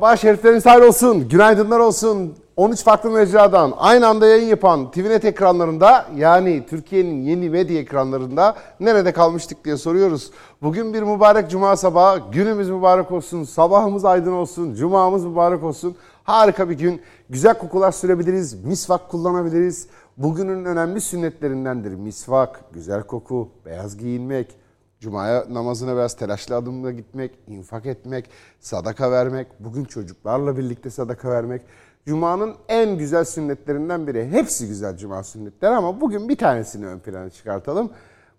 Sabah şerifleriniz hayır olsun, günaydınlar olsun. 13 farklı mecradan aynı anda yayın yapan TVNet ekranlarında yani Türkiye'nin yeni medya ekranlarında nerede kalmıştık diye soruyoruz. Bugün bir mübarek cuma sabahı, günümüz mübarek olsun, sabahımız aydın olsun, cumamız mübarek olsun. Harika bir gün, güzel kokular sürebiliriz, misvak kullanabiliriz. Bugünün önemli sünnetlerindendir misvak, güzel koku, beyaz giyinmek, Cuma'ya namazına biraz telaşlı adımla gitmek, infak etmek, sadaka vermek, bugün çocuklarla birlikte sadaka vermek. Cuma'nın en güzel sünnetlerinden biri. Hepsi güzel Cuma sünnetleri ama bugün bir tanesini ön plana çıkartalım.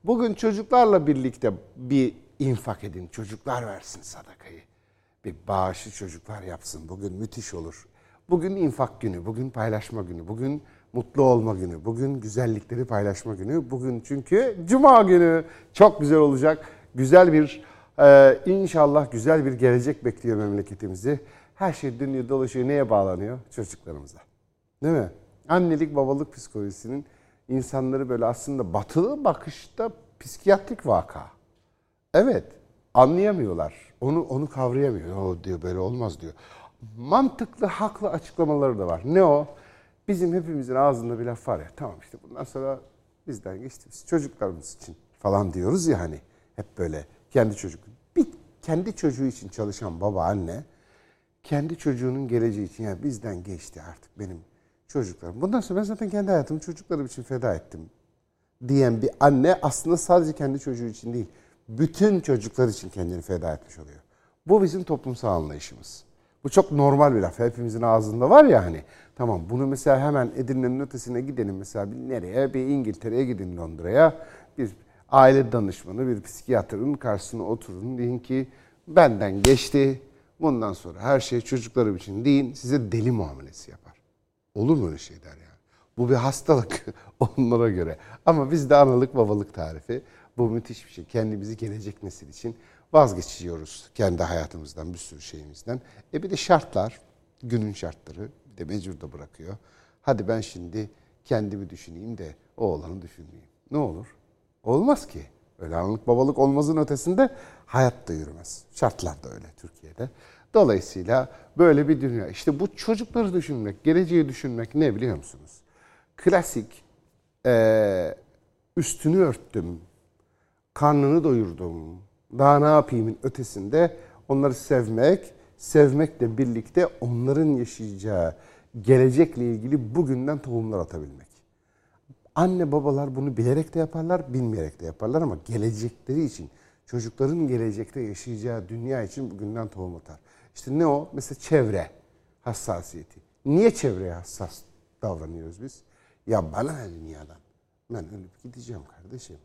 Bugün çocuklarla birlikte bir infak edin. Çocuklar versin sadakayı. Bir bağışı çocuklar yapsın. Bugün müthiş olur. Bugün infak günü, bugün paylaşma günü, bugün mutlu olma günü. Bugün güzellikleri paylaşma günü. Bugün çünkü cuma günü. Çok güzel olacak. Güzel bir e, inşallah güzel bir gelecek bekliyor memleketimizi. Her şey dönüyor dolaşıyor. Neye bağlanıyor? Çocuklarımıza. Değil mi? Annelik babalık psikolojisinin insanları böyle aslında batılı bakışta psikiyatrik vaka. Evet anlayamıyorlar. Onu onu kavrayamıyor. O diyor böyle olmaz diyor. Mantıklı, haklı açıklamaları da var. Ne o? Bizim hepimizin ağzında bir laf var ya. Tamam işte bundan sonra bizden geçti. Biz çocuklarımız için falan diyoruz ya hani. Hep böyle kendi çocuk. Bir kendi çocuğu için çalışan baba anne kendi çocuğunun geleceği için yani bizden geçti artık benim çocuklarım. Bundan sonra ben zaten kendi hayatımı çocuklarım için feda ettim diyen bir anne aslında sadece kendi çocuğu için değil, bütün çocuklar için kendini feda etmiş oluyor. Bu bizim toplumsal anlayışımız. Bu çok normal bir laf. Hepimizin ağzında var ya hani. Tamam bunu mesela hemen Edirne'nin ötesine gidelim mesela bir nereye? Bir İngiltere'ye gidin Londra'ya. Bir aile danışmanı, bir psikiyatrın karşısına oturun. Deyin ki benden geçti. Bundan sonra her şey çocuklarım için deyin. Size deli muamelesi yapar. Olur mu öyle şey der yani. Bu bir hastalık onlara göre. Ama bizde analık babalık tarifi. Bu müthiş bir şey. Kendimizi gelecek nesil için vazgeçiyoruz kendi hayatımızdan, bir sürü şeyimizden. E bir de şartlar, günün şartları bir de mecbur da bırakıyor. Hadi ben şimdi kendimi düşüneyim de o oğlanı düşünmeyeyim. Ne olur? Olmaz ki. Öyle analık babalık olmazın ötesinde hayat da yürümez. Şartlar da öyle Türkiye'de. Dolayısıyla böyle bir dünya. İşte bu çocukları düşünmek, geleceği düşünmek ne biliyor musunuz? Klasik e, üstünü örttüm, karnını doyurdum, daha ne yapayımın ötesinde onları sevmek, sevmekle birlikte onların yaşayacağı gelecekle ilgili bugünden tohumlar atabilmek. Anne babalar bunu bilerek de yaparlar, bilmeyerek de yaparlar ama gelecekleri için, çocukların gelecekte yaşayacağı dünya için bugünden tohum atar. İşte ne o? Mesela çevre hassasiyeti. Niye çevreye hassas davranıyoruz biz? Ya bana ne dünyadan? Ben ölüp gideceğim kardeşim.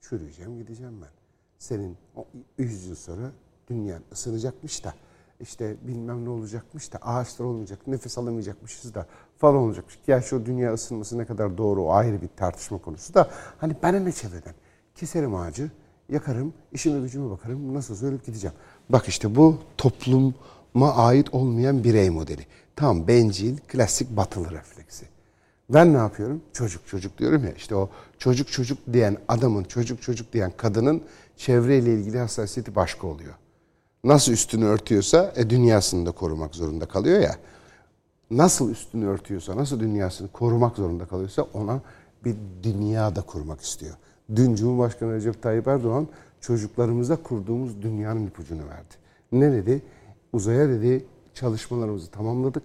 Çürüyeceğim gideceğim ben senin 100 yıl sonra dünyan ısınacakmış da işte bilmem ne olacakmış da ağaçlar olmayacak, nefes alamayacakmışız da falan olacakmış. Gerçi o dünya ısınması ne kadar doğru o ayrı bir tartışma konusu da hani bana ne çevreden? Keserim ağacı, yakarım, işime gücüme bakarım, nasıl ölüp gideceğim. Bak işte bu topluma ait olmayan birey modeli. Tam bencil, klasik batılı refleksi. Ben ne yapıyorum? Çocuk çocuk diyorum ya işte o çocuk çocuk diyen adamın, çocuk çocuk diyen kadının çevreyle ilgili hassasiyeti başka oluyor. Nasıl üstünü örtüyorsa e, dünyasını da korumak zorunda kalıyor ya. Nasıl üstünü örtüyorsa, nasıl dünyasını korumak zorunda kalıyorsa ona bir dünya da kurmak istiyor. Dün Cumhurbaşkanı Recep Tayyip Erdoğan çocuklarımıza kurduğumuz dünyanın ipucunu verdi. Ne dedi? Uzaya dedi çalışmalarımızı tamamladık.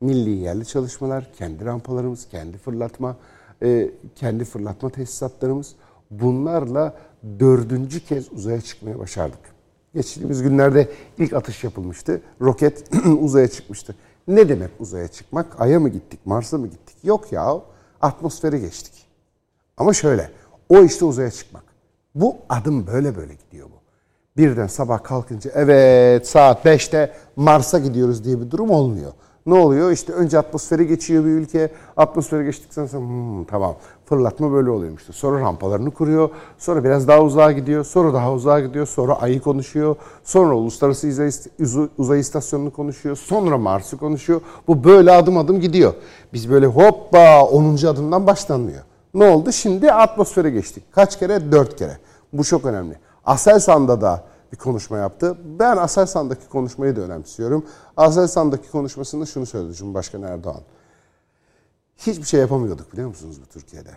Milli yerli çalışmalar, kendi rampalarımız, kendi fırlatma, e, kendi fırlatma tesisatlarımız. Bunlarla dördüncü kez uzaya çıkmaya başardık. Geçtiğimiz günlerde ilk atış yapılmıştı. Roket uzaya çıkmıştı. Ne demek uzaya çıkmak? Ay'a mı gittik, Mars'a mı gittik? Yok ya, atmosfere geçtik. Ama şöyle, o işte uzaya çıkmak. Bu adım böyle böyle gidiyor bu. Birden sabah kalkınca evet saat 5'te Mars'a gidiyoruz diye bir durum olmuyor. Ne oluyor? İşte önce atmosfere geçiyor bir ülke. Atmosfere geçtikten sonra hmm, tamam fırlatma böyle oluyormuş. Sonra rampalarını kuruyor. Sonra biraz daha uzağa gidiyor. Sonra daha uzağa gidiyor. Sonra ayı konuşuyor. Sonra uluslararası uzay istasyonunu konuşuyor. Sonra Mars'ı konuşuyor. Bu böyle adım adım gidiyor. Biz böyle hoppa 10. adımdan başlanmıyor. Ne oldu? Şimdi atmosfere geçtik. Kaç kere? Dört kere. Bu çok önemli. Aselsan'da da bir konuşma yaptı. Ben Aselsan'daki konuşmayı da önemsiyorum. Aselsan'daki konuşmasında şunu söyledi Cumhurbaşkanı Erdoğan. Hiçbir şey yapamıyorduk biliyor musunuz bu Türkiye'de?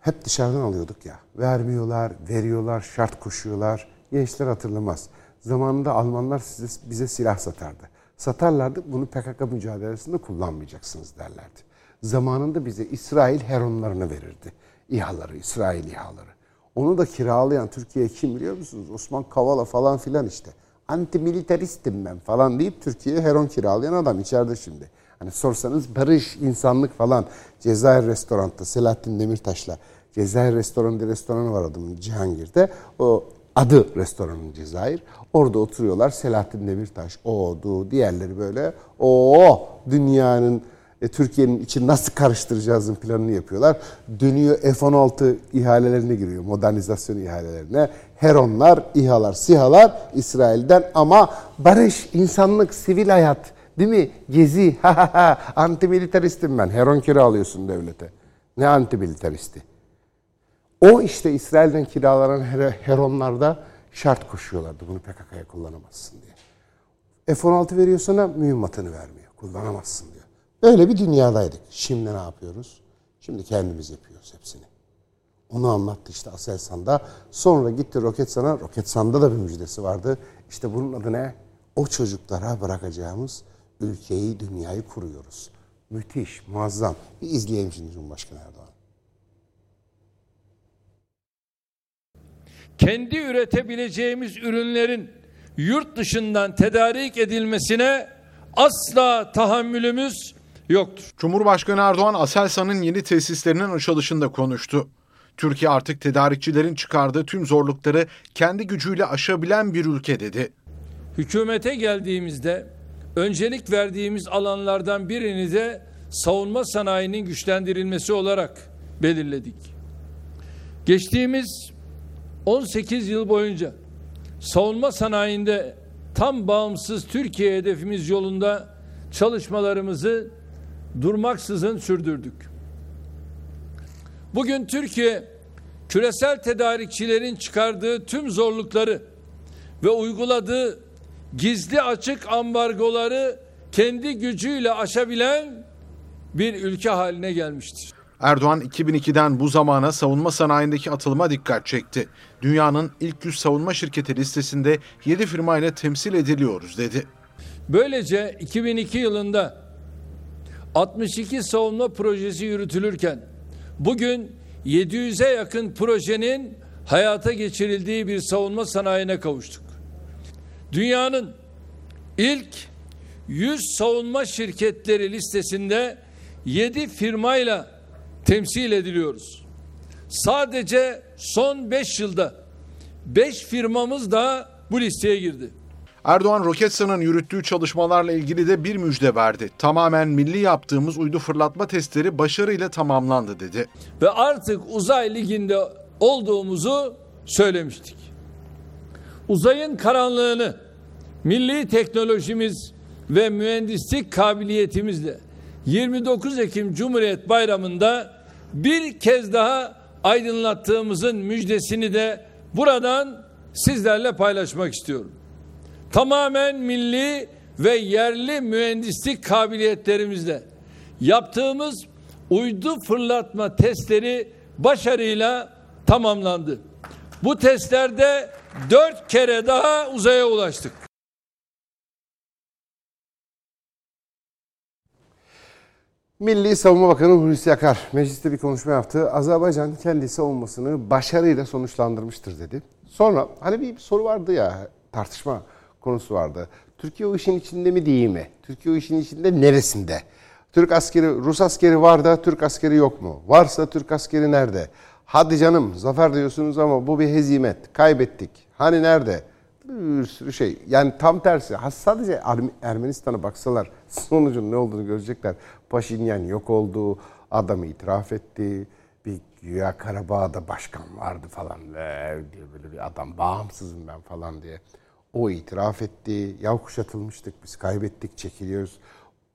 Hep dışarıdan alıyorduk ya. Vermiyorlar, veriyorlar, şart koşuyorlar. Gençler hatırlamaz. Zamanında Almanlar size, bize silah satardı. Satarlardı bunu PKK mücadelesinde kullanmayacaksınız derlerdi. Zamanında bize İsrail heronlarını verirdi. İHA'ları, İsrail İHA'ları. Onu da kiralayan Türkiye kim biliyor musunuz? Osman Kavala falan filan işte. Antimilitaristim ben falan deyip Türkiye'ye heron kiralayan adam içeride şimdi. Hani sorsanız barış, insanlık falan. Cezayir restoranda Selahattin Demirtaş'la Cezayir restoranı restoranı var adamın Cihangir'de. O adı restoranın Cezayir. Orada oturuyorlar. Selahattin Demirtaş, o, du, diğerleri böyle. O dünyanın e, Türkiye'nin için nasıl karıştıracağızın planını yapıyorlar. Dönüyor F-16 ihalelerine giriyor, modernizasyon ihalelerine. Heronlar, İHA'lar, SİHA'lar İsrail'den ama barış, insanlık, sivil hayat değil mi? Gezi, ha ha ha, antimilitaristim ben. Heron kiralıyorsun devlete. Ne antimilitaristi? O işte İsrail'den kiralanan Heronlarda şart koşuyorlardı bunu PKK'ya kullanamazsın diye. F-16 veriyor sana mühimmatını vermiyor. Kullanamazsın diyor. Öyle bir dünyadaydık. Şimdi ne yapıyoruz? Şimdi kendimiz yapıyoruz hepsini. Onu anlattı işte Aselsan'da. Sonra gitti Roketsan'a. Roketsan'da da bir müjdesi vardı. İşte bunun adı ne? O çocuklara bırakacağımız ülkeyi, dünyayı kuruyoruz. Müthiş, muazzam. Bir izleyelim şimdi Cumhurbaşkanı Erdoğan. Kendi üretebileceğimiz ürünlerin yurt dışından tedarik edilmesine asla tahammülümüz yoktur. Cumhurbaşkanı Erdoğan Aselsan'ın yeni tesislerinin açılışında konuştu. Türkiye artık tedarikçilerin çıkardığı tüm zorlukları kendi gücüyle aşabilen bir ülke dedi. Hükümete geldiğimizde öncelik verdiğimiz alanlardan birini de savunma sanayinin güçlendirilmesi olarak belirledik. Geçtiğimiz 18 yıl boyunca savunma sanayinde tam bağımsız Türkiye hedefimiz yolunda çalışmalarımızı durmaksızın sürdürdük. Bugün Türkiye küresel tedarikçilerin çıkardığı tüm zorlukları ve uyguladığı gizli açık ambargoları kendi gücüyle aşabilen bir ülke haline gelmiştir. Erdoğan 2002'den bu zamana savunma sanayindeki atılıma dikkat çekti. Dünyanın ilk 100 savunma şirketi listesinde 7 firma ile temsil ediliyoruz dedi. Böylece 2002 yılında 62 savunma projesi yürütülürken bugün 700'e yakın projenin hayata geçirildiği bir savunma sanayine kavuştuk. Dünyanın ilk 100 savunma şirketleri listesinde 7 firmayla temsil ediliyoruz. Sadece son 5 yılda 5 firmamız da bu listeye girdi. Erdoğan Roketsan'ın yürüttüğü çalışmalarla ilgili de bir müjde verdi. Tamamen milli yaptığımız uydu fırlatma testleri başarıyla tamamlandı dedi. Ve artık uzay liginde olduğumuzu söylemiştik. Uzayın karanlığını milli teknolojimiz ve mühendislik kabiliyetimizle 29 Ekim Cumhuriyet Bayramı'nda bir kez daha aydınlattığımızın müjdesini de buradan sizlerle paylaşmak istiyorum. Tamamen milli ve yerli mühendislik kabiliyetlerimizle yaptığımız uydu fırlatma testleri başarıyla tamamlandı. Bu testlerde dört kere daha uzaya ulaştık. Milli Savunma Bakanı Hulusi Akar mecliste bir konuşma yaptı. Azerbaycan kendi savunmasını başarıyla sonuçlandırmıştır dedi. Sonra hani bir soru vardı ya tartışma konusu vardı. Türkiye o işin içinde mi değil mi? Türkiye o işin içinde neresinde? Türk askeri, Rus askeri var da Türk askeri yok mu? Varsa Türk askeri nerede? Hadi canım zafer diyorsunuz ama bu bir hezimet. Kaybettik. Hani nerede? Bir sürü şey. Yani tam tersi. Sadece Ermenistan'a baksalar sonucun ne olduğunu görecekler. Paşinyan yok oldu. Adam itiraf etti. Bir güya Karabağ'da başkan vardı falan diye böyle bir adam bağımsızım ben falan diye. O itiraf etti. Ya kuşatılmıştık biz kaybettik çekiliyoruz.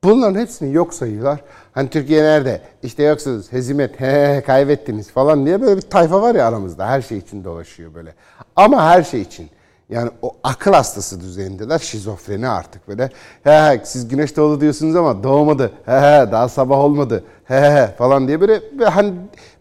Bunların hepsini yok sayıyorlar. Hani Türkiye nerede? İşte yoksunuz, hezimet, he, kaybettiniz falan diye böyle bir tayfa var ya aramızda. Her şey için dolaşıyor böyle. Ama her şey için Yani o akıl hastası düzeyindeler. Şizofreni artık böyle. He he siz güneş doğdu diyorsunuz ama doğmadı. He he daha sabah olmadı. He he falan diye böyle, hani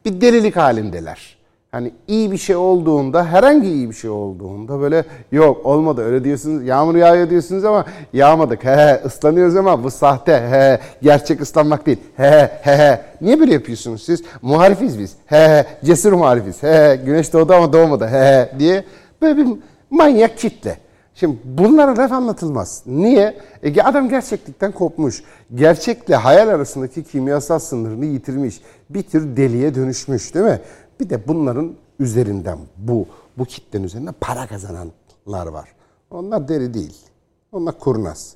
bir delilik halindeler. Hani iyi bir şey olduğunda, herhangi iyi bir şey olduğunda böyle yok olmadı öyle diyorsunuz. Yağmur yağıyor diyorsunuz ama yağmadık. He ıslanıyoruz ama bu sahte. He gerçek ıslanmak değil. He he he. Niye böyle yapıyorsunuz siz? Muharifiz biz. He he cesur muharifiz. He he güneş doğdu ama doğmadı. He he diye böyle bir manyak kitle. Şimdi bunlara laf anlatılmaz. Niye? E adam gerçeklikten kopmuş. Gerçekle hayal arasındaki kimyasal sınırını yitirmiş. Bir tür deliye dönüşmüş değil mi? Bir de bunların üzerinden bu bu kitlenin üzerinden para kazananlar var. Onlar deli değil. Onlar kurnaz.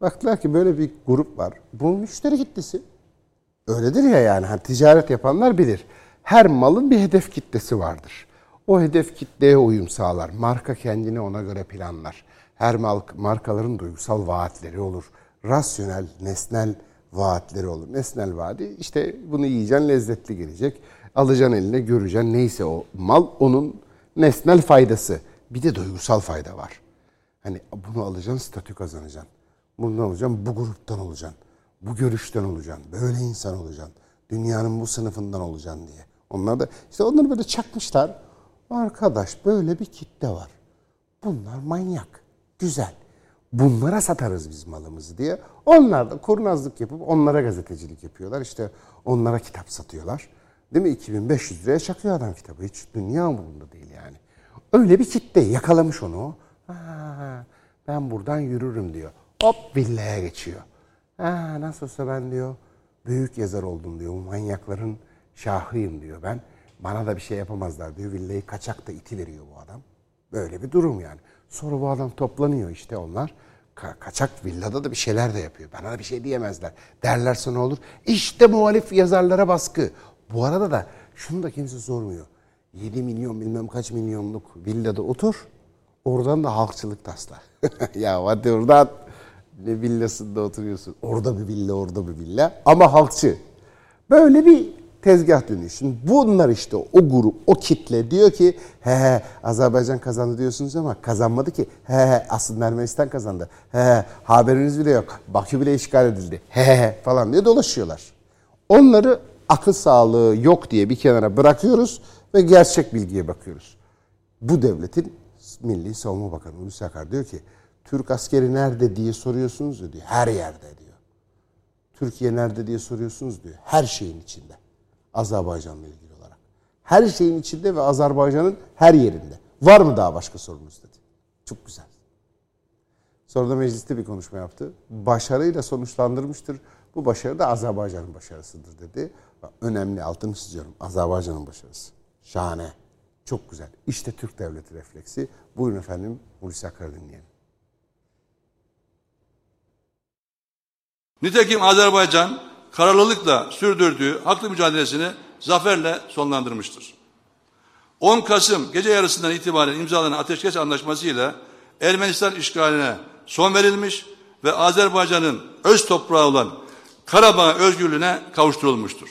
Baktılar ki böyle bir grup var. Bu müşteri kitlesi. Öyledir ya yani. Hani ticaret yapanlar bilir. Her malın bir hedef kitlesi vardır. O hedef kitleye uyum sağlar. Marka kendini ona göre planlar. Her markaların duygusal vaatleri olur. Rasyonel, nesnel vaatleri olur. Nesnel vaadi işte bunu yiyeceksin lezzetli gelecek. Alacaksın eline göreceksin neyse o mal onun nesnel faydası. Bir de duygusal fayda var. Hani bunu alacaksın statü kazanacaksın. Bundan alacaksın bu gruptan olacaksın. Bu görüşten olacaksın. Böyle insan olacaksın. Dünyanın bu sınıfından olacaksın diye. Onlar da işte onları böyle çakmışlar. Arkadaş böyle bir kitle var. Bunlar manyak. Güzel. Bunlara satarız biz malımızı diye. Onlar da kurnazlık yapıp onlara gazetecilik yapıyorlar. İşte onlara kitap satıyorlar. Değil mi? 2500 liraya çakıyor adam kitabı. Hiç dünya umurunda değil yani. Öyle bir kitle yakalamış onu. Ha, ben buradan yürürüm diyor. Hop villaya geçiyor. Ha, nasıl olsa ben diyor büyük yazar oldum diyor. Bu manyakların şahıyım diyor ben. Bana da bir şey yapamazlar diyor. Villayı kaçakta iti veriyor bu adam. Böyle bir durum yani. Sonra bu adam toplanıyor işte onlar. Ka- kaçak villada da bir şeyler de yapıyor. Bana da bir şey diyemezler. Derlerse ne olur? İşte muhalif yazarlara baskı. Bu arada da şunu da kimse sormuyor. 7 milyon bilmem kaç milyonluk villada otur. Oradan da halkçılık tasla. ya hadi oradan ne villasında oturuyorsun. Orada bir villa, orada bir villa. Ama halkçı. Böyle bir tezgah dönüyor. Şimdi bunlar işte o grup, o kitle diyor ki he he Azerbaycan kazandı diyorsunuz ama kazanmadı ki. He he aslında Ermenistan kazandı. He he haberiniz bile yok. Bakü bile işgal edildi. He he falan diye dolaşıyorlar. Onları akıl sağlığı yok diye bir kenara bırakıyoruz ve gerçek bilgiye bakıyoruz. Bu devletin Milli Savunma Bakanı Hulusi Akar diyor ki Türk askeri nerede diye soruyorsunuz diyor. Her yerde diyor. Türkiye nerede diye soruyorsunuz diyor. Her şeyin içinde. Azerbaycan'la ilgili olarak. Her şeyin içinde ve Azerbaycan'ın her yerinde. Var mı daha başka sorunuz dedi. Çok güzel. Sonra da mecliste bir konuşma yaptı. Başarıyla sonuçlandırmıştır. Bu başarı da Azerbaycan'ın başarısıdır dedi. Önemli altını çiziyorum. Azerbaycan'ın başarısı. Şahane. Çok güzel. İşte Türk devleti refleksi. Buyurun efendim Hulusi Akar'ı dinleyelim. Nitekim Azerbaycan kararlılıkla sürdürdüğü haklı mücadelesini zaferle sonlandırmıştır. 10 Kasım gece yarısından itibaren imzalanan ateşkes anlaşması ile Ermenistan işgaline son verilmiş ve Azerbaycan'ın öz toprağı olan Karabağ özgürlüğüne kavuşturulmuştur.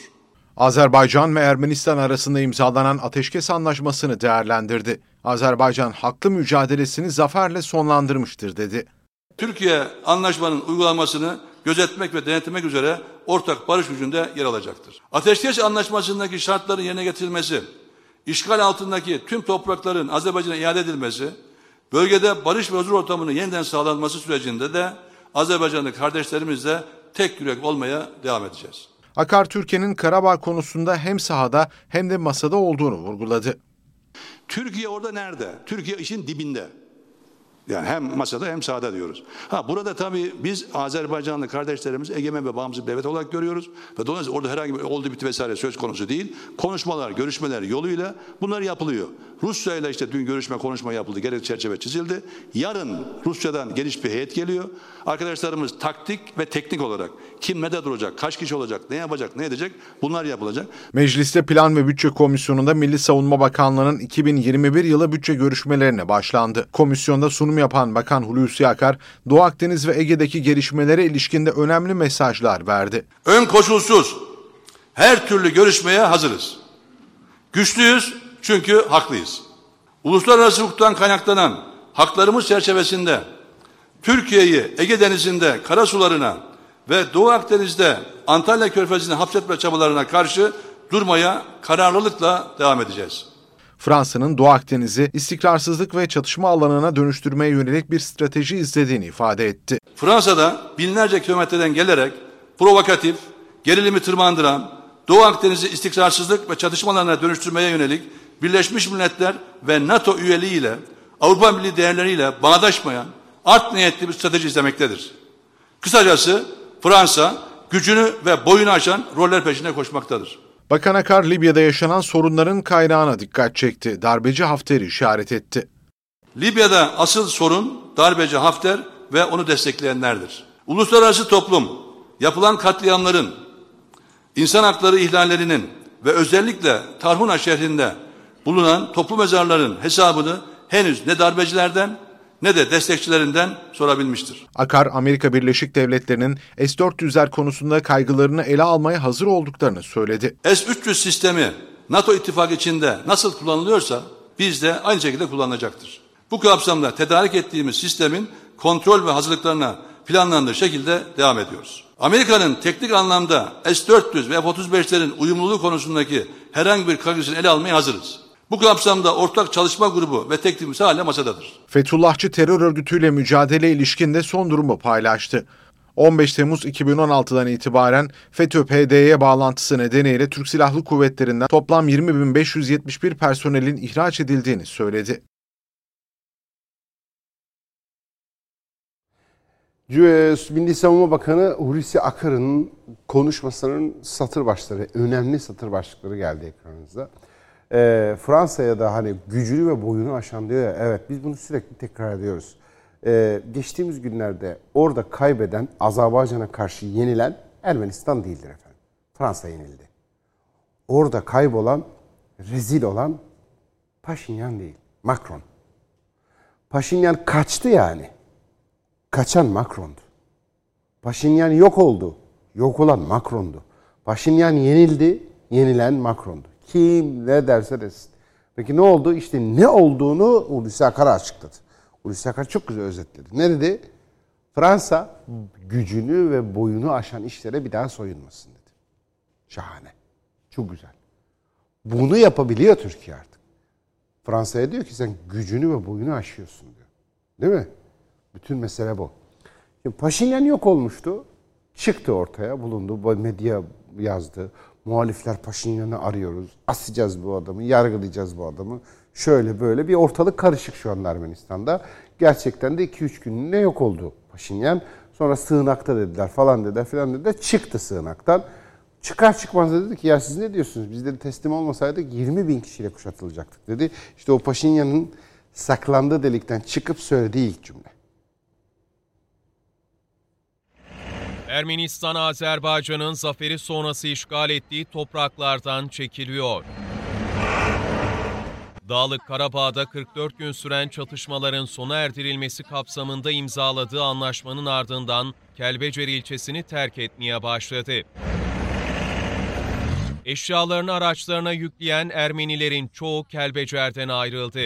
Azerbaycan ve Ermenistan arasında imzalanan ateşkes anlaşmasını değerlendirdi. Azerbaycan haklı mücadelesini zaferle sonlandırmıştır dedi. Türkiye anlaşmanın uygulanmasını gözetmek ve denetlemek üzere ortak barış gücünde yer alacaktır. Ateşkes anlaşmasındaki şartların yerine getirilmesi, işgal altındaki tüm toprakların Azerbaycan'a iade edilmesi, bölgede barış ve huzur ortamının yeniden sağlanması sürecinde de Azerbaycanlı kardeşlerimizle tek yürek olmaya devam edeceğiz. Akar Türkiye'nin Karabağ konusunda hem sahada hem de masada olduğunu vurguladı. Türkiye orada nerede? Türkiye işin dibinde. Yani hem masada hem sahada diyoruz. Ha burada tabii biz Azerbaycanlı kardeşlerimiz egemen ve bağımsız bir devlet olarak görüyoruz. Ve dolayısıyla orada herhangi bir oldu bitti vesaire söz konusu değil. Konuşmalar, görüşmeler yoluyla bunlar yapılıyor. Rusya ile işte dün görüşme, konuşma yapıldı. Gerek çerçeve çizildi. Yarın Rusya'dan geniş bir heyet geliyor. Arkadaşlarımız taktik ve teknik olarak kim ne duracak, kaç kişi olacak, ne yapacak, ne edecek bunlar yapılacak. Mecliste Plan ve Bütçe Komisyonu'nda Milli Savunma Bakanlığı'nın 2021 yılı bütçe görüşmelerine başlandı. Komisyonda sunum yapan Bakan Hulusi Akar, Doğu Akdeniz ve Ege'deki gelişmelere ilişkinde önemli mesajlar verdi. Ön koşulsuz her türlü görüşmeye hazırız. Güçlüyüz çünkü haklıyız. Uluslararası hukuktan kaynaklanan haklarımız çerçevesinde Türkiye'yi Ege Denizi'nde karasularına ve Doğu Akdeniz'de Antalya Körfezi'ne hapsetme çabalarına karşı durmaya kararlılıkla devam edeceğiz. Fransa'nın Doğu Akdeniz'i istikrarsızlık ve çatışma alanına dönüştürmeye yönelik bir strateji izlediğini ifade etti. Fransa'da binlerce kilometreden gelerek provokatif, gerilimi tırmandıran, Doğu Akdeniz'i istikrarsızlık ve çatışmalarına dönüştürmeye yönelik Birleşmiş Milletler ve NATO üyeliğiyle Avrupa Birliği değerleriyle bağdaşmayan art niyetli bir strateji izlemektedir. Kısacası Fransa gücünü ve boyunu aşan roller peşinde koşmaktadır. Bakan Akar Libya'da yaşanan sorunların kaynağına dikkat çekti. Darbeci Hafter'i işaret etti. Libya'da asıl sorun darbeci Hafter ve onu destekleyenlerdir. Uluslararası toplum yapılan katliamların, insan hakları ihlallerinin ve özellikle Tarhuna şehrinde bulunan toplu mezarların hesabını henüz ne darbecilerden ne de destekçilerinden sorabilmiştir. Akar, Amerika Birleşik Devletleri'nin S-400'ler konusunda kaygılarını ele almaya hazır olduklarını söyledi. S-300 sistemi NATO ittifakı içinde nasıl kullanılıyorsa biz de aynı şekilde kullanılacaktır. Bu kapsamda tedarik ettiğimiz sistemin kontrol ve hazırlıklarına planlandığı şekilde devam ediyoruz. Amerika'nın teknik anlamda S-400 ve F-35'lerin uyumluluğu konusundaki herhangi bir kaygısını ele almaya hazırız. Bu kapsamda ortak çalışma grubu ve teklifimiz hala masadadır. Fethullahçı terör örgütüyle mücadele ilişkinde son durumu paylaştı. 15 Temmuz 2016'dan itibaren FETÖ-PD'ye bağlantısı nedeniyle Türk Silahlı Kuvvetleri'nden toplam 20.571 personelin ihraç edildiğini söyledi. Milli Savunma Bakanı Hulusi Akar'ın konuşmasının satır başları, önemli satır başlıkları geldi ekranınızda. Ee, Fransa'ya da hani gücünü ve boyunu aşan diyor ya, evet biz bunu sürekli tekrar ediyoruz. Ee, geçtiğimiz günlerde orada kaybeden, Azerbaycan'a karşı yenilen Ermenistan değildir efendim. Fransa yenildi. Orada kaybolan, rezil olan Paşinyan değil, Macron. Paşinyan kaçtı yani. Kaçan Macron'du. Paşinyan yok oldu. Yok olan Macron'du. Paşinyan yenildi, yenilen Macron'du. Kim ne derse desin. Peki ne oldu? İşte ne olduğunu Hulusi Akar açıkladı. Hulusi Akar çok güzel özetledi. Ne dedi? Fransa gücünü ve boyunu aşan işlere bir daha soyunmasın dedi. Şahane. Çok güzel. Bunu yapabiliyor Türkiye artık. Fransa'ya diyor ki sen gücünü ve boyunu aşıyorsun diyor. Değil mi? Bütün mesele bu. Şimdi Paşinyan yok olmuştu. Çıktı ortaya, bulundu. Medya yazdı. Muhalifler Paşinyan'ı arıyoruz. Asacağız bu adamı, yargılayacağız bu adamı. Şöyle böyle bir ortalık karışık şu an Ermenistan'da. Gerçekten de 2-3 günlüğüne yok oldu Paşinyan. Sonra sığınakta dediler falan dediler filan dediler. Çıktı sığınaktan. Çıkar çıkmaz dedi ki ya siz ne diyorsunuz? Biz dedi teslim olmasaydık 20 bin kişiyle kuşatılacaktık dedi. İşte o Paşinyan'ın saklandığı delikten çıkıp söylediği ilk cümle. Ermenistan Azerbaycan'ın zaferi sonrası işgal ettiği topraklardan çekiliyor. Dağlık Karabağ'da 44 gün süren çatışmaların sona erdirilmesi kapsamında imzaladığı anlaşmanın ardından Kelbecer ilçesini terk etmeye başladı. Eşyalarını araçlarına yükleyen Ermenilerin çoğu Kelbecer'den ayrıldı.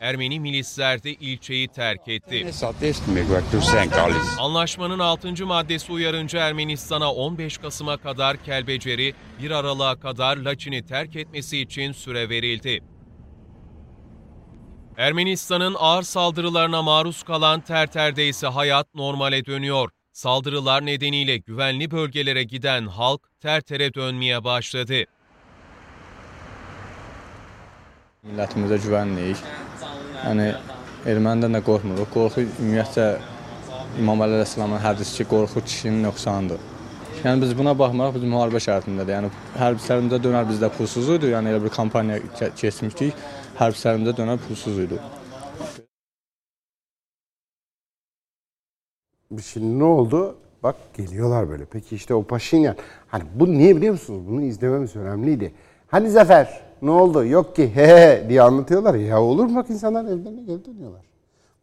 Ermeni milisler de ilçeyi terk etti. Anlaşmanın 6. maddesi uyarınca Ermenistan'a 15 Kasım'a kadar Kelbecer'i, 1 Aralık'a kadar Laçin'i terk etmesi için süre verildi. Ermenistan'ın ağır saldırılarına maruz kalan Terter'de ise hayat normale dönüyor. Saldırılar nedeniyle güvenli bölgelere giden halk Terter'e dönmeye başladı. Millətimizə güvənlik. Yəni ermənidən də qorxmuruq. Qorxu ümumiyyətcə İmam Əli Əleyhisselamın hədisi ki, qorxu kişinin nöqsanıdır. Yəni biz buna baxmaraq biz müharibə şərtindədir. Yəni hərbçilərimizə dönər bizdə pulsuz idi. Yəni elə bir kampaniya keçmişdik. Hərbçilərimizə dönər pulsuz idi. Şimdi ne oldu? Bak geliyorlar böyle. Peki işte o Paşinyan. Hani bu niye biliyor musunuz? Bunu izlememiz önemliydi. Hani Zafer ne oldu? Yok ki he, diye anlatıyorlar. Ya olur mu bak insanlar evlerine geri dönüyorlar.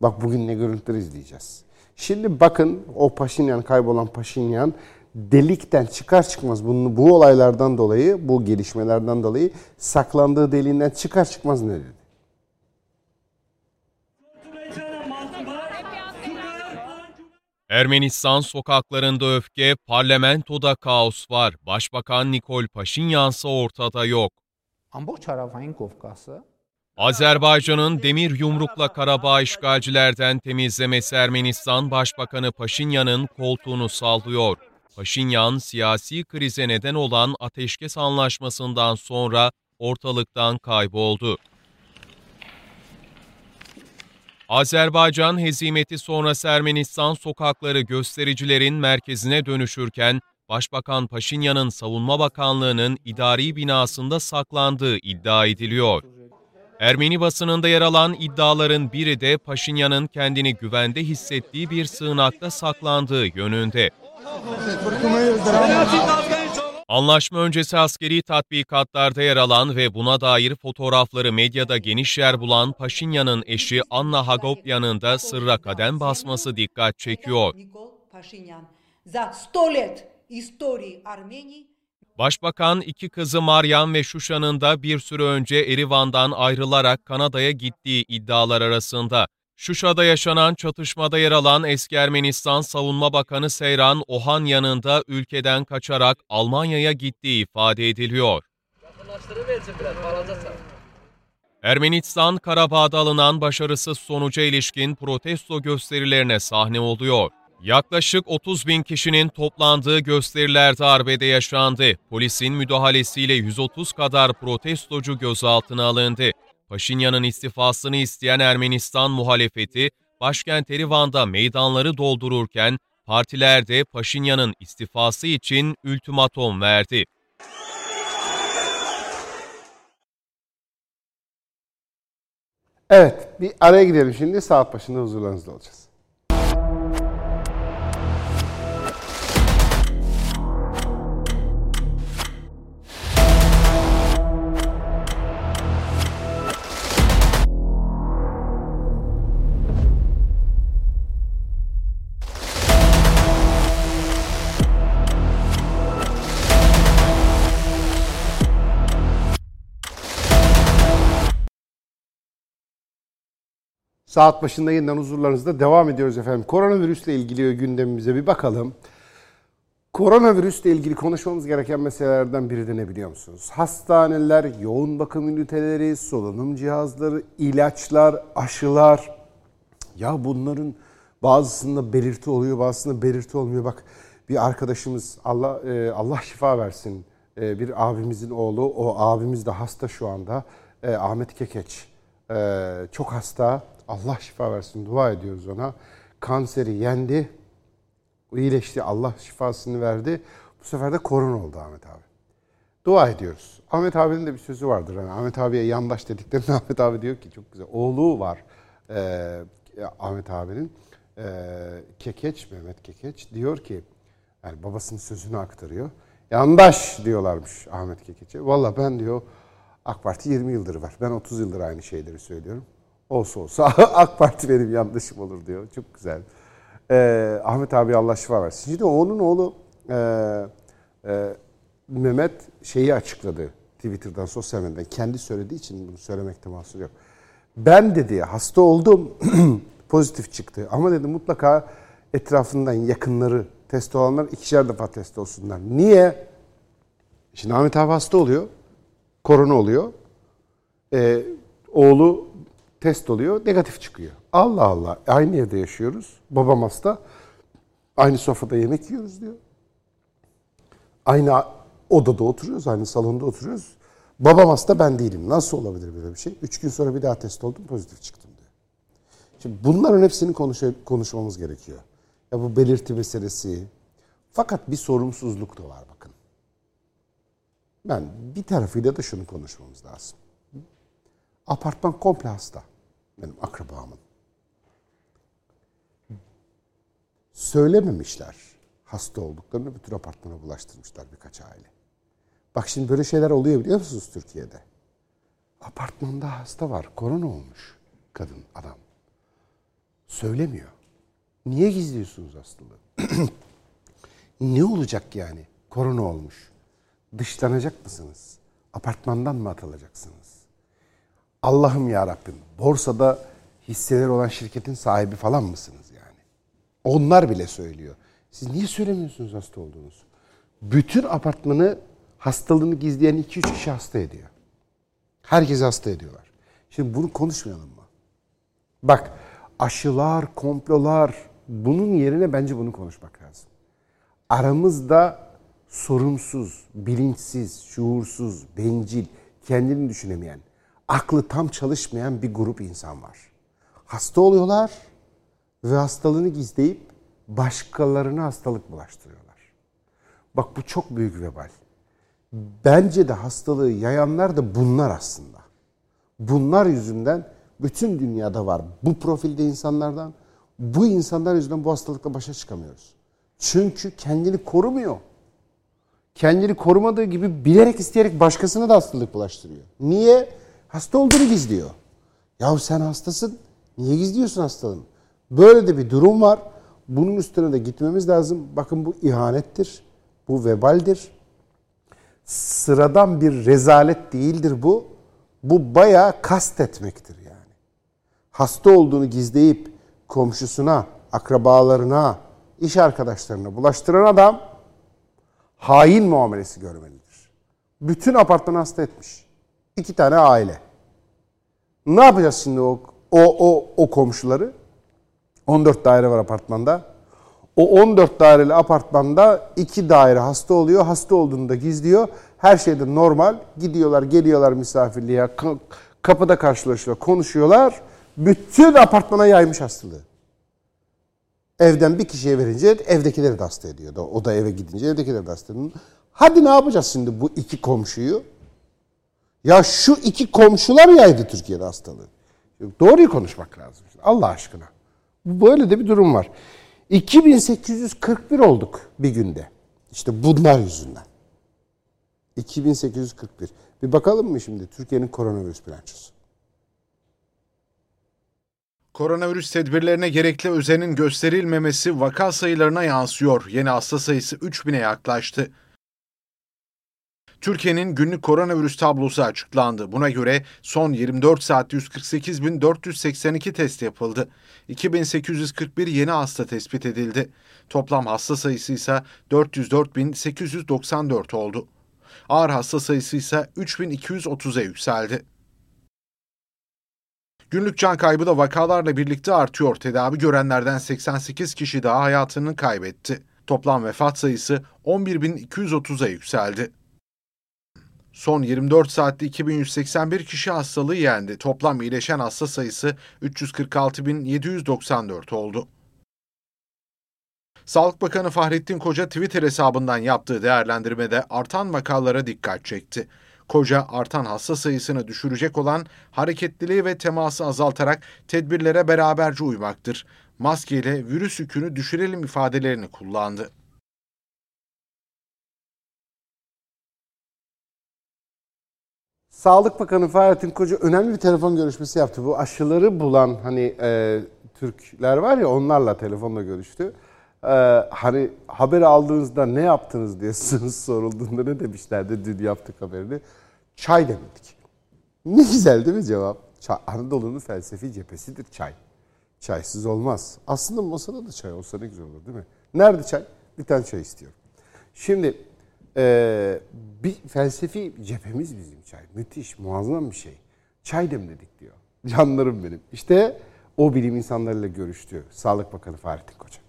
Bak bugün ne görüntüler izleyeceğiz. Şimdi bakın o Paşinyan kaybolan Paşinyan delikten çıkar çıkmaz bunu bu olaylardan dolayı bu gelişmelerden dolayı saklandığı deliğinden çıkar çıkmaz ne dedi? Ermenistan sokaklarında öfke, parlamentoda kaos var. Başbakan Nikol Paşinyansa ortada yok. ամբողջ հարավային Կովկասը Azerbaycan'ın demir yumrukla Karabağ işgalcilerden temizlemesi Ermenistan Başbakanı Paşinyan'ın koltuğunu sallıyor. Paşinyan, siyasi krize neden olan ateşkes anlaşmasından sonra ortalıktan kayboldu. Azerbaycan hezimeti sonrası Ermenistan sokakları göstericilerin merkezine dönüşürken Başbakan Paşinyan'ın Savunma Bakanlığı'nın idari binasında saklandığı iddia ediliyor. Ermeni basınında yer alan iddiaların biri de Paşinyan'ın kendini güvende hissettiği bir sığınakta saklandığı yönünde. Anlaşma öncesi askeri tatbikatlarda yer alan ve buna dair fotoğrafları medyada geniş yer bulan Paşinyan'ın eşi Anna Hagopyan'ın da sırra kadem basması dikkat çekiyor Nikol Paşinyan. За 100 лет истории Армении Başbakan iki kızı Maryam ve Şuşa'nın da bir süre önce Erivan'dan ayrılarak Kanada'ya gittiği iddialar arasında. Şuşa'da yaşanan çatışmada yer alan eski Ermenistan Savunma Bakanı Seyran Ohanyan'ın da ülkeden kaçarak Almanya'ya gittiği ifade ediliyor. Ermenistan, Karabağ'da alınan başarısız sonuca ilişkin protesto gösterilerine sahne oluyor. Yaklaşık 30 bin kişinin toplandığı gösterilerde arbede yaşandı. Polisin müdahalesiyle 130 kadar protestocu gözaltına alındı. Paşinyan'ın istifasını isteyen Ermenistan muhalefeti, başkent Erivan'da meydanları doldururken partiler de Paşinyan'ın istifası için ultimatom verdi. Evet bir araya gidelim şimdi saat başında huzurlarınızda olacağız. Saat başında yeniden huzurlarınızda devam ediyoruz efendim. Koronavirüsle ilgili gündemimize bir bakalım. Koronavirüsle ilgili konuşmamız gereken meselelerden biri de ne biliyor musunuz? Hastaneler, yoğun bakım üniteleri, solunum cihazları, ilaçlar, aşılar. Ya bunların bazısında belirti oluyor, bazısında belirti olmuyor. Bak bir arkadaşımız Allah e, Allah şifa versin. E, bir abimizin oğlu, o abimiz de hasta şu anda. E, Ahmet Kekeç. Çok hasta. Allah şifa versin. Dua ediyoruz ona. Kanseri yendi. iyileşti. Allah şifasını verdi. Bu sefer de korona oldu Ahmet abi. Dua ediyoruz. Ahmet abinin de bir sözü vardır. Hani Ahmet abiye yandaş dediklerinde Ahmet abi diyor ki çok güzel. Oğlu var e, Ahmet abinin. E, Kekeç, Mehmet Kekeç diyor ki yani babasının sözünü aktarıyor. Yandaş diyorlarmış Ahmet Kekeç'e. Valla ben diyor AK Parti 20 yıldır var. Ben 30 yıldır aynı şeyleri söylüyorum. Olsa olsa AK Parti benim yandaşım olur diyor. Çok güzel. Ee, Ahmet abi Allah şifa versin. Şimdi onun oğlu e, e, Mehmet şeyi açıkladı Twitter'dan, sosyal medyadan. Kendi söylediği için bunu söylemekte mahsur yok. Ben dedi hasta oldum, pozitif çıktı. Ama dedi mutlaka etrafından yakınları test olanlar ikişer defa test olsunlar. Niye? Şimdi Ahmet abi hasta oluyor, korona oluyor. Ee, oğlu test oluyor, negatif çıkıyor. Allah Allah, aynı evde yaşıyoruz. Babam hasta, aynı sofrada yemek yiyoruz diyor. Aynı odada oturuyoruz, aynı salonda oturuyoruz. Babam hasta, ben değilim. Nasıl olabilir böyle bir şey? Üç gün sonra bir daha test oldum, pozitif çıktım diyor. Şimdi bunların hepsini konuş konuşmamız gerekiyor. Ya bu belirti meselesi. Fakat bir sorumsuzluk da var bakın. Ben bir tarafıyla da şunu konuşmamız lazım. Apartman komple hasta. Benim akrabamın. Söylememişler hasta olduklarını bütün apartmana bulaştırmışlar birkaç aile. Bak şimdi böyle şeyler oluyor biliyor musunuz Türkiye'de? Apartmanda hasta var. Korona olmuş kadın, adam. Söylemiyor. Niye gizliyorsunuz hastalığı? ne olacak yani? Korona olmuş. Dışlanacak mısınız? Apartmandan mı atılacaksınız? Allah'ım ya Rabbim borsada hisseleri olan şirketin sahibi falan mısınız yani? Onlar bile söylüyor. Siz niye söylemiyorsunuz hasta olduğunuzu? Bütün apartmanı hastalığını gizleyen 2-3 kişi hasta ediyor. Herkesi hasta ediyorlar. Şimdi bunu konuşmayalım mı? Bak aşılar, komplolar bunun yerine bence bunu konuşmak lazım. Aramızda sorumsuz, bilinçsiz, şuursuz, bencil, kendini düşünemeyen, aklı tam çalışmayan bir grup insan var. Hasta oluyorlar ve hastalığını gizleyip başkalarına hastalık bulaştırıyorlar. Bak bu çok büyük vebal. Bence de hastalığı yayanlar da bunlar aslında. Bunlar yüzünden bütün dünyada var bu profilde insanlardan. Bu insanlar yüzünden bu hastalıkla başa çıkamıyoruz. Çünkü kendini korumuyor. Kendini korumadığı gibi bilerek isteyerek başkasına da hastalık bulaştırıyor. Niye? Hasta olduğunu gizliyor. Yahu sen hastasın. Niye gizliyorsun hastalığını? Böyle de bir durum var. Bunun üstüne de gitmemiz lazım. Bakın bu ihanettir. Bu vebaldir. Sıradan bir rezalet değildir bu. Bu bayağı kastetmektir yani. Hasta olduğunu gizleyip komşusuna, akrabalarına, iş arkadaşlarına bulaştıran adam hain muamelesi görmelidir. Bütün apartmanı hasta etmiş. İki tane aile. Ne yapacağız şimdi o o o, o komşuları? 14 daire var apartmanda. O 14 daireli apartmanda iki daire hasta oluyor. Hasta olduğunu da gizliyor. Her şey de normal. Gidiyorlar, geliyorlar misafirliğe. Ka- Kapıda karşılaşıyorlar, konuşuyorlar. Bütün apartmana yaymış hastalığı. Evden bir kişiye verince evdekileri de hasta ediyor. O da eve gidince evdekileri de hasta ediyor. Hadi ne yapacağız şimdi bu iki komşuyu? Ya şu iki komşular yaydı Türkiye'de hastalığı. Doğruyu konuşmak lazım. Allah aşkına. Böyle de bir durum var. 2841 olduk bir günde. İşte bunlar yüzünden. 2841. Bir bakalım mı şimdi Türkiye'nin koronavirüs bilançosu? Koronavirüs tedbirlerine gerekli özenin gösterilmemesi vaka sayılarına yansıyor. Yeni hasta sayısı 3000'e yaklaştı. Türkiye'nin günlük koronavirüs tablosu açıklandı. Buna göre son 24 saatte 148.482 test yapıldı. 2841 yeni hasta tespit edildi. Toplam hasta sayısı ise 404.894 oldu. Ağır hasta sayısı ise 3230'a yükseldi. Günlük can kaybı da vakalarla birlikte artıyor. Tedavi görenlerden 88 kişi daha hayatını kaybetti. Toplam vefat sayısı 11.230'a yükseldi. Son 24 saatte 2181 kişi hastalığı yendi. Toplam iyileşen hasta sayısı 346.794 oldu. Sağlık Bakanı Fahrettin Koca Twitter hesabından yaptığı değerlendirmede artan vakalara dikkat çekti. Koca artan hasta sayısını düşürecek olan hareketliliği ve teması azaltarak tedbirlere beraberce uymaktır. Maskeyle virüs yükünü düşürelim ifadelerini kullandı. Sağlık Bakanı Fahrettin Koca önemli bir telefon görüşmesi yaptı. Bu aşıları bulan hani e, Türkler var ya onlarla telefonla görüştü. E, hani haberi aldığınızda ne yaptınız diye sorulduğunda ne demişlerdi dün yaptık haberini. Çay demedik. Ne güzel değil mi cevap? Çay, Anadolu'nun felsefi cephesidir çay. Çaysız olmaz. Aslında masada da çay olsa ne güzel olur değil mi? Nerede çay? Bir tane çay istiyorum. Şimdi ee, bir felsefi cephemiz bizim çay. Müthiş, muazzam bir şey. Çay demledik diyor. Canlarım benim. İşte o bilim insanlarıyla görüştü. Sağlık Bakanı Fahrettin Koca.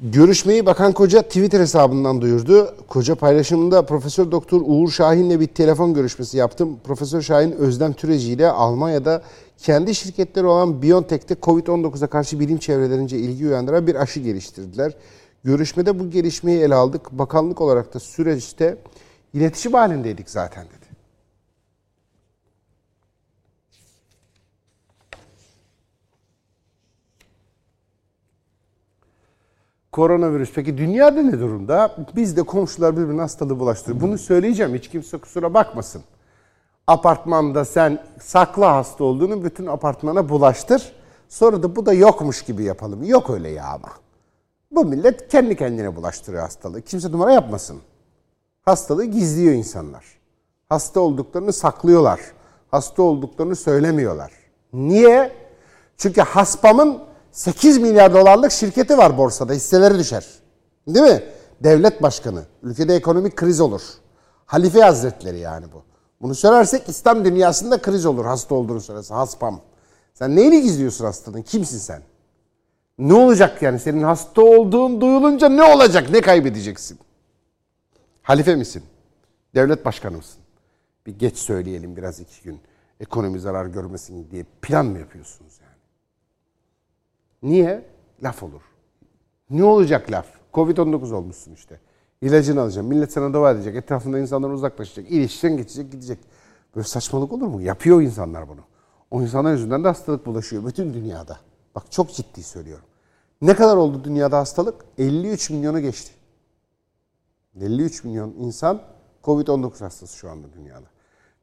Görüşmeyi Bakan Koca Twitter hesabından duyurdu. Koca paylaşımında Profesör Doktor Uğur Şahin'le bir telefon görüşmesi yaptım. Profesör Şahin Özlem Türeci ile Almanya'da kendi şirketleri olan BioNTech'te Covid-19'a karşı bilim çevrelerince ilgi uyandıran bir aşı geliştirdiler. Görüşmede bu gelişmeyi ele aldık. Bakanlık olarak da süreçte iletişim halindeydik zaten dedi. Koronavirüs peki dünyada ne durumda? Bizde komşular birbirine hastalığı bulaştırıyor. Bunu söyleyeceğim hiç kimse kusura bakmasın. Apartmanda sen sakla hasta olduğunu bütün apartmana bulaştır. Sonra da bu da yokmuş gibi yapalım. Yok öyle ya ama. Bu millet kendi kendine bulaştırıyor hastalığı. Kimse numara yapmasın. Hastalığı gizliyor insanlar. Hasta olduklarını saklıyorlar. hasta olduklarını söylemiyorlar. Niye? Çünkü Haspam'ın 8 milyar dolarlık şirketi var borsada. Hisseleri düşer. Değil mi? Devlet başkanı. Ülkede ekonomik kriz olur. Halife Hazretleri yani bu. Bunu söylersek İslam dünyasında kriz olur hasta olduğunu söylerse. Haspam. Sen neyle gizliyorsun hastanın? Kimsin sen? Ne olacak yani? Senin hasta olduğun duyulunca ne olacak? Ne kaybedeceksin? Halife misin? Devlet başkanı mısın? Bir geç söyleyelim biraz iki gün. Ekonomi zarar görmesin diye plan mı yapıyorsunuz yani? Niye? Laf olur. Ne olacak laf? Covid-19 olmuşsun işte. İlacını alacağım. Millet sana dua edecek. Etrafında insanlar uzaklaşacak. İlişkiden geçecek gidecek. Böyle saçmalık olur mu? Yapıyor insanlar bunu. O insanlar yüzünden de hastalık bulaşıyor bütün dünyada. Bak çok ciddi söylüyorum. Ne kadar oldu dünyada hastalık? 53 milyonu geçti. 53 milyon insan Covid-19 hastası şu anda dünyada.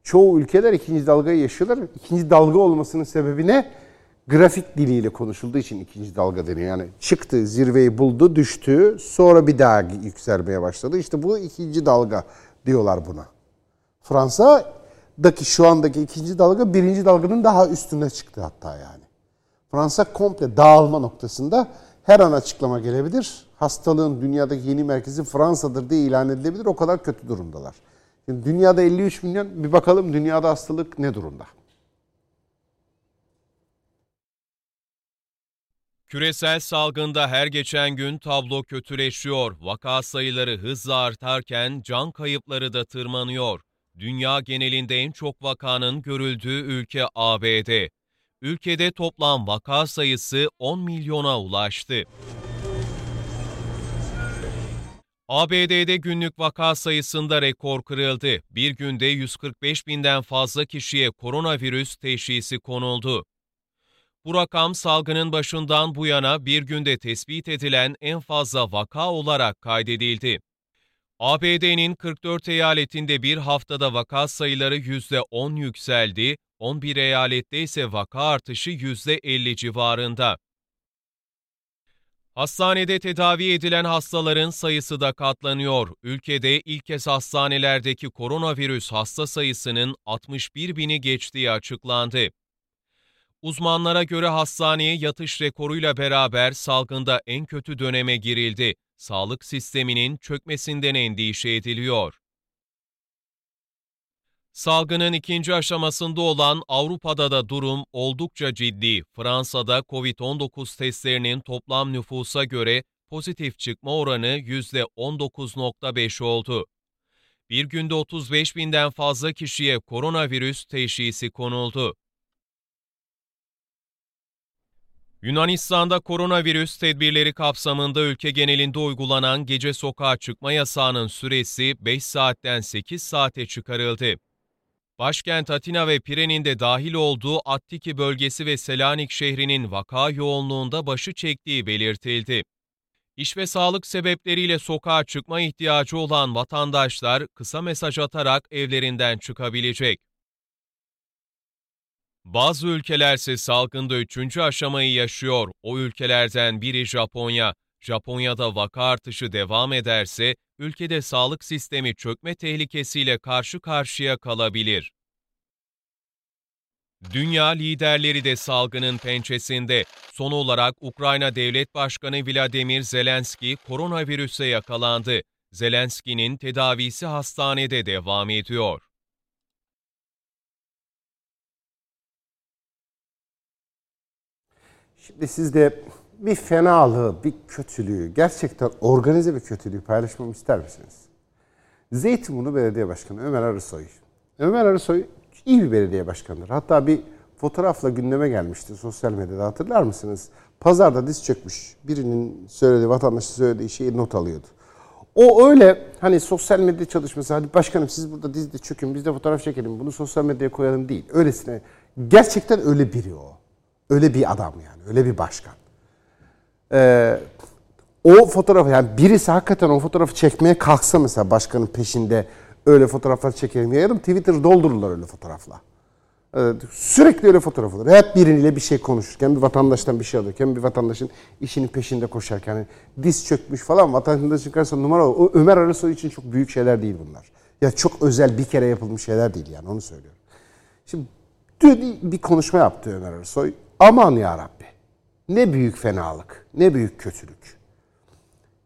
Çoğu ülkeler ikinci dalgayı yaşıyorlar. İkinci dalga olmasının sebebi ne? Grafik diliyle konuşulduğu için ikinci dalga deniyor. Yani çıktı, zirveyi buldu, düştü, sonra bir daha yükselmeye başladı. İşte bu ikinci dalga diyorlar buna. Fransa'daki şu andaki ikinci dalga birinci dalganın daha üstüne çıktı hatta yani. Fransa komple dağılma noktasında her an açıklama gelebilir. Hastalığın dünyadaki yeni merkezi Fransa'dır diye ilan edilebilir. O kadar kötü durumdalar. Şimdi dünyada 53 milyon bir bakalım dünyada hastalık ne durumda? Küresel salgında her geçen gün tablo kötüleşiyor. Vaka sayıları hızla artarken can kayıpları da tırmanıyor. Dünya genelinde en çok vakanın görüldüğü ülke ABD. Ülkede toplam vaka sayısı 10 milyona ulaştı. ABD'de günlük vaka sayısında rekor kırıldı. Bir günde 145 binden fazla kişiye koronavirüs teşhisi konuldu. Bu rakam salgının başından bu yana bir günde tespit edilen en fazla vaka olarak kaydedildi. ABD'nin 44 eyaletinde bir haftada vaka sayıları %10 yükseldi, 11 eyalette ise vaka artışı %50 civarında. Hastanede tedavi edilen hastaların sayısı da katlanıyor. Ülkede ilk kez hastanelerdeki koronavirüs hasta sayısının 61 bini geçtiği açıklandı. Uzmanlara göre hastaneye yatış rekoruyla beraber salgında en kötü döneme girildi. Sağlık sisteminin çökmesinden endişe ediliyor. Salgının ikinci aşamasında olan Avrupa'da da durum oldukça ciddi. Fransa'da COVID-19 testlerinin toplam nüfusa göre pozitif çıkma oranı %19.5 oldu. Bir günde 35 binden fazla kişiye koronavirüs teşhisi konuldu. Yunanistan'da koronavirüs tedbirleri kapsamında ülke genelinde uygulanan gece sokağa çıkma yasağının süresi 5 saatten 8 saate çıkarıldı. Başkent Atina ve Pire'nin de dahil olduğu Attiki bölgesi ve Selanik şehrinin vaka yoğunluğunda başı çektiği belirtildi. İş ve sağlık sebepleriyle sokağa çıkma ihtiyacı olan vatandaşlar kısa mesaj atarak evlerinden çıkabilecek. Bazı ülkelerse salgında üçüncü aşamayı yaşıyor. O ülkelerden biri Japonya. Japonya'da vaka artışı devam ederse ülkede sağlık sistemi çökme tehlikesiyle karşı karşıya kalabilir. Dünya liderleri de salgının pençesinde. Son olarak Ukrayna Devlet Başkanı Vladimir Zelenski koronavirüse yakalandı. Zelenski'nin tedavisi hastanede devam ediyor. Şimdi sizde bir fenalığı, bir kötülüğü, gerçekten organize bir kötülüğü paylaşmamı ister misiniz? Zeytinburnu Belediye Başkanı Ömer Arısoy. Ömer Arısoy iyi bir belediye başkanıdır. Hatta bir fotoğrafla gündeme gelmişti sosyal medyada hatırlar mısınız? Pazarda diz çökmüş. Birinin söylediği, vatandaşın söylediği şeyi not alıyordu. O öyle hani sosyal medya çalışması, hadi başkanım siz burada dizde çökün, biz de fotoğraf çekelim, bunu sosyal medyaya koyalım değil. Öylesine. Gerçekten öyle biri o. Öyle bir adam yani, öyle bir başkan. Ee, o fotoğrafı yani birisi hakikaten o fotoğrafı çekmeye kalksa mesela başkanın peşinde öyle fotoğraflar çekelim yayalım. Twitter doldururlar öyle fotoğrafla. Ee, sürekli öyle fotoğraf olur. Hep biriyle bir şey konuşurken, bir vatandaştan bir şey alırken, bir vatandaşın işinin peşinde koşarken, yani diz çökmüş falan vatandaşın karşısında numara o Ömer Arısoy için çok büyük şeyler değil bunlar. Ya çok özel bir kere yapılmış şeyler değil yani onu söylüyorum. Şimdi Dün bir konuşma yaptı Ömer Arısoy. Aman ya Rabbi. Ne büyük fenalık, ne büyük kötülük.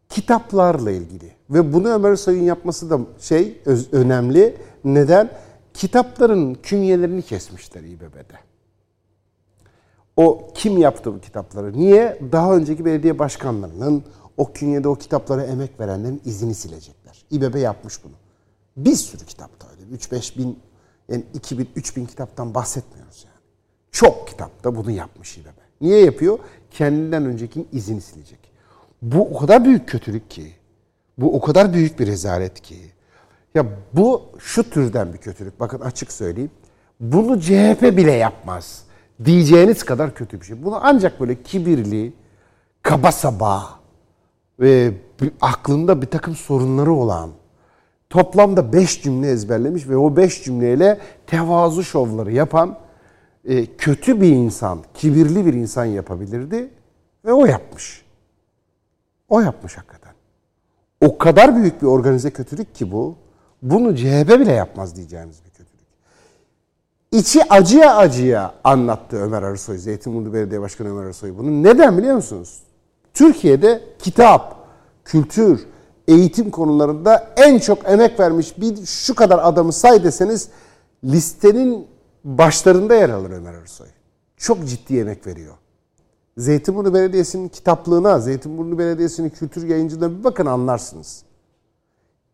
Kitaplarla ilgili ve bunu Ömer Arısoy'un yapması da şey öz- önemli. Neden? Kitapların künyelerini kesmişler İBB'de. O kim yaptı bu kitapları? Niye? Daha önceki belediye başkanlarının o künyede o kitaplara emek verenlerin izini silecekler. İBB yapmış bunu. Bir sürü kitapta öyle. 3-5 bin, yani 2000, 3000 kitaptan bahsetmiyoruz yani. Çok kitapta bunu yapmış İBB. Niye yapıyor? Kendinden öncekinin izini silecek. Bu o kadar büyük kötülük ki. Bu o kadar büyük bir rezalet ki. Ya bu şu türden bir kötülük. Bakın açık söyleyeyim. Bunu CHP bile yapmaz. Diyeceğiniz kadar kötü bir şey. Bunu ancak böyle kibirli, kaba saba ve aklında bir takım sorunları olan toplamda 5 cümle ezberlemiş ve o 5 cümleyle tevazu şovları yapan e, kötü bir insan, kibirli bir insan yapabilirdi ve o yapmış. O yapmış hakikaten. O kadar büyük bir organize kötülük ki bu. Bunu CHP bile yapmaz diyeceğimiz bir kötülük. İçi acıya acıya anlattı Ömer Arısoy, Zeytinburnu Belediye Başkanı Ömer Arısoy bunu. Neden biliyor musunuz? Türkiye'de kitap, kültür, eğitim konularında en çok emek vermiş bir şu kadar adamı say deseniz listenin başlarında yer alır Ömer Arısoy. Çok ciddi emek veriyor. Zeytinburnu Belediyesi'nin kitaplığına, Zeytinburnu Belediyesi'nin kültür yayıncılığına bir bakın anlarsınız.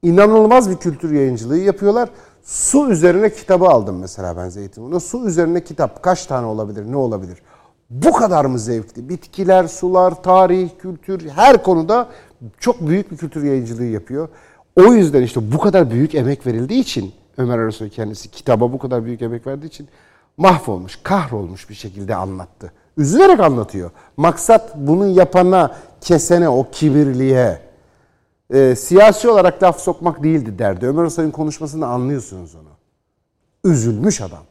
İnanılmaz bir kültür yayıncılığı yapıyorlar. Su üzerine kitabı aldım mesela ben Zeytinburnu'nda. Su üzerine kitap kaç tane olabilir, ne olabilir? Bu kadar mı zevkli? Bitkiler, sular, tarih, kültür her konuda çok büyük bir kültür yayıncılığı yapıyor. O yüzden işte bu kadar büyük emek verildiği için Ömer Arasoy kendisi kitaba bu kadar büyük emek verdiği için mahvolmuş, kahrolmuş bir şekilde anlattı. Üzülerek anlatıyor. Maksat bunu yapana, kesene, o kibirliye, e, siyasi olarak laf sokmak değildi derdi. Ömer Arasoy'un konuşmasında anlıyorsunuz onu. Üzülmüş adam.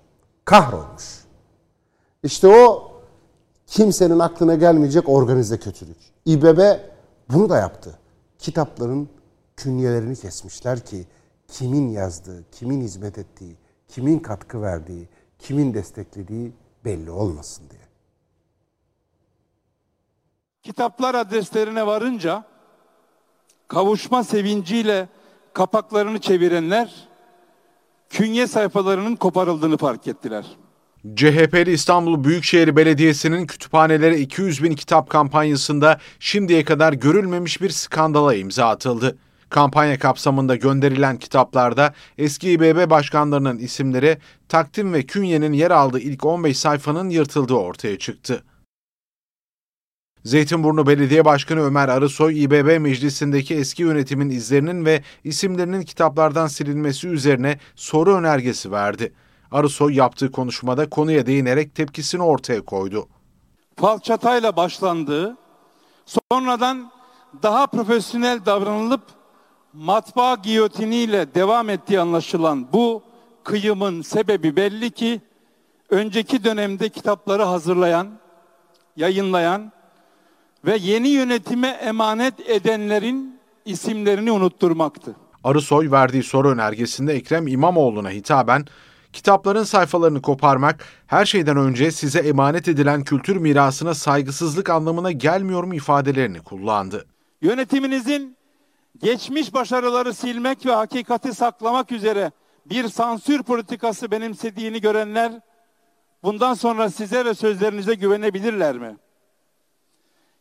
Kahrolmuş. İşte o kimsenin aklına gelmeyecek organize kötülük. İBB bunu da yaptı. Kitapların künyelerini kesmişler ki kimin yazdığı, kimin hizmet ettiği, kimin katkı verdiği, kimin desteklediği belli olmasın diye. Kitaplar adreslerine varınca kavuşma sevinciyle kapaklarını çevirenler künye sayfalarının koparıldığını fark ettiler. CHP'li İstanbul Büyükşehir Belediyesi'nin kütüphanelere 200 bin kitap kampanyasında şimdiye kadar görülmemiş bir skandala imza atıldı. Kampanya kapsamında gönderilen kitaplarda eski İBB başkanlarının isimleri takdim ve künyenin yer aldığı ilk 15 sayfanın yırtıldığı ortaya çıktı. Zeytinburnu Belediye Başkanı Ömer Arısoy, İBB Meclisi'ndeki eski yönetimin izlerinin ve isimlerinin kitaplardan silinmesi üzerine soru önergesi verdi. Arısoy yaptığı konuşmada konuya değinerek tepkisini ortaya koydu. Falçatayla başlandığı, sonradan daha profesyonel davranılıp matbaa giyotiniyle devam ettiği anlaşılan bu kıyımın sebebi belli ki önceki dönemde kitapları hazırlayan, yayınlayan ve yeni yönetime emanet edenlerin isimlerini unutturmaktı. Arısoy verdiği soru önergesinde Ekrem İmamoğlu'na hitaben kitapların sayfalarını koparmak her şeyden önce size emanet edilen kültür mirasına saygısızlık anlamına gelmiyor mu ifadelerini kullandı. Yönetiminizin geçmiş başarıları silmek ve hakikati saklamak üzere bir sansür politikası benimsediğini görenler bundan sonra size ve sözlerinize güvenebilirler mi?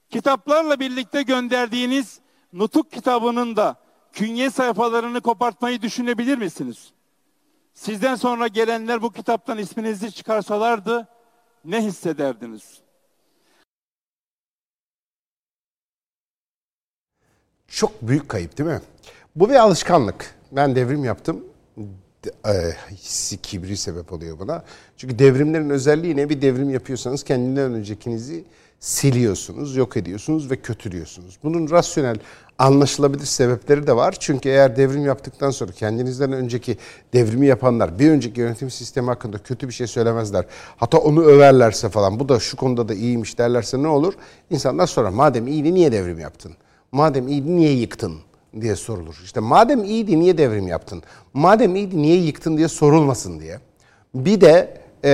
Kitaplarla birlikte gönderdiğiniz Nutuk kitabının da künye sayfalarını kopartmayı düşünebilir misiniz? Sizden sonra gelenler bu kitaptan isminizi çıkarsalardı ne hissederdiniz? Çok büyük kayıp değil mi? Bu bir alışkanlık. Ben devrim yaptım. E, hissi kibri sebep oluyor buna. Çünkü devrimlerin özelliği ne? Bir devrim yapıyorsanız kendinden öncekinizi siliyorsunuz, yok ediyorsunuz ve kötülüyorsunuz. Bunun rasyonel, anlaşılabilir sebepleri de var. Çünkü eğer devrim yaptıktan sonra kendinizden önceki devrimi yapanlar bir önceki yönetim sistemi hakkında kötü bir şey söylemezler. Hatta onu överlerse falan bu da şu konuda da iyiymiş derlerse ne olur? İnsanlar sonra madem iyiydi niye devrim yaptın? Madem iyiydi niye yıktın? diye sorulur. İşte madem iyiydi niye devrim yaptın? Madem iyiydi niye yıktın diye sorulmasın diye. Bir de e,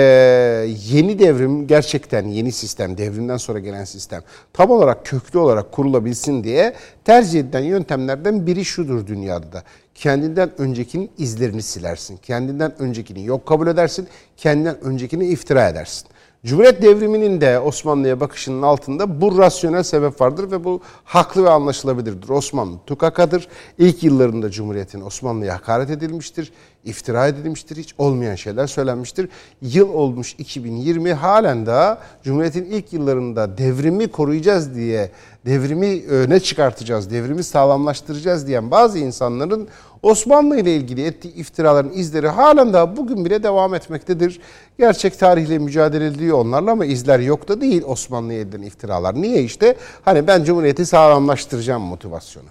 yeni devrim gerçekten yeni sistem, devrimden sonra gelen sistem tam olarak köklü olarak kurulabilsin diye tercih edilen yöntemlerden biri şudur dünyada da. Kendinden öncekinin izlerini silersin. Kendinden öncekini yok kabul edersin. Kendinden öncekini iftira edersin. Cumhuriyet devriminin de Osmanlı'ya bakışının altında bu rasyonel sebep vardır ve bu haklı ve anlaşılabilirdir. Osmanlı tukakadır. İlk yıllarında Cumhuriyet'in Osmanlı'ya hakaret edilmiştir, iftira edilmiştir, hiç olmayan şeyler söylenmiştir. Yıl olmuş 2020 halen daha Cumhuriyet'in ilk yıllarında devrimi koruyacağız diye, devrimi öne çıkartacağız, devrimi sağlamlaştıracağız diyen bazı insanların Osmanlı ile ilgili ettiği iftiraların izleri halen daha bugün bile devam etmektedir. Gerçek tarihle mücadele ediliyor onlarla ama izler yok da değil Osmanlı'ya edilen iftiralar. Niye işte? Hani ben Cumhuriyeti sağlamlaştıracağım motivasyonu.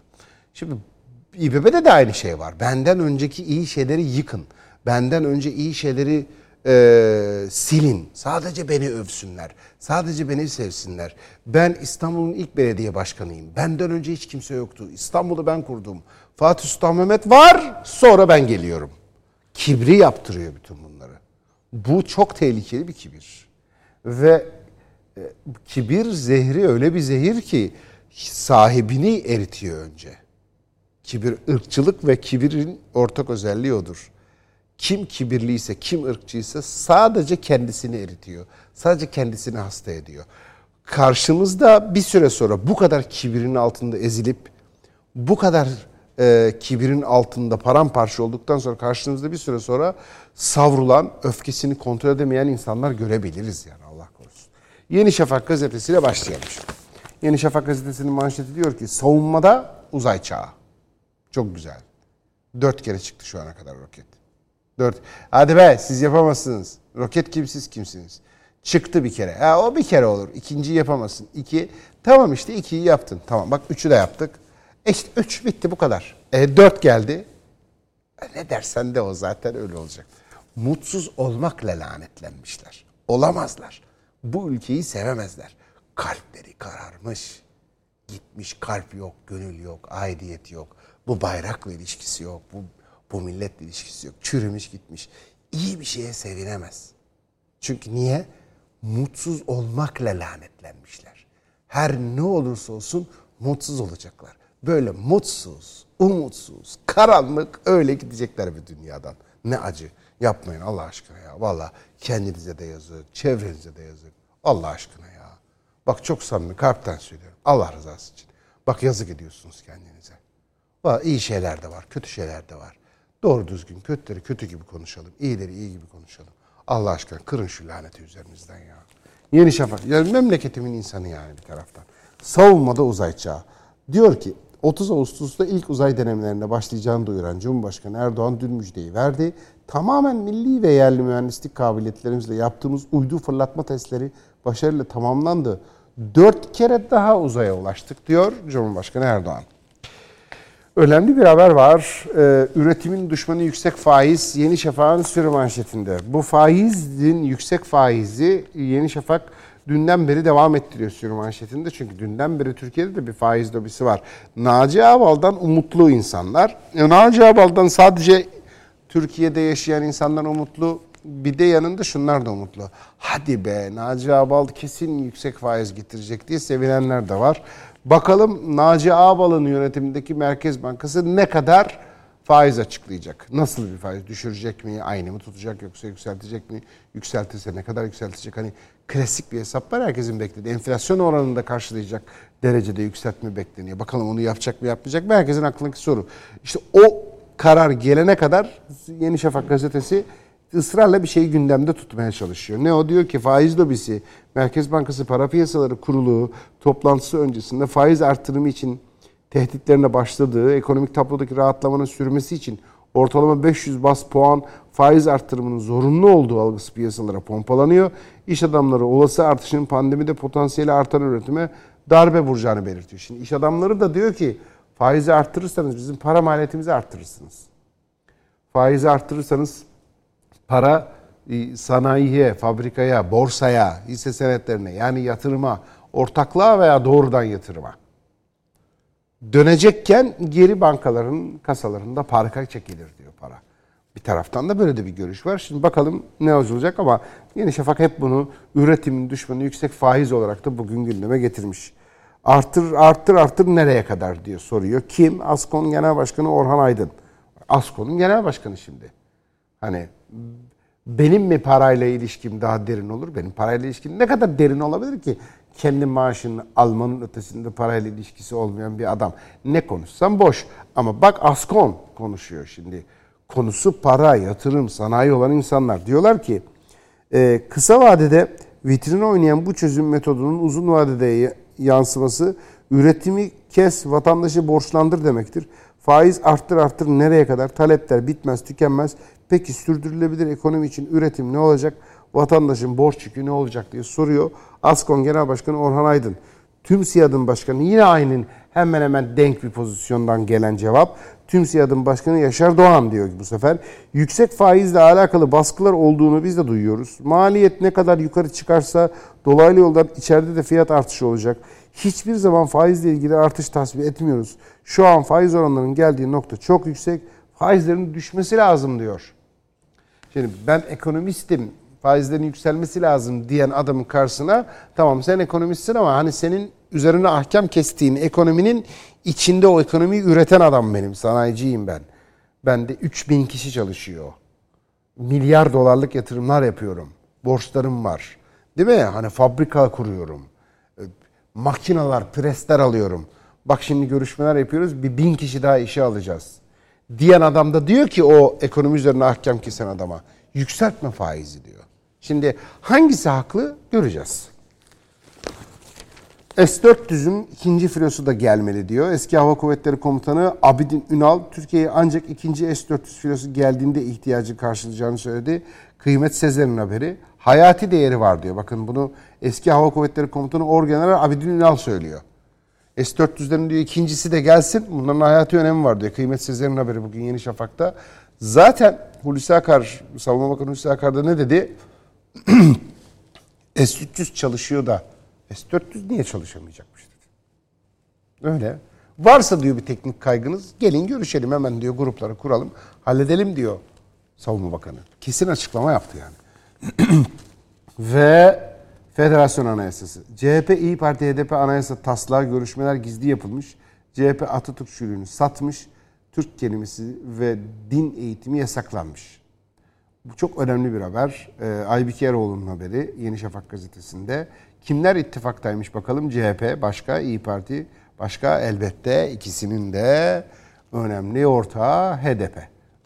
Şimdi İBB'de de aynı şey var. Benden önceki iyi şeyleri yıkın. Benden önce iyi şeyleri e, silin. Sadece beni övsünler. Sadece beni sevsinler. Ben İstanbul'un ilk belediye başkanıyım. Benden önce hiç kimse yoktu. İstanbul'u ben kurdum. Fatih Sultan Mehmet var. Sonra ben geliyorum. Kibri yaptırıyor bütün bunları. Bu çok tehlikeli bir kibir. Ve e, kibir zehri öyle bir zehir ki sahibini eritiyor önce. Kibir ırkçılık ve kibirin ortak özelliği odur. Kim kibirliyse, kim ırkçıysa sadece kendisini eritiyor. Sadece kendisini hasta ediyor. Karşımızda bir süre sonra bu kadar kibirin altında ezilip bu kadar e, kibirin altında paramparça olduktan sonra karşımızda bir süre sonra savrulan, öfkesini kontrol edemeyen insanlar görebiliriz yani Allah korusun. Yeni Şafak gazetesiyle başlayalım. Yeni Şafak gazetesinin manşeti diyor ki savunmada uzay çağı. Çok güzel. Dört kere çıktı şu ana kadar roket. Dört. Hadi be siz yapamazsınız. Roket kimsiz kimsiniz. Çıktı bir kere. Ha, o bir kere olur. İkinciyi yapamazsın. İki. Tamam işte ikiyi yaptın. Tamam bak üçü de yaptık. E işte üç bitti bu kadar. E dört geldi. E ne dersen de o zaten öyle olacak. Mutsuz olmakla lanetlenmişler. Olamazlar. Bu ülkeyi sevemezler. Kalpleri kararmış. Gitmiş kalp yok, gönül yok, aidiyet yok. Bu bayrakla ilişkisi yok. Bu, bu milletle ilişkisi yok. Çürümüş gitmiş. İyi bir şeye sevinemez. Çünkü niye? Mutsuz olmakla lanetlenmişler. Her ne olursa olsun mutsuz olacaklar. Böyle mutsuz, umutsuz, karanlık öyle gidecekler bir dünyadan. Ne acı. Yapmayın Allah aşkına ya. Valla kendinize de yazık, çevrenize de yazık. Allah aşkına ya. Bak çok samimi kalpten söylüyorum. Allah rızası için. Bak yazık ediyorsunuz kendinize. İyi şeyler de var, kötü şeyler de var. Doğru düzgün kötüleri kötü gibi konuşalım. iyileri iyi gibi konuşalım. Allah aşkına kırın şu laneti üzerinizden ya. Yeni Şafak. Yani memleketimin insanı yani bir taraftan. Savunmada uzay çağı. Diyor ki 30 Ağustos'ta ilk uzay denemelerine başlayacağını duyuran Cumhurbaşkanı Erdoğan dün müjdeyi verdi. Tamamen milli ve yerli mühendislik kabiliyetlerimizle yaptığımız uydu fırlatma testleri başarıyla tamamlandı. Dört kere daha uzaya ulaştık diyor Cumhurbaşkanı Erdoğan. Önemli bir haber var. Ee, üretimin düşmanı yüksek faiz Yeni Şafak'ın sürü manşetinde. Bu faizin yüksek faizi Yeni Şafak dünden beri devam ettiriyor sürü manşetinde. Çünkü dünden beri Türkiye'de de bir faiz lobisi var. Naci Ağbal'dan umutlu insanlar. E, Naci Ağbal'dan sadece Türkiye'de yaşayan insanlar umutlu. Bir de yanında şunlar da umutlu. Hadi be Naci Ağbal kesin yüksek faiz getirecek diye sevinenler de var. Bakalım Naci Ağbal'ın yönetimindeki Merkez Bankası ne kadar faiz açıklayacak? Nasıl bir faiz? Düşürecek mi? Aynı mı tutacak yoksa yükseltecek mi? Yükseltirse ne kadar yükseltecek? Hani klasik bir hesap var herkesin beklediği. Enflasyon oranını da karşılayacak derecede yükseltme bekleniyor. Bakalım onu yapacak mı yapmayacak mı? Herkesin aklındaki soru. İşte o karar gelene kadar Yeni Şafak gazetesi ısrarla bir şeyi gündemde tutmaya çalışıyor. Ne o diyor ki faiz lobisi, Merkez Bankası Para Piyasaları Kurulu toplantısı öncesinde faiz artırımı için tehditlerine başladığı, ekonomik tablodaki rahatlamanın sürmesi için ortalama 500 bas puan faiz artırımının zorunlu olduğu algısı piyasalara pompalanıyor. İş adamları olası artışın pandemide potansiyeli artan üretime darbe vuracağını belirtiyor. Şimdi iş adamları da diyor ki faizi arttırırsanız bizim para maliyetimizi arttırırsınız. Faizi arttırırsanız para e, sanayiye, fabrikaya, borsaya, hisse senetlerine yani yatırıma, ortaklığa veya doğrudan yatırıma dönecekken geri bankaların kasalarında parka çekilir diyor para. Bir taraftan da böyle de bir görüş var. Şimdi bakalım ne olacak ama Yeni Şafak hep bunu üretimin düşmanı yüksek faiz olarak da bugün gündeme getirmiş. Artır, arttır, arttır nereye kadar diye soruyor. Kim? Askon Genel Başkanı Orhan Aydın. Askon'un genel başkanı şimdi. Hani benim mi parayla ilişkim daha derin olur? Benim parayla ilişkim ne kadar derin olabilir ki? Kendi maaşını almanın ötesinde parayla ilişkisi olmayan bir adam. Ne konuşsam boş. Ama bak Askon konuşuyor şimdi. Konusu para, yatırım, sanayi olan insanlar. Diyorlar ki e, kısa vadede vitrine oynayan bu çözüm metodunun uzun vadede yansıması üretimi kes, vatandaşı borçlandır demektir. Faiz arttır arttır nereye kadar? Talepler bitmez, tükenmez. Peki sürdürülebilir ekonomi için üretim ne olacak? Vatandaşın borç yükü ne olacak diye soruyor. Askon Genel Başkanı Orhan Aydın. Tüm SİAD'ın başkanı yine aynı hemen hemen denk bir pozisyondan gelen cevap. Tüm SİAD'ın başkanı Yaşar Doğan diyor ki bu sefer. Yüksek faizle alakalı baskılar olduğunu biz de duyuyoruz. Maliyet ne kadar yukarı çıkarsa dolaylı yoldan içeride de fiyat artışı olacak. Hiçbir zaman faizle ilgili artış tasvip etmiyoruz. Şu an faiz oranlarının geldiği nokta çok yüksek. Faizlerin düşmesi lazım diyor. Şimdi ben ekonomistim, faizlerin yükselmesi lazım diyen adamın karşısına tamam sen ekonomistsin ama hani senin üzerine ahkam kestiğin ekonominin içinde o ekonomiyi üreten adam benim, sanayiciyim ben. Bende 3000 kişi çalışıyor. Milyar dolarlık yatırımlar yapıyorum. Borçlarım var. Değil mi? Hani fabrika kuruyorum. Makineler, presler alıyorum. Bak şimdi görüşmeler yapıyoruz. Bir bin kişi daha işe alacağız. Diyen adam da diyor ki o ekonomi üzerine ahkam kesen adama yükseltme faizi diyor. Şimdi hangisi haklı göreceğiz. S-400'ün ikinci filosu da gelmeli diyor. Eski Hava Kuvvetleri Komutanı Abidin Ünal, Türkiye'ye ancak ikinci S-400 filosu geldiğinde ihtiyacı karşılayacağını söyledi. Kıymet Sezer'in haberi. Hayati değeri var diyor. Bakın bunu eski Hava Kuvvetleri Komutanı Orgeneral Abidin Ünal söylüyor. S-400'lerin diyor ikincisi de gelsin. Bunların hayati önemi var diyor. Kıymet Sezer'in haberi bugün Yeni Şafak'ta. Zaten Hulusi Akar, Savunma Bakanı Hulusi Akar da ne dedi? S-300 çalışıyor da S-400 niye çalışamayacakmış dedi. Öyle. Varsa diyor bir teknik kaygınız gelin görüşelim hemen diyor grupları kuralım. Halledelim diyor Savunma Bakanı. Kesin açıklama yaptı yani. Ve Federasyon Anayasası. CHP, İyi Parti, HDP anayasa taslağı görüşmeler gizli yapılmış. CHP Atatürkçülüğünü satmış. Türk kelimesi ve din eğitimi yasaklanmış. Bu çok önemli bir haber. Ee, Aybike Eroğlu'nun haberi Yeni Şafak gazetesinde. Kimler ittifaktaymış bakalım? CHP, başka İyi Parti, başka elbette ikisinin de önemli ortağı HDP.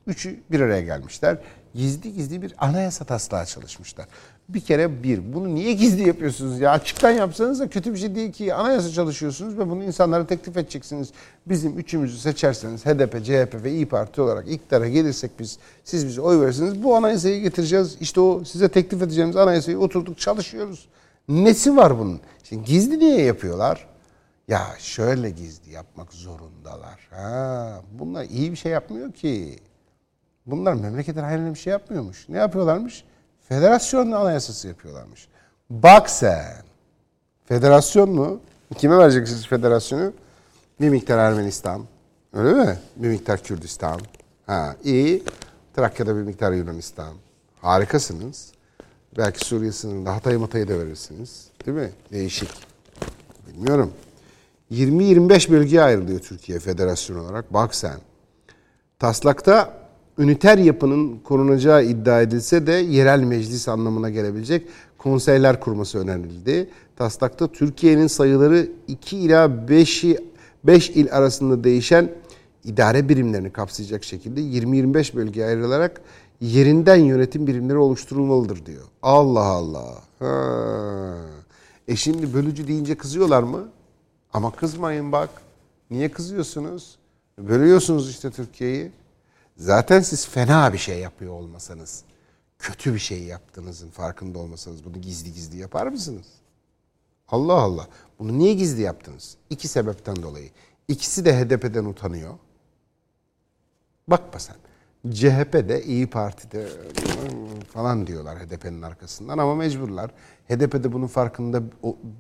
Üçü bir araya gelmişler. Gizli gizli bir anayasa taslağı çalışmışlar. Bir kere bir, bunu niye gizli yapıyorsunuz ya? Açıktan yapsanız da kötü bir şey değil ki. Anayasa çalışıyorsunuz ve bunu insanlara teklif edeceksiniz. Bizim üçümüzü seçerseniz HDP, CHP ve İyi Parti olarak iktidara gelirsek biz, siz bize oy verirsiniz. Bu anayasayı getireceğiz. İşte o size teklif edeceğimiz anayasayı oturduk çalışıyoruz. Nesi var bunun? Şimdi gizli niye yapıyorlar? Ya şöyle gizli yapmak zorundalar. Ha, bunlar iyi bir şey yapmıyor ki. Bunlar memleketin hayrına bir şey yapmıyormuş. Ne yapıyorlarmış? Federasyon anayasası yapıyorlarmış. Bak sen. Federasyon mu? Kime vereceksiniz federasyonu? Bir miktar Ermenistan. Öyle mi? Bir miktar Kürdistan. Ha, iyi. Trakya'da bir miktar Yunanistan. Harikasınız. Belki Suriye sınırında Hatay Matay'ı da verirsiniz. Değil mi? Değişik. Bilmiyorum. 20-25 bölgeye ayrılıyor Türkiye federasyon olarak. Bak sen. Taslakta üniter yapının korunacağı iddia edilse de yerel meclis anlamına gelebilecek konseyler kurması önerildi. Taslakta Türkiye'nin sayıları 2 ila 5'i 5 il arasında değişen idare birimlerini kapsayacak şekilde 20-25 bölgeye ayrılarak yerinden yönetim birimleri oluşturulmalıdır diyor. Allah Allah. Ha. E şimdi bölücü deyince kızıyorlar mı? Ama kızmayın bak. Niye kızıyorsunuz? Bölüyorsunuz işte Türkiye'yi. Zaten siz fena bir şey yapıyor olmasanız, kötü bir şey yaptığınızın farkında olmasanız bunu gizli gizli yapar mısınız? Allah Allah. Bunu niye gizli yaptınız? İki sebepten dolayı. İkisi de HDP'den utanıyor. Bakma sen. CHP'de İyi Parti'de falan diyorlar HDP'nin arkasından ama mecburlar. HDP'de bunun farkında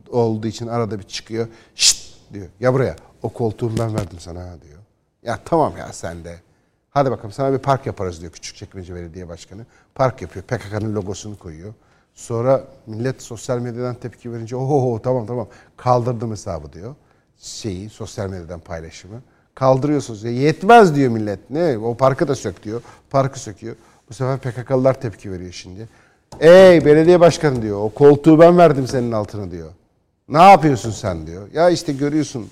olduğu için arada bir çıkıyor. Şşt diyor. Ya buraya o koltuğu ben verdim sana diyor. Ya tamam ya sen de. Hadi bakalım sana bir park yaparız diyor Küçükçekmece Belediye Başkanı. Park yapıyor. PKK'nın logosunu koyuyor. Sonra millet sosyal medyadan tepki verince oho tamam tamam kaldırdım hesabı diyor. Şeyi sosyal medyadan paylaşımı. Kaldırıyorsunuz. Ya yetmez diyor millet. Ne? O parkı da sök diyor. Parkı söküyor. Bu sefer PKK'lılar tepki veriyor şimdi. Ey belediye başkanı diyor. O koltuğu ben verdim senin altına diyor. Ne yapıyorsun sen diyor. Ya işte görüyorsun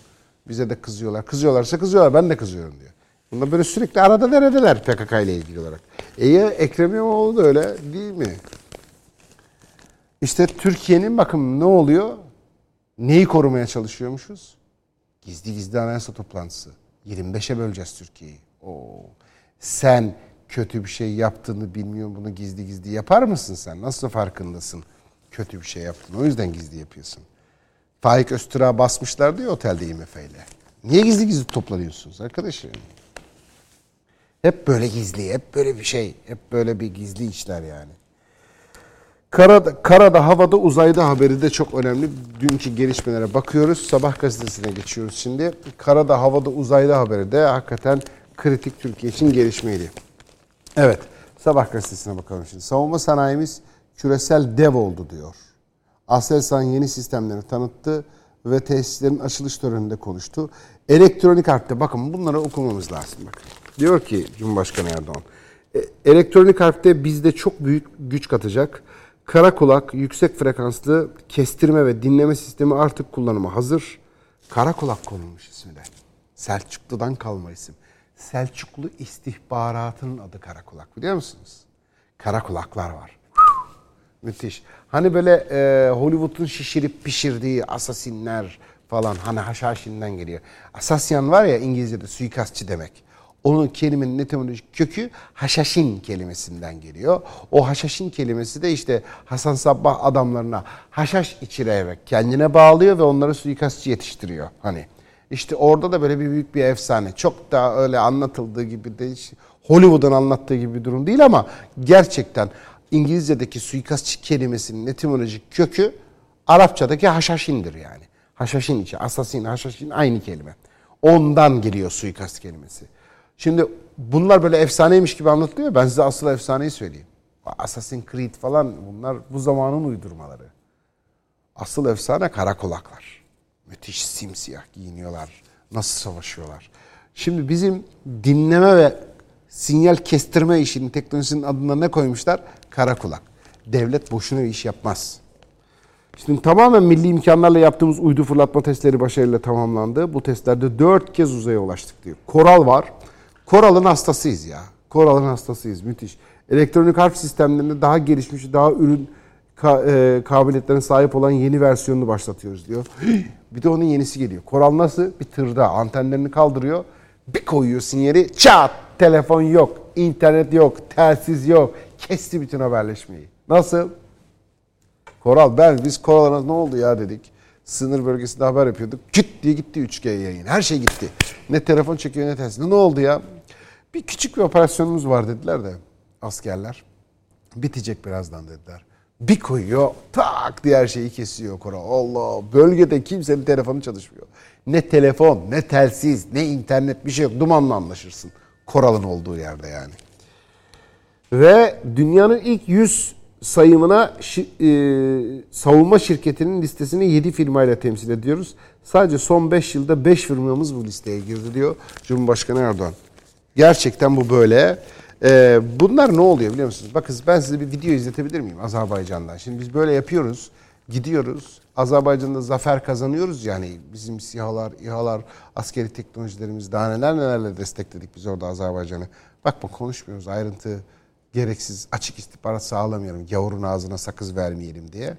bize de kızıyorlar. Kızıyorlarsa kızıyorlar. Ben de kızıyorum diyor. Bunlar böyle sürekli arada neredeler PKK ile ilgili olarak. E ya Ekrem İmamoğlu da öyle değil mi? İşte Türkiye'nin bakın ne oluyor? Neyi korumaya çalışıyormuşuz? Gizli gizli anayasa toplantısı. 25'e böleceğiz Türkiye'yi. Oo. Sen kötü bir şey yaptığını bilmiyor bunu gizli gizli yapar mısın sen? Nasıl farkındasın kötü bir şey yaptığını? O yüzden gizli yapıyorsun. Faik Öztürk'a basmışlar diyor otelde IMF ile. Niye gizli gizli toplanıyorsunuz arkadaşım? Hep böyle gizli, hep böyle bir şey. Hep böyle bir gizli işler yani. Karada, karada, havada, uzayda haberi de çok önemli. Dünkü gelişmelere bakıyoruz. Sabah gazetesine geçiyoruz şimdi. Karada, havada, uzayda haberi de hakikaten kritik Türkiye için gelişmeydi. Evet, Sabah gazetesine bakalım şimdi. Savunma sanayimiz küresel dev oldu diyor. Aselsan yeni sistemlerini tanıttı ve tesislerin açılış töreninde konuştu. Elektronik harpte bakın bunları okumamız lazım. Bakın. Diyor ki Cumhurbaşkanı Erdoğan, "E, elektronik harpte bizde çok büyük güç katacak. Kara kulak, yüksek frekanslı kestirme ve dinleme sistemi artık kullanıma hazır. Kara kulak konulmuş ismi. Selçuklu'dan kalma isim. Selçuklu istihbaratının adı kara kulak biliyor musunuz? Kara kulaklar var. Müthiş. Hani böyle e, Hollywood'un şişirip pişirdiği asasinler falan hani haşhaşinden geliyor. Asasyan var ya İngilizce'de suikastçı demek. Onun kelimenin etimolojik kökü haşhaşin kelimesinden geliyor. O haşhaşin kelimesi de işte Hasan Sabbah adamlarına haşhaş içirerek kendine bağlıyor ve onları suikastçı yetiştiriyor. Hani işte orada da böyle bir büyük bir efsane. Çok da öyle anlatıldığı gibi de hiç Hollywood'un anlattığı gibi bir durum değil ama gerçekten İngilizce'deki suikastçı kelimesinin etimolojik kökü Arapçadaki haşhaşindir yani. Haşhaşin içi, asasin, haşhaşin aynı kelime. Ondan geliyor suikast kelimesi. Şimdi bunlar böyle efsaneymiş gibi anlatılıyor. Ben size asıl efsaneyi söyleyeyim. Assassin's Creed falan bunlar bu zamanın uydurmaları. Asıl efsane kara kulaklar. Müthiş simsiyah giyiniyorlar. Nasıl savaşıyorlar. Şimdi bizim dinleme ve sinyal kestirme işinin teknolojisinin adına ne koymuşlar? Kara kulak. Devlet boşuna bir iş yapmaz. Şimdi tamamen milli imkanlarla yaptığımız uydu fırlatma testleri başarıyla tamamlandı. Bu testlerde dört kez uzaya ulaştık diyor. Koral var. Koral'ın hastasıyız ya. Koral'ın hastasıyız. Müthiş. Elektronik harf sistemlerinde daha gelişmiş, daha ürün ka- e, kabiliyetlerine sahip olan yeni versiyonunu başlatıyoruz diyor. Bir de onun yenisi geliyor. Koral nasıl? Bir tırda antenlerini kaldırıyor. Bir koyuyor sinyali. Çat! Telefon yok, internet yok, telsiz yok. Kesti bütün haberleşmeyi. Nasıl? Koral ben biz Koral'a ne oldu ya dedik. Sınır bölgesinde haber yapıyorduk. Küt diye gitti 3G yayın. Her şey gitti. Ne telefon çekiyor ne telsiz. Ne oldu ya? Bir küçük bir operasyonumuz var dediler de askerler. Bitecek birazdan dediler. Bir koyuyor tak diye her şeyi kesiyor Koral. Allah bölgede kimsenin telefonu çalışmıyor. Ne telefon ne telsiz ne internet bir şey yok. Dumanla anlaşırsın. Koral'ın olduğu yerde yani. Ve dünyanın ilk 100 sayımına şi- e, savunma şirketinin listesini 7 firmayla temsil ediyoruz. Sadece son 5 yılda 5 firmamız bu listeye girdi diyor Cumhurbaşkanı Erdoğan. Gerçekten bu böyle. E, bunlar ne oluyor biliyor musunuz? Bakın ben size bir video izletebilir miyim Azerbaycan'dan? Şimdi biz böyle yapıyoruz. Gidiyoruz. Azerbaycan'da zafer kazanıyoruz yani bizim SİHA'lar, İHA'lar, askeri teknolojilerimiz daha neler nelerle destekledik biz orada Azerbaycan'ı. Bakma konuşmuyoruz ayrıntı gereksiz açık istihbarat sağlamayalım. Gavurun ağzına sakız vermeyelim diye.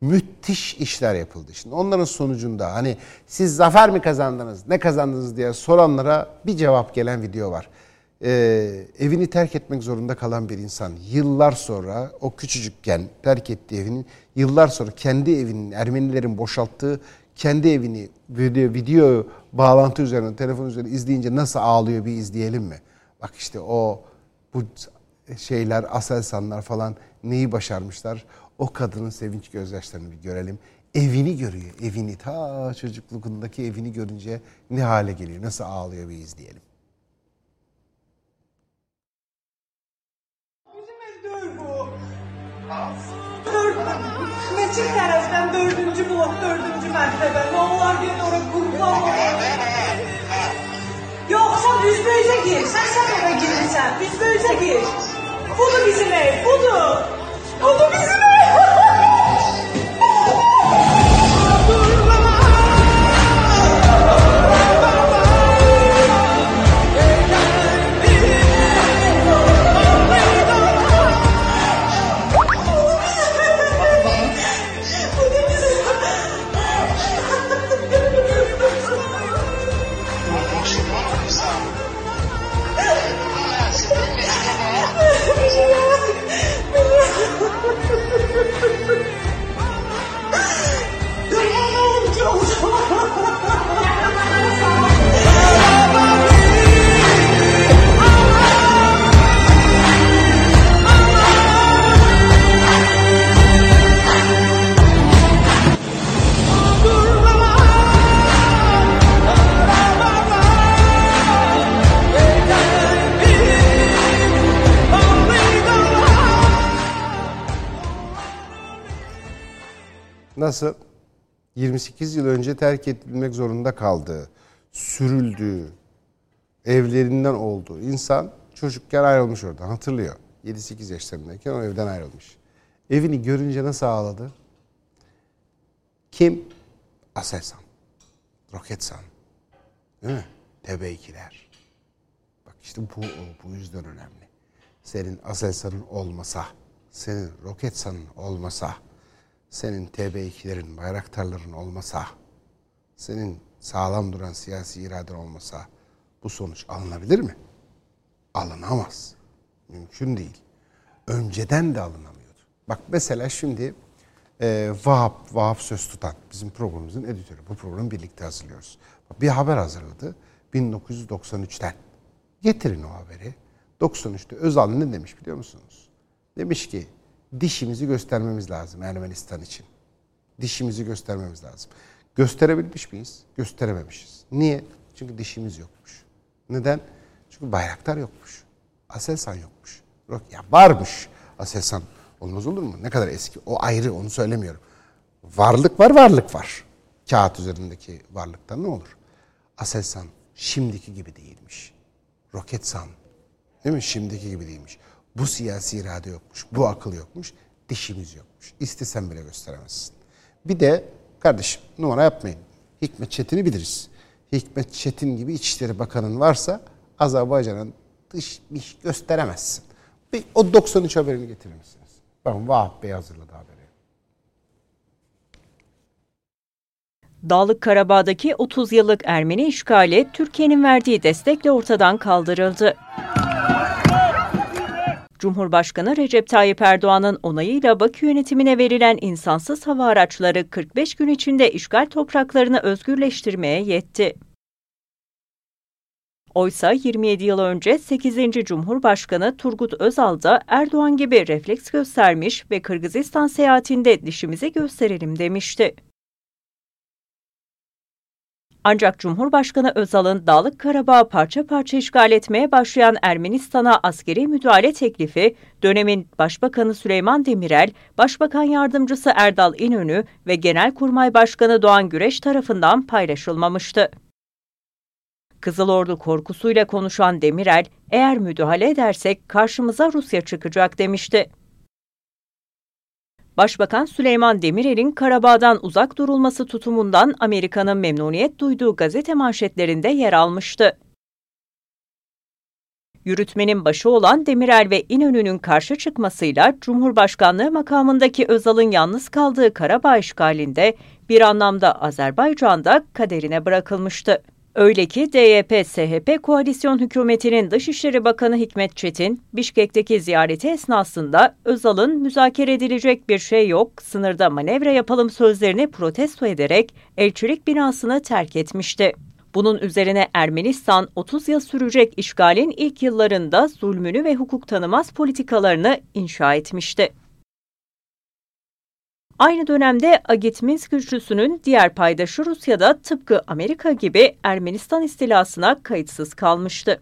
Müthiş işler yapıldı. Şimdi onların sonucunda hani siz zafer mi kazandınız, ne kazandınız diye soranlara bir cevap gelen video var. Ee, evini terk etmek zorunda kalan bir insan yıllar sonra o küçücükken terk ettiği evinin yıllar sonra kendi evinin Ermenilerin boşalttığı kendi evini video, video bağlantı üzerinden telefon üzerinden izleyince nasıl ağlıyor bir izleyelim mi? Bak işte o bu şeyler, Aselsanlar falan neyi başarmışlar? O kadının sevinç gözyaşlarını bir görelim. Evini görüyor. Evini ta çocuklukundaki evini görünce ne hale geliyor? Nasıl ağlıyor bir izleyelim. Meçin terasdan dördüncü blok, dördüncü mertebe. Ne olar gel oraya kurban Yoksa büzböze gir. Sen sen eve girirsen. Büzböze gir. Budur bizim ev, budur. Budur bizim ev. Nasıl? 28 yıl önce terk edilmek zorunda kaldığı, sürüldüğü, evlerinden olduğu insan çocukken ayrılmış oradan hatırlıyor. 7-8 yaşlarındayken o evden ayrılmış. Evini görünce nasıl ağladı? Kim? Aselsan. Roketsan. Değil mi? TB2'ler. Bak işte bu, bu yüzden önemli. Senin Aselsan'ın olmasa, senin Roketsan'ın olmasa, senin TB2'lerin, bayraktarların olmasa, senin sağlam duran siyasi iraden olmasa bu sonuç alınabilir mi? Alınamaz. Mümkün değil. Önceden de alınamıyordu. Bak mesela şimdi e, Vahap, Vahap Söz Tutan bizim programımızın editörü. Bu programı birlikte hazırlıyoruz. Bir haber hazırladı 1993'ten. Getirin o haberi. 93'te Özal ne demiş biliyor musunuz? Demiş ki dişimizi göstermemiz lazım Ermenistan için. Dişimizi göstermemiz lazım. Gösterebilmiş miyiz? Gösterememişiz. Niye? Çünkü dişimiz yokmuş. Neden? Çünkü bayraktar yokmuş. Aselsan yokmuş. Yok ya varmış Aselsan. Olmaz olur mu? Ne kadar eski. O ayrı onu söylemiyorum. Varlık var, varlık var. Kağıt üzerindeki varlıktan ne olur? Aselsan şimdiki gibi değilmiş. Roketsan değil mi? Şimdiki gibi değilmiş. Bu siyasi irade yokmuş. Bu akıl yokmuş. Dişimiz yokmuş. İstesen bile gösteremezsin. Bir de kardeşim numara yapmayın. Hikmet Çetin'i biliriz. Hikmet Çetin gibi İçişleri Bakanı'nın varsa Azerbaycan'ın dış iş gösteremezsin. Bir, o 93 haberini getirir misiniz? Bakın Vahap Bey hazırladı haberi. Dağlık Karabağ'daki 30 yıllık Ermeni işgali Türkiye'nin verdiği destekle ortadan kaldırıldı. Cumhurbaşkanı Recep Tayyip Erdoğan'ın onayıyla Bakü yönetimine verilen insansız hava araçları 45 gün içinde işgal topraklarını özgürleştirmeye yetti. Oysa 27 yıl önce 8. Cumhurbaşkanı Turgut Özal da Erdoğan gibi refleks göstermiş ve Kırgızistan seyahatinde dişimizi gösterelim demişti. Ancak Cumhurbaşkanı Özal'ın Dağlık Karabağ'ı parça parça işgal etmeye başlayan Ermenistan'a askeri müdahale teklifi, dönemin Başbakanı Süleyman Demirel, Başbakan Yardımcısı Erdal İnönü ve Genelkurmay Başkanı Doğan Güreş tarafından paylaşılmamıştı. Kızıl Ordu korkusuyla konuşan Demirel, eğer müdahale edersek karşımıza Rusya çıkacak demişti. Başbakan Süleyman Demirel'in Karabağ'dan uzak durulması tutumundan Amerika'nın memnuniyet duyduğu gazete manşetlerinde yer almıştı. Yürütmenin başı olan Demirel ve İnönü'nün karşı çıkmasıyla Cumhurbaşkanlığı makamındaki Özal'ın yalnız kaldığı Karabağ işgalinde bir anlamda Azerbaycan'da kaderine bırakılmıştı. Öyle ki DYP-SHP koalisyon hükümetinin Dışişleri Bakanı Hikmet Çetin, Bişkek'teki ziyareti esnasında Özal'ın müzakere edilecek bir şey yok, sınırda manevra yapalım sözlerini protesto ederek elçilik binasını terk etmişti. Bunun üzerine Ermenistan 30 yıl sürecek işgalin ilk yıllarında zulmünü ve hukuk tanımaz politikalarını inşa etmişti. Aynı dönemde Agit Minsk güçlüsünün diğer paydaşı Rusya'da tıpkı Amerika gibi Ermenistan istilasına kayıtsız kalmıştı.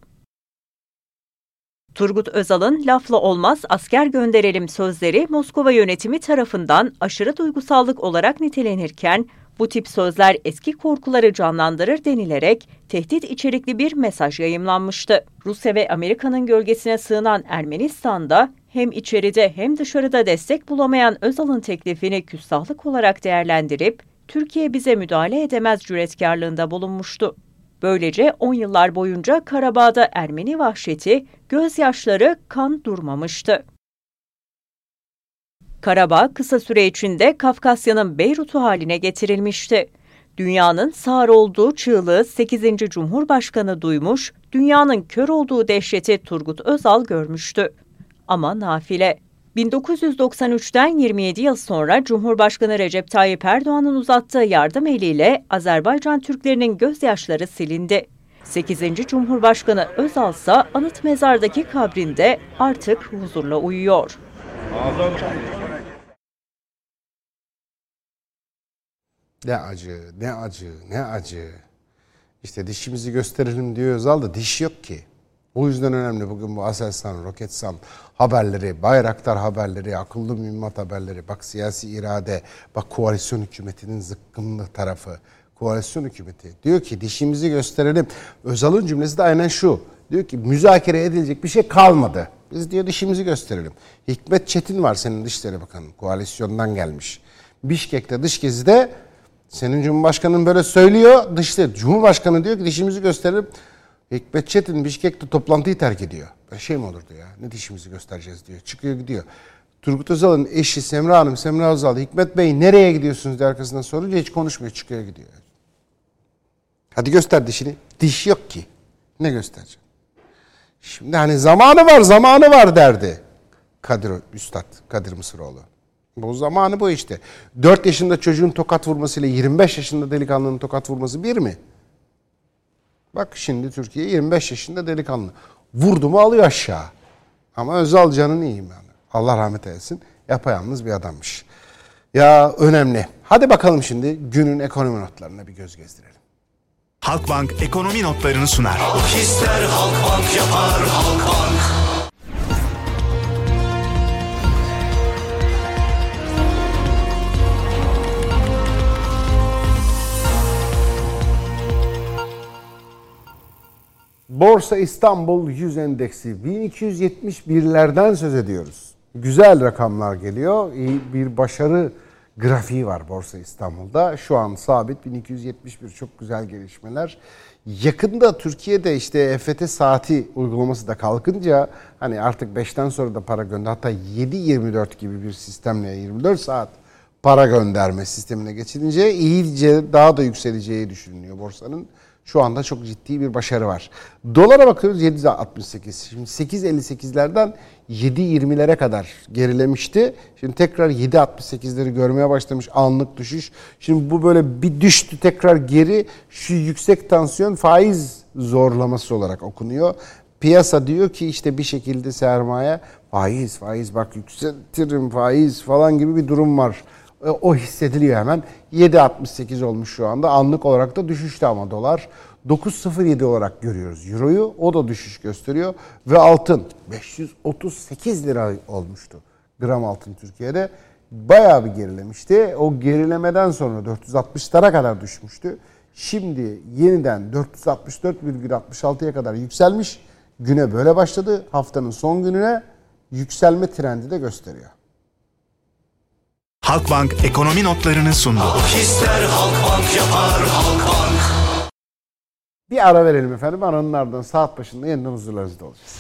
Turgut Özal'ın lafla olmaz asker gönderelim sözleri Moskova yönetimi tarafından aşırı duygusallık olarak nitelenirken bu tip sözler eski korkuları canlandırır denilerek tehdit içerikli bir mesaj yayımlanmıştı. Rusya ve Amerika'nın gölgesine sığınan Ermenistan'da hem içeride hem dışarıda destek bulamayan Özal'ın teklifini küstahlık olarak değerlendirip Türkiye bize müdahale edemez cüretkarlığında bulunmuştu. Böylece 10 yıllar boyunca Karabağ'da Ermeni vahşeti, gözyaşları, kan durmamıştı. Karabağ kısa süre içinde Kafkasya'nın Beyrut'u haline getirilmişti. Dünyanın sağır olduğu çığlığı 8. Cumhurbaşkanı duymuş, dünyanın kör olduğu dehşeti Turgut Özal görmüştü. Ama nafile. 1993'ten 27 yıl sonra Cumhurbaşkanı Recep Tayyip Erdoğan'ın uzattığı yardım eliyle Azerbaycan Türklerinin gözyaşları silindi. 8. Cumhurbaşkanı Özal ise anıt mezardaki kabrinde artık huzurla uyuyor. Ne acı, ne acı, ne acı. İşte dişimizi gösterelim diyor Özal da diş yok ki. O yüzden önemli bugün bu Aselsan, Roketsan haberleri, Bayraktar haberleri, akıllı mühimmat haberleri, bak siyasi irade, bak koalisyon hükümetinin zıkkımlı tarafı, koalisyon hükümeti. Diyor ki dişimizi gösterelim. Özal'ın cümlesi de aynen şu. Diyor ki müzakere edilecek bir şey kalmadı. Biz diyor dişimizi gösterelim. Hikmet Çetin var senin Dışişleri Bakanı. Koalisyondan gelmiş. Bişkek'te dış gezide senin Cumhurbaşkanın böyle söylüyor. Dışişleri Cumhurbaşkanı diyor ki dişimizi gösterelim. Hikmet Çetin Bişkek'te toplantıyı terk ediyor. Şey mi olurdu ya? Ne dişimizi göstereceğiz diyor. Çıkıyor gidiyor. Turgut Özal'ın eşi Semra Hanım, Semra Özal, Hikmet Bey nereye gidiyorsunuz diye arkasından sorunca hiç konuşmuyor. Çıkıyor gidiyor. Hadi göster dişini. Diş yok ki. Ne göstereceğim? Şimdi hani zamanı var, zamanı var derdi. Kadir Üstad, Kadir Mısıroğlu. Bu zamanı bu işte. 4 yaşında çocuğun tokat vurmasıyla 25 yaşında delikanlının tokat vurması bir mi? Bak şimdi Türkiye 25 yaşında delikanlı. Vurdu mu alıyor aşağı. Ama Özal canın iyiyim yani. Allah rahmet eylesin. Yapayalnız bir adammış. Ya önemli. Hadi bakalım şimdi günün ekonomi notlarına bir göz gezdirelim. Halkbank ekonomi notlarını sunar. Halk ister Halkbank yapar Halkbank. Borsa İstanbul 100 endeksi 1271'lerden söz ediyoruz. Güzel rakamlar geliyor. İyi bir başarı grafiği var Borsa İstanbul'da. Şu an sabit 1271 çok güzel gelişmeler. Yakında Türkiye'de işte EFT saati uygulaması da kalkınca hani artık 5'ten sonra da para gönder hatta 7-24 gibi bir sistemle 24 saat para gönderme sistemine geçilince iyice daha da yükseleceği düşünülüyor borsanın. Şu anda çok ciddi bir başarı var. Dolara bakıyoruz 7.68. Şimdi 8.58'lerden 7.20'lere kadar gerilemişti. Şimdi tekrar 7.68'leri görmeye başlamış anlık düşüş. Şimdi bu böyle bir düştü tekrar geri şu yüksek tansiyon faiz zorlaması olarak okunuyor. Piyasa diyor ki işte bir şekilde sermaye faiz faiz bak yükseltirim faiz falan gibi bir durum var. E, o hissediliyor hemen. 7.68 olmuş şu anda. Anlık olarak da düşüşte ama dolar. 9.07 olarak görüyoruz Euro'yu. O da düşüş gösteriyor. Ve altın 538 lira olmuştu. Gram altın Türkiye'de. Bayağı bir gerilemişti. O gerilemeden sonra 460'lara kadar düşmüştü. Şimdi yeniden 464,66'ya kadar yükselmiş. Güne böyle başladı. Haftanın son gününe yükselme trendi de gösteriyor. Halkbank ekonomi notlarını sundu. Halk ister Halkbank yapar Halkbank. Bir ara verelim efendim. Aranın ardından saat başında yeniden huzurlarınızda olacağız.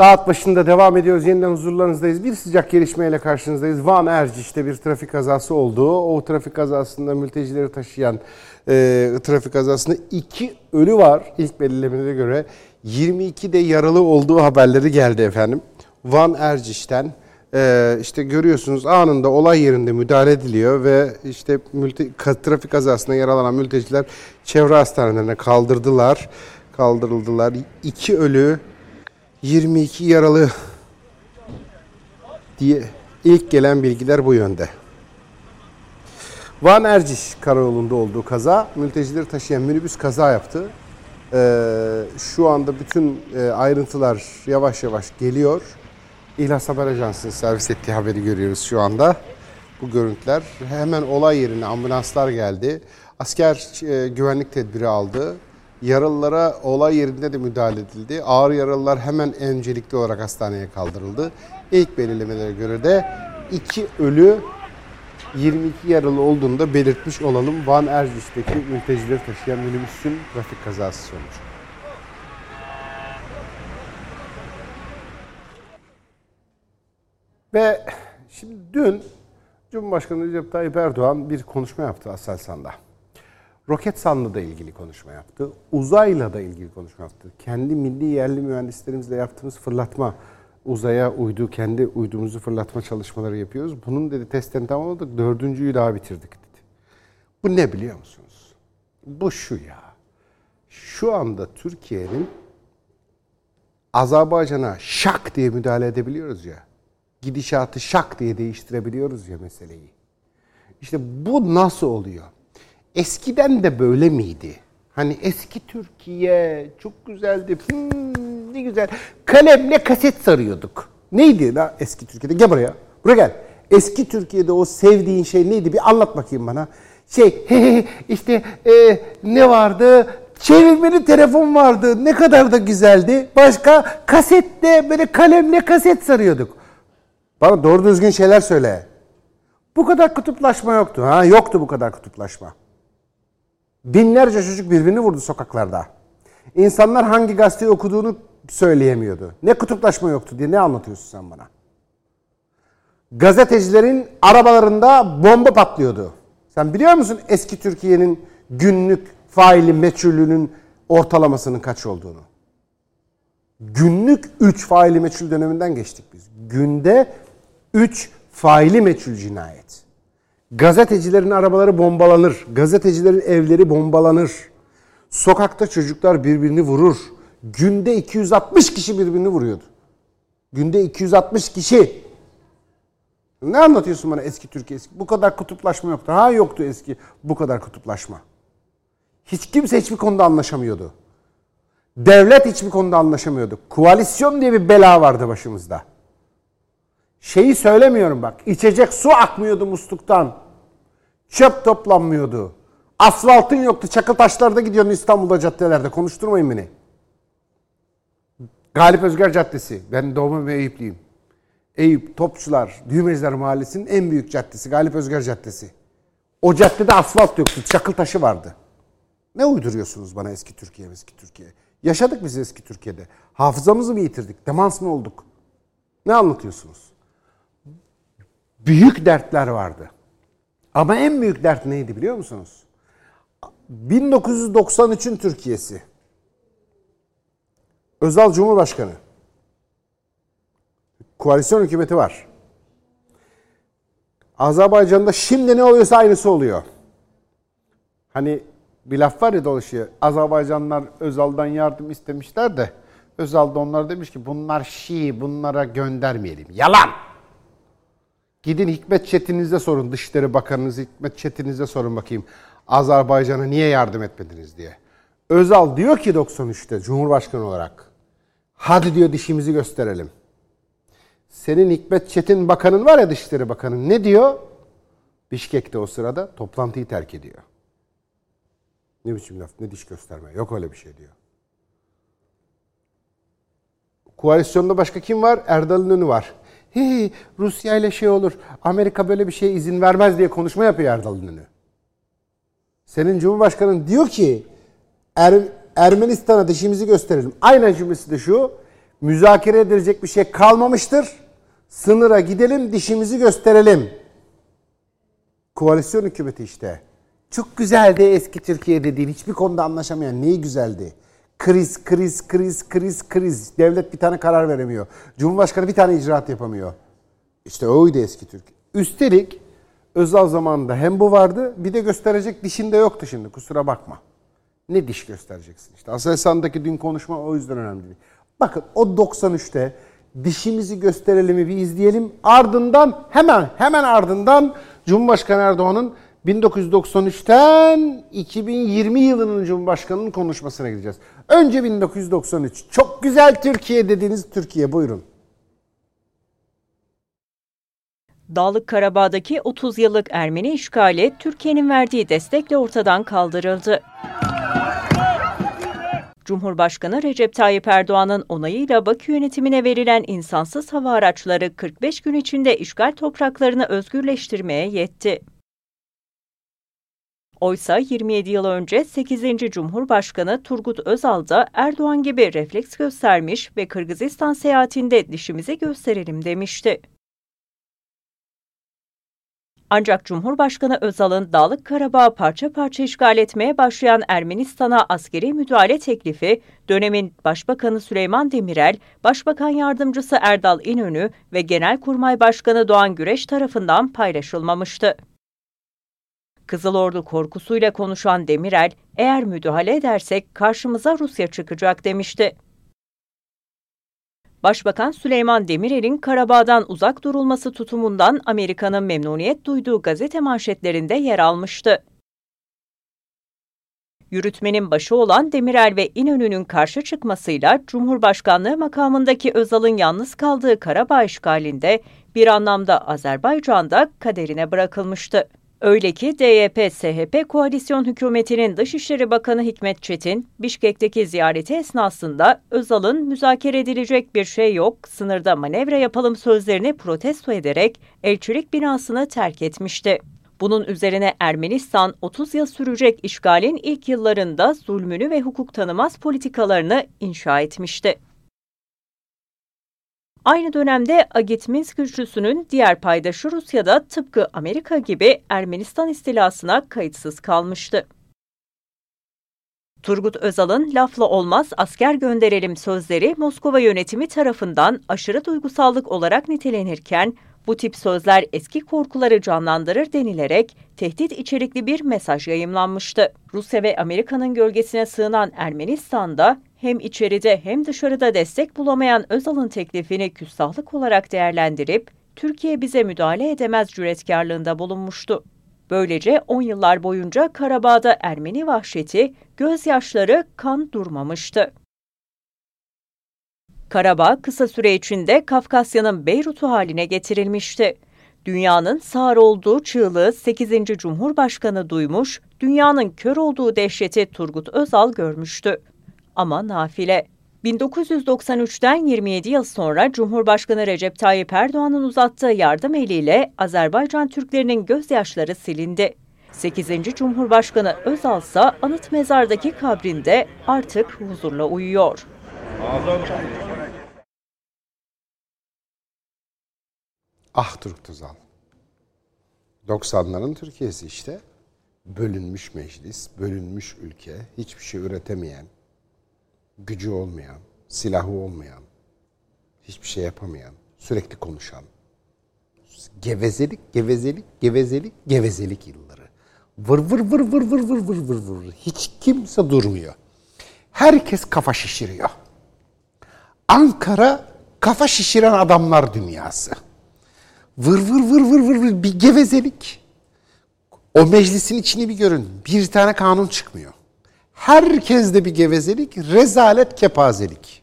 Saat başında devam ediyoruz. Yeniden huzurlarınızdayız. Bir sıcak gelişmeyle karşınızdayız. Van Erciş'te bir trafik kazası oldu. O trafik kazasında mültecileri taşıyan e, trafik kazasında iki ölü var. İlk belirlemelere göre 22 de yaralı olduğu haberleri geldi efendim. Van Erciş'ten e, işte görüyorsunuz anında olay yerinde müdahale ediliyor ve işte mülte, ka- trafik kazasında yaralanan mülteciler çevre hastanelerine kaldırdılar. Kaldırıldılar. 2 ölü 22 yaralı diye ilk gelen bilgiler bu yönde. Van Erciş karayolunda olduğu kaza, mültecileri taşıyan minibüs kaza yaptı. Ee, şu anda bütün e, ayrıntılar yavaş yavaş geliyor. İhlas Haber Ajansı'nın servis ettiği haberi görüyoruz şu anda. Bu görüntüler. Hemen olay yerine ambulanslar geldi. Asker e, güvenlik tedbiri aldı. Yaralılara olay yerinde de müdahale edildi. Ağır yaralılar hemen öncelikli olarak hastaneye kaldırıldı. İlk belirlemelere göre de iki ölü 22 yaralı olduğunu da belirtmiş olalım. Van Erciş'teki mültecileri taşıyan minibüsün trafik kazası sonucu. Ve şimdi dün Cumhurbaşkanı Recep Tayyip Erdoğan bir konuşma yaptı Aselsan'da. Roketsan'la da ilgili konuşma yaptı. Uzayla da ilgili konuşma yaptı. Kendi milli yerli mühendislerimizle yaptığımız fırlatma, uzaya uydu, kendi uydumuzu fırlatma çalışmaları yapıyoruz. Bunun dedi testlerini tamamladık, dördüncüyü daha bitirdik dedi. Bu ne biliyor musunuz? Bu şu ya. Şu anda Türkiye'nin Azerbaycan'a şak diye müdahale edebiliyoruz ya. Gidişatı şak diye değiştirebiliyoruz ya meseleyi. İşte bu nasıl oluyor? Eskiden de böyle miydi? Hani eski Türkiye çok güzeldi. Hmm, ne güzel. Kalemle kaset sarıyorduk. Neydi la eski Türkiye'de? Gel buraya. Buraya gel. Eski Türkiye'de o sevdiğin şey neydi? Bir anlat bakayım bana. Şey işte e, ne vardı? Çevirmeli telefon vardı. Ne kadar da güzeldi. Başka kasette böyle kalemle kaset sarıyorduk. Bana doğru düzgün şeyler söyle. Bu kadar kutuplaşma yoktu. Ha yoktu bu kadar kutuplaşma. Binlerce çocuk birbirini vurdu sokaklarda. İnsanlar hangi gazeteyi okuduğunu söyleyemiyordu. Ne kutuplaşma yoktu diye ne anlatıyorsun sen bana? Gazetecilerin arabalarında bomba patlıyordu. Sen biliyor musun eski Türkiye'nin günlük faili meçhulünün ortalamasının kaç olduğunu? Günlük 3 faili meçhul döneminden geçtik biz. Günde 3 faili meçhul cinayet. Gazetecilerin arabaları bombalanır. Gazetecilerin evleri bombalanır. Sokakta çocuklar birbirini vurur. Günde 260 kişi birbirini vuruyordu. Günde 260 kişi. Ne anlatıyorsun bana eski Türkiye eski? Bu kadar kutuplaşma yoktu. Ha yoktu eski bu kadar kutuplaşma. Hiç kimse hiçbir konuda anlaşamıyordu. Devlet hiçbir konuda anlaşamıyordu. Koalisyon diye bir bela vardı başımızda. Şeyi söylemiyorum bak. İçecek su akmıyordu musluktan. Çöp toplanmıyordu. Asfaltın yoktu. Çakıl taşlarda gidiyorsun İstanbul'da caddelerde. Konuşturmayın beni. Galip Özger Caddesi. Ben doğma ve Eyüplüyüm. Eyüp, Topçular, Düğmeciler Mahallesi'nin en büyük caddesi. Galip Özger Caddesi. O caddede asfalt yoktu. Çakıl taşı vardı. Ne uyduruyorsunuz bana eski Türkiye, eski Türkiye? Yaşadık biz eski Türkiye'de. Hafızamızı mı yitirdik? Demans mı olduk? Ne anlatıyorsunuz? Büyük dertler vardı. Ama en büyük dert neydi biliyor musunuz? 1993'ün Türkiye'si. Özal Cumhurbaşkanı. Koalisyon hükümeti var. Azerbaycan'da şimdi ne oluyorsa aynısı oluyor. Hani bir laf var ya dolaşıyor. Azerbaycanlılar Özal'dan yardım istemişler de Özal da onlara demiş ki bunlar Şii bunlara göndermeyelim. Yalan! Gidin Hikmet Çetin'inize sorun. Dışişleri Bakanınız Hikmet Çetin'inize sorun bakayım. Azerbaycan'a niye yardım etmediniz diye. Özal diyor ki 93'te Cumhurbaşkanı olarak. Hadi diyor dişimizi gösterelim. Senin Hikmet Çetin bakanın var ya Dışişleri Bakanı ne diyor? Bişkek'te o sırada toplantıyı terk ediyor. Ne biçim laf ne diş gösterme yok öyle bir şey diyor. Koalisyonda başka kim var? Erdal İnönü var. Hi, Rusya ile şey olur. Amerika böyle bir şeye izin vermez diye konuşma yapıyor Erdal İnönü. Senin Cumhurbaşkanın diyor ki er, Ermenistan'a dişimizi gösterelim. Aynen cümlesi de şu. Müzakere edilecek bir şey kalmamıştır. Sınıra gidelim dişimizi gösterelim. Koalisyon hükümeti işte. Çok güzeldi eski Türkiye dediğin hiçbir konuda anlaşamayan neyi güzeldi? Kriz, kriz, kriz, kriz, kriz. Devlet bir tane karar veremiyor. Cumhurbaşkanı bir tane icraat yapamıyor. İşte oydu eski Türkiye. Üstelik Özal zamanında hem bu vardı bir de gösterecek dişinde yoktu şimdi kusura bakma. Ne diş göstereceksin işte. Aselsan'daki dün konuşma o yüzden önemli. Bakın o 93'te dişimizi gösterelim'i bir izleyelim. Ardından hemen hemen ardından Cumhurbaşkanı Erdoğan'ın 1993'ten 2020 yılının Cumhurbaşkanı'nın konuşmasına gideceğiz. Önce 1993. Çok güzel Türkiye dediğiniz Türkiye buyurun. Dağlık Karabağ'daki 30 yıllık Ermeni işgali Türkiye'nin verdiği destekle ortadan kaldırıldı. Cumhurbaşkanı Recep Tayyip Erdoğan'ın onayıyla Bakü yönetimine verilen insansız hava araçları 45 gün içinde işgal topraklarını özgürleştirmeye yetti. Oysa 27 yıl önce 8. Cumhurbaşkanı Turgut Özal da Erdoğan gibi refleks göstermiş ve Kırgızistan seyahatinde dişimizi gösterelim demişti. Ancak Cumhurbaşkanı Özal'ın Dağlık Karabağ parça parça işgal etmeye başlayan Ermenistan'a askeri müdahale teklifi dönemin Başbakanı Süleyman Demirel, Başbakan Yardımcısı Erdal İnönü ve Genelkurmay Başkanı Doğan Güreş tarafından paylaşılmamıştı. Kızılordu korkusuyla konuşan Demirel, eğer müdahale edersek karşımıza Rusya çıkacak demişti. Başbakan Süleyman Demirel'in Karabağ'dan uzak durulması tutumundan Amerika'nın memnuniyet duyduğu gazete manşetlerinde yer almıştı. Yürütmenin başı olan Demirel ve İnönü'nün karşı çıkmasıyla Cumhurbaşkanlığı makamındaki Özal'ın yalnız kaldığı Karabağ işgalinde bir anlamda Azerbaycan'da kaderine bırakılmıştı. Öyle ki DYP-SHP koalisyon hükümetinin Dışişleri Bakanı Hikmet Çetin, Bişkek'teki ziyareti esnasında Özal'ın müzakere edilecek bir şey yok, sınırda manevra yapalım sözlerini protesto ederek elçilik binasını terk etmişti. Bunun üzerine Ermenistan 30 yıl sürecek işgalin ilk yıllarında zulmünü ve hukuk tanımaz politikalarını inşa etmişti. Aynı dönemde Agit Minsk güçlüsünün diğer paydaşı Rusya'da tıpkı Amerika gibi Ermenistan istilasına kayıtsız kalmıştı. Turgut Özal'ın lafla olmaz asker gönderelim sözleri Moskova yönetimi tarafından aşırı duygusallık olarak nitelenirken bu tip sözler eski korkuları canlandırır denilerek tehdit içerikli bir mesaj yayımlanmıştı. Rusya ve Amerika'nın gölgesine sığınan Ermenistan'da hem içeride hem dışarıda destek bulamayan Özal'ın teklifini küstahlık olarak değerlendirip Türkiye bize müdahale edemez cüretkarlığında bulunmuştu. Böylece 10 yıllar boyunca Karabağ'da Ermeni vahşeti, gözyaşları, kan durmamıştı. Karabağ kısa süre içinde Kafkasya'nın Beyrut'u haline getirilmişti. Dünyanın sağır olduğu çığlığı 8. Cumhurbaşkanı duymuş, dünyanın kör olduğu dehşeti Turgut Özal görmüştü. Ama nafile. 1993'ten 27 yıl sonra Cumhurbaşkanı Recep Tayyip Erdoğan'ın uzattığı yardım eliyle Azerbaycan Türklerinin gözyaşları silindi. 8. Cumhurbaşkanı Özal ise anıt mezardaki kabrinde artık huzurla uyuyor. Ah Turgut Özal. 90'ların Türkiye'si işte. Bölünmüş meclis, bölünmüş ülke, hiçbir şey üretemeyen, gücü olmayan, silahı olmayan, hiçbir şey yapamayan, sürekli konuşan. Gevezelik, gevezelik, gevezelik, gevezelik yılları. Vır vır vır vır vır vır vır vır vır. Hiç kimse durmuyor. Herkes kafa şişiriyor. Ankara kafa şişiren adamlar dünyası. Vır vır vır vır vır vır bir gevezelik. O meclisin içini bir görün. Bir tane kanun çıkmıyor. Herkeste bir gevezelik, rezalet, kepazelik.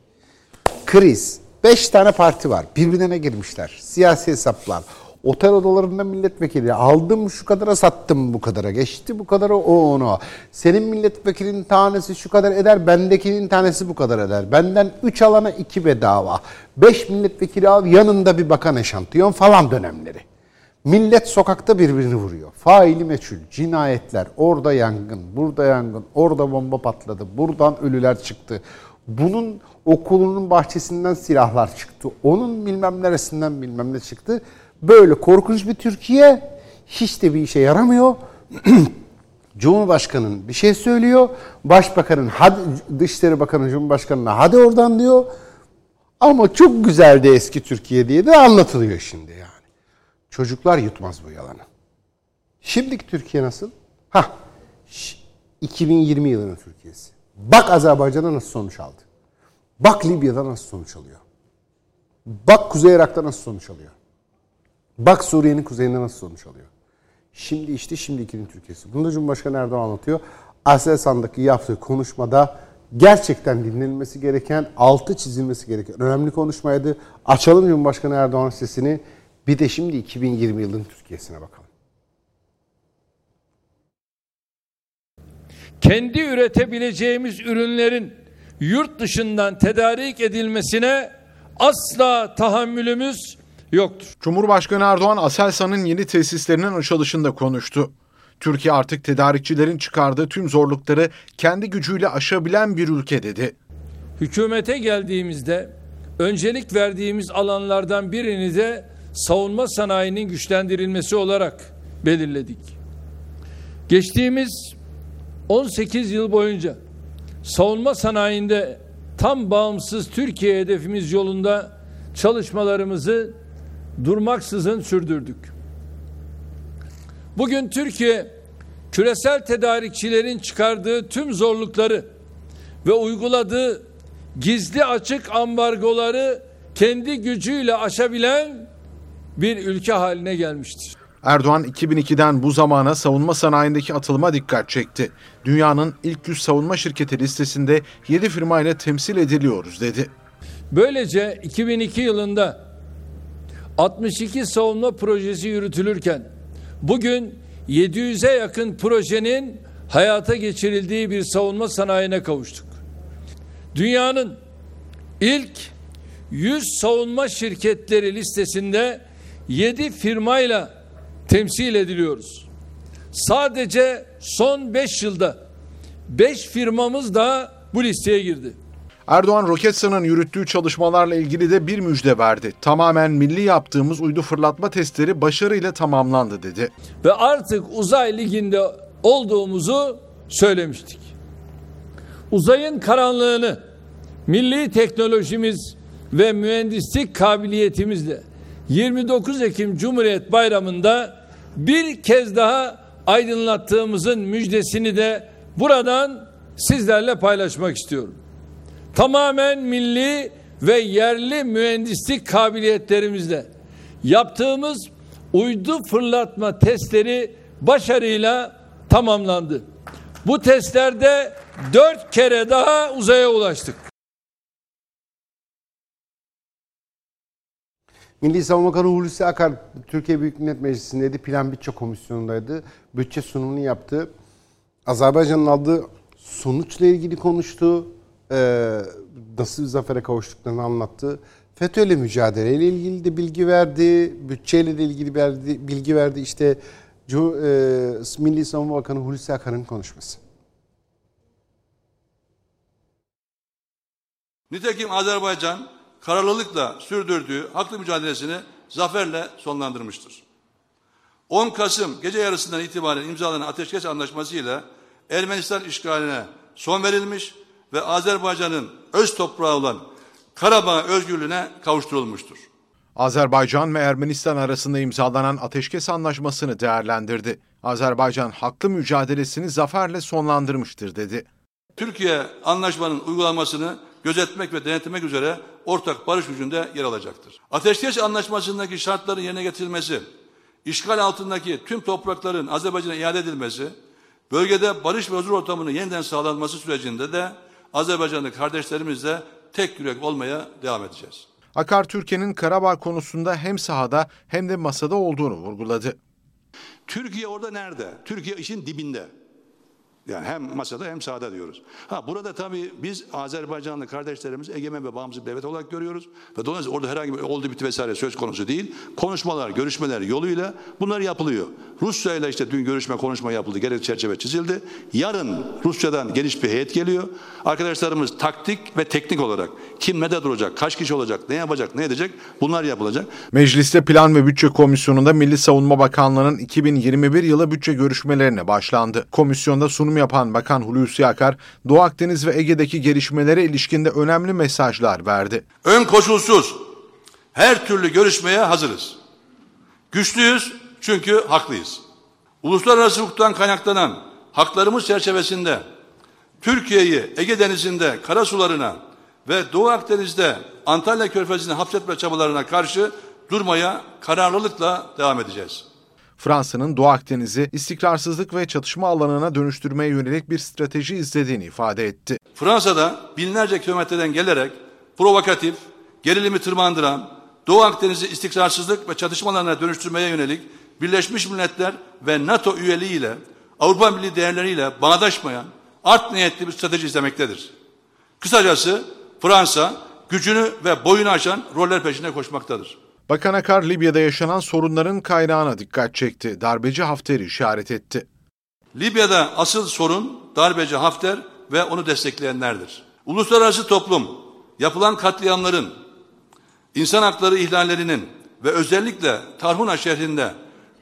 Kriz. Beş tane parti var. Birbirine girmişler. Siyasi hesaplar. Otel odalarında milletvekili. Aldım şu kadara sattım bu kadara. Geçti bu kadara o onu. Senin milletvekilinin tanesi şu kadar eder. Bendekinin tanesi bu kadar eder. Benden üç alana iki bedava. Beş milletvekili al yanında bir bakan eşantiyon falan dönemleri. Millet sokakta birbirini vuruyor. Faili meçhul, cinayetler, orada yangın, burada yangın, orada bomba patladı, buradan ölüler çıktı. Bunun okulunun bahçesinden silahlar çıktı. Onun bilmem neresinden bilmem ne çıktı. Böyle korkunç bir Türkiye hiç de bir işe yaramıyor. Cumhurbaşkanın bir şey söylüyor. Başbakanın hadi Dışişleri Bakanı Cumhurbaşkanına hadi oradan diyor. Ama çok güzeldi eski Türkiye diye de anlatılıyor şimdi yani. Çocuklar yutmaz bu yalanı. Şimdiki Türkiye nasıl? Ha, 2020 yılının Türkiye'si. Bak Azerbaycan'da nasıl sonuç aldı. Bak Libya'da nasıl sonuç alıyor. Bak Kuzey Irak'ta nasıl sonuç alıyor. Bak Suriye'nin kuzeyinde nasıl sonuç alıyor. Şimdi işte şimdikinin Türkiye'si. Bunu da Cumhurbaşkanı Erdoğan anlatıyor. Aselsan'daki yaptığı konuşmada gerçekten dinlenilmesi gereken, altı çizilmesi gereken önemli konuşmaydı. Açalım Cumhurbaşkanı Erdoğan sesini. Bir de şimdi 2020 yılının Türkiye'sine bakalım. Kendi üretebileceğimiz ürünlerin yurt dışından tedarik edilmesine asla tahammülümüz yoktur. Cumhurbaşkanı Erdoğan Aselsan'ın yeni tesislerinin açılışında konuştu. Türkiye artık tedarikçilerin çıkardığı tüm zorlukları kendi gücüyle aşabilen bir ülke dedi. Hükümete geldiğimizde öncelik verdiğimiz alanlardan birini de savunma sanayinin güçlendirilmesi olarak belirledik. Geçtiğimiz 18 yıl boyunca savunma sanayinde tam bağımsız Türkiye hedefimiz yolunda çalışmalarımızı durmaksızın sürdürdük. Bugün Türkiye küresel tedarikçilerin çıkardığı tüm zorlukları ve uyguladığı gizli açık ambargoları kendi gücüyle aşabilen bir ülke haline gelmiştir. Erdoğan 2002'den bu zamana savunma sanayindeki atılıma dikkat çekti. Dünyanın ilk 100 savunma şirketi listesinde 7 firma ile temsil ediliyoruz dedi. Böylece 2002 yılında 62 savunma projesi yürütülürken bugün 700'e yakın projenin hayata geçirildiği bir savunma sanayine kavuştuk. Dünyanın ilk 100 savunma şirketleri listesinde 7 firmayla temsil ediliyoruz. Sadece son 5 yılda 5 firmamız da bu listeye girdi. Erdoğan Roketsan'ın yürüttüğü çalışmalarla ilgili de bir müjde verdi. Tamamen milli yaptığımız uydu fırlatma testleri başarıyla tamamlandı dedi. Ve artık uzay liginde olduğumuzu söylemiştik. Uzayın karanlığını milli teknolojimiz ve mühendislik kabiliyetimizle 29 Ekim Cumhuriyet Bayramı'nda bir kez daha aydınlattığımızın müjdesini de buradan sizlerle paylaşmak istiyorum. Tamamen milli ve yerli mühendislik kabiliyetlerimizle yaptığımız uydu fırlatma testleri başarıyla tamamlandı. Bu testlerde dört kere daha uzaya ulaştık. Milli Savunma Bakanı Hulusi Akar Türkiye Büyük Millet Meclisi'ndeydi. Plan Bütçe Komisyonu'ndaydı. Bütçe sunumunu yaptı. Azerbaycan'ın aldığı sonuçla ilgili konuştu. Ee, nasıl bir zafere kavuştuklarını anlattı. FETÖ'yle mücadeleyle ilgili de bilgi verdi. Bütçeyle de ilgili verdi, bilgi verdi. İşte e, Milli Savunma Bakanı Hulusi Akar'ın konuşması. Nitekim Azerbaycan kararlılıkla sürdürdüğü haklı mücadelesini zaferle sonlandırmıştır. 10 Kasım gece yarısından itibaren imzalanan ateşkes anlaşmasıyla Ermenistan işgaline son verilmiş ve Azerbaycan'ın öz toprağı olan Karabağ özgürlüğüne kavuşturulmuştur. Azerbaycan ve Ermenistan arasında imzalanan ateşkes anlaşmasını değerlendirdi. Azerbaycan haklı mücadelesini zaferle sonlandırmıştır dedi. Türkiye anlaşmanın uygulanmasını gözetmek ve denetlemek üzere ortak barış gücünde yer alacaktır. Ateşkes anlaşmasındaki şartların yerine getirilmesi, işgal altındaki tüm toprakların Azerbaycan'a iade edilmesi, bölgede barış ve huzur ortamının yeniden sağlanması sürecinde de Azerbaycanlı kardeşlerimizle tek yürek olmaya devam edeceğiz. Akar Türkiye'nin Karabağ konusunda hem sahada hem de masada olduğunu vurguladı. Türkiye orada nerede? Türkiye işin dibinde. Yani hem masada hem sahada diyoruz. Ha burada tabii biz Azerbaycanlı kardeşlerimiz egemen ve bağımsız devlet olarak görüyoruz. Ve dolayısıyla orada herhangi bir oldu bitti vesaire söz konusu değil. Konuşmalar, görüşmeler yoluyla bunlar yapılıyor. Rusya ile işte dün görüşme konuşma yapıldı. Gerekli çerçeve çizildi. Yarın Rusya'dan geniş bir heyet geliyor. Arkadaşlarımız taktik ve teknik olarak kim ne de duracak, kaç kişi olacak, ne yapacak, ne edecek bunlar yapılacak. Mecliste Plan ve Bütçe Komisyonu'nda Milli Savunma Bakanlığı'nın 2021 yılı bütçe görüşmelerine başlandı. Komisyonda sunum yapan Bakan Hulusi Akar, Doğu Akdeniz ve Ege'deki gelişmelere ilişkinde önemli mesajlar verdi. Ön koşulsuz her türlü görüşmeye hazırız. Güçlüyüz çünkü haklıyız. Uluslararası hukuktan kaynaklanan haklarımız çerçevesinde Türkiye'yi Ege Denizi'nde karasularına ve Doğu Akdeniz'de Antalya Körfezi'ne hapsetme çabalarına karşı durmaya kararlılıkla devam edeceğiz. Fransa'nın Doğu Akdeniz'i istikrarsızlık ve çatışma alanına dönüştürmeye yönelik bir strateji izlediğini ifade etti. Fransa'da binlerce kilometreden gelerek provokatif, gerilimi tırmandıran, Doğu Akdeniz'i istikrarsızlık ve çatışmalarına dönüştürmeye yönelik Birleşmiş Milletler ve NATO üyeliğiyle Avrupa Birliği değerleriyle bağdaşmayan art niyetli bir strateji izlemektedir. Kısacası Fransa gücünü ve boyunu aşan roller peşinde koşmaktadır. Bakan Akar, Libya'da yaşanan sorunların kaynağına dikkat çekti. Darbeci Hafter'i işaret etti. Libya'da asıl sorun darbeci Hafter ve onu destekleyenlerdir. Uluslararası toplum yapılan katliamların, insan hakları ihlallerinin ve özellikle Tarhuna şehrinde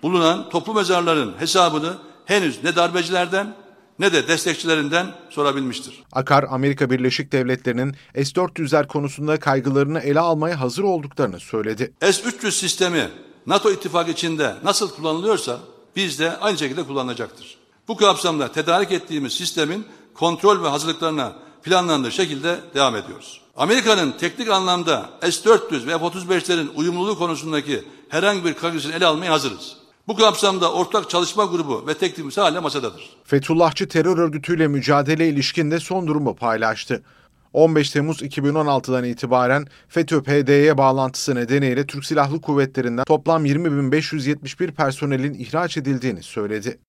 bulunan toplu mezarların hesabını henüz ne darbecilerden ne de destekçilerinden sorabilmiştir. Akar, Amerika Birleşik Devletleri'nin S-400'ler konusunda kaygılarını ele almaya hazır olduklarını söyledi. S-300 sistemi NATO ittifakı içinde nasıl kullanılıyorsa bizde aynı şekilde kullanılacaktır. Bu kapsamda tedarik ettiğimiz sistemin kontrol ve hazırlıklarına planlandığı şekilde devam ediyoruz. Amerika'nın teknik anlamda S-400 ve F-35'lerin uyumluluğu konusundaki herhangi bir kaygısını ele almaya hazırız. Bu kapsamda ortak çalışma grubu ve tekniğimiz hala masadadır. Fethullahçı terör örgütüyle mücadele ilişkinde son durumu paylaştı. 15 Temmuz 2016'dan itibaren FETÖ-PD'ye bağlantısı nedeniyle Türk Silahlı Kuvvetleri'nden toplam 20.571 personelin ihraç edildiğini söyledi.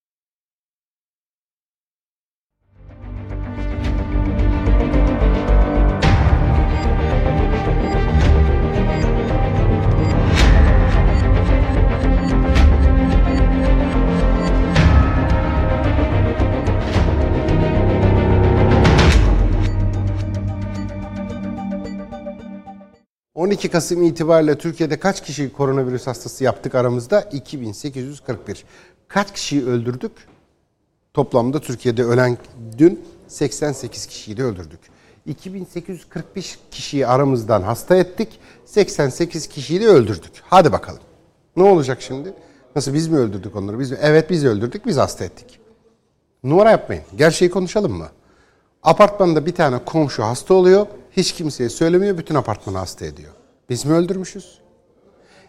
...12 Kasım itibariyle Türkiye'de kaç kişi koronavirüs hastası yaptık aramızda? 2841. Kaç kişiyi öldürdük? Toplamda Türkiye'de ölen dün 88 kişiyi de öldürdük. 2845 kişiyi aramızdan hasta ettik. 88 kişiyi de öldürdük. Hadi bakalım. Ne olacak şimdi? Nasıl biz mi öldürdük onları? Biz mi? Evet biz öldürdük, biz hasta ettik. Numara yapmayın. Gerçeği konuşalım mı? Apartmanda bir tane komşu hasta oluyor. Hiç kimseye söylemiyor. Bütün apartmanı hasta ediyor. Biz mi öldürmüşüz?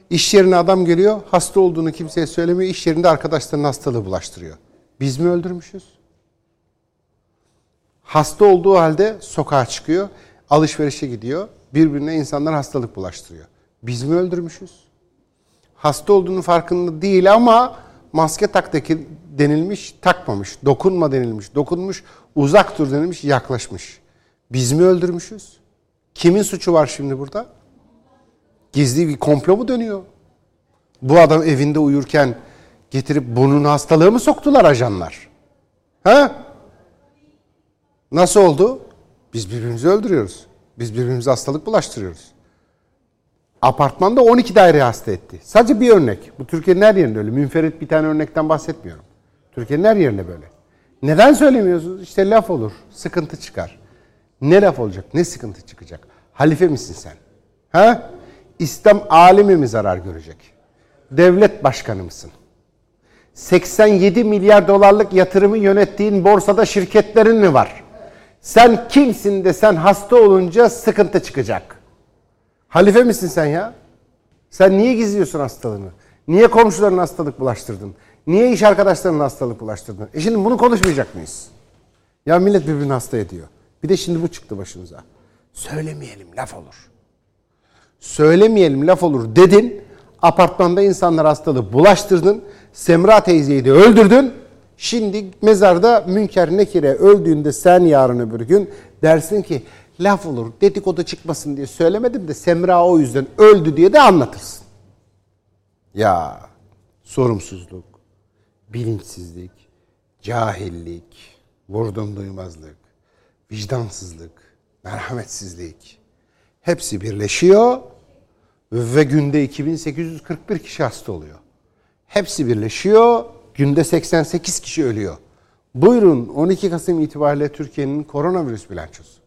İş yerine adam geliyor. Hasta olduğunu kimseye söylemiyor. İş yerinde arkadaşlarının hastalığı bulaştırıyor. Biz mi öldürmüşüz? Hasta olduğu halde sokağa çıkıyor. Alışverişe gidiyor. Birbirine insanlar hastalık bulaştırıyor. Biz mi öldürmüşüz? Hasta olduğunu farkında değil ama maske tak denilmiş, takmamış. Dokunma denilmiş, dokunmuş. Uzak dur denilmiş, yaklaşmış. Biz mi öldürmüşüz? Kimin suçu var şimdi burada? Gizli bir komplo mu dönüyor? Bu adam evinde uyurken getirip burnun hastalığı mı soktular ajanlar? Ha? Nasıl oldu? Biz birbirimizi öldürüyoruz. Biz birbirimize hastalık bulaştırıyoruz. Apartmanda 12 daire hasta etti. Sadece bir örnek. Bu Türkiye'nin her yerinde öyle. Münferit bir tane örnekten bahsetmiyorum. Türkiye'nin her yerinde böyle. Neden söylemiyorsunuz? İşte laf olur. Sıkıntı çıkar. Ne laf olacak? Ne sıkıntı çıkacak? Halife misin sen? Ha? İslam alimi mi zarar görecek? Devlet başkanı mısın? 87 milyar dolarlık yatırımı yönettiğin borsada şirketlerin mi var? Sen kimsin de sen hasta olunca sıkıntı çıkacak? Halife misin sen ya? Sen niye gizliyorsun hastalığını? Niye komşularına hastalık bulaştırdın? Niye iş arkadaşlarına hastalık bulaştırdın? E şimdi bunu konuşmayacak mıyız? Ya millet birbirini hasta ediyor. Bir de şimdi bu çıktı başımıza. Söylemeyelim laf olur. Söylemeyelim laf olur dedin. Apartmanda insanlar hastalığı bulaştırdın. Semra teyzeyi de öldürdün. Şimdi mezarda Münker Nekire öldüğünde sen yarın öbür gün dersin ki laf olur dedikodu çıkmasın diye söylemedim de Semra o yüzden öldü diye de anlatırsın. Ya sorumsuzluk, bilinçsizlik, cahillik, vurdum duymazlık, vicdansızlık, merhametsizlik hepsi birleşiyor ve günde 2841 kişi hasta oluyor. Hepsi birleşiyor, günde 88 kişi ölüyor. Buyurun 12 Kasım itibariyle Türkiye'nin koronavirüs bilançosu.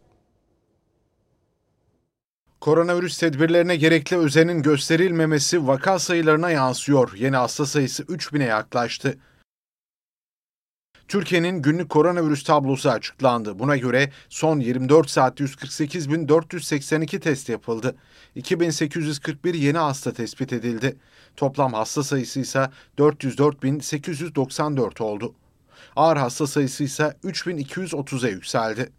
Koronavirüs tedbirlerine gerekli özenin gösterilmemesi vaka sayılarına yansıyor. Yeni hasta sayısı 3000'e yaklaştı. Türkiye'nin günlük koronavirüs tablosu açıklandı. Buna göre son 24 saatte 148.482 test yapıldı. 2841 yeni hasta tespit edildi. Toplam hasta sayısı ise 404.894 oldu. Ağır hasta sayısı ise 3230'a yükseldi.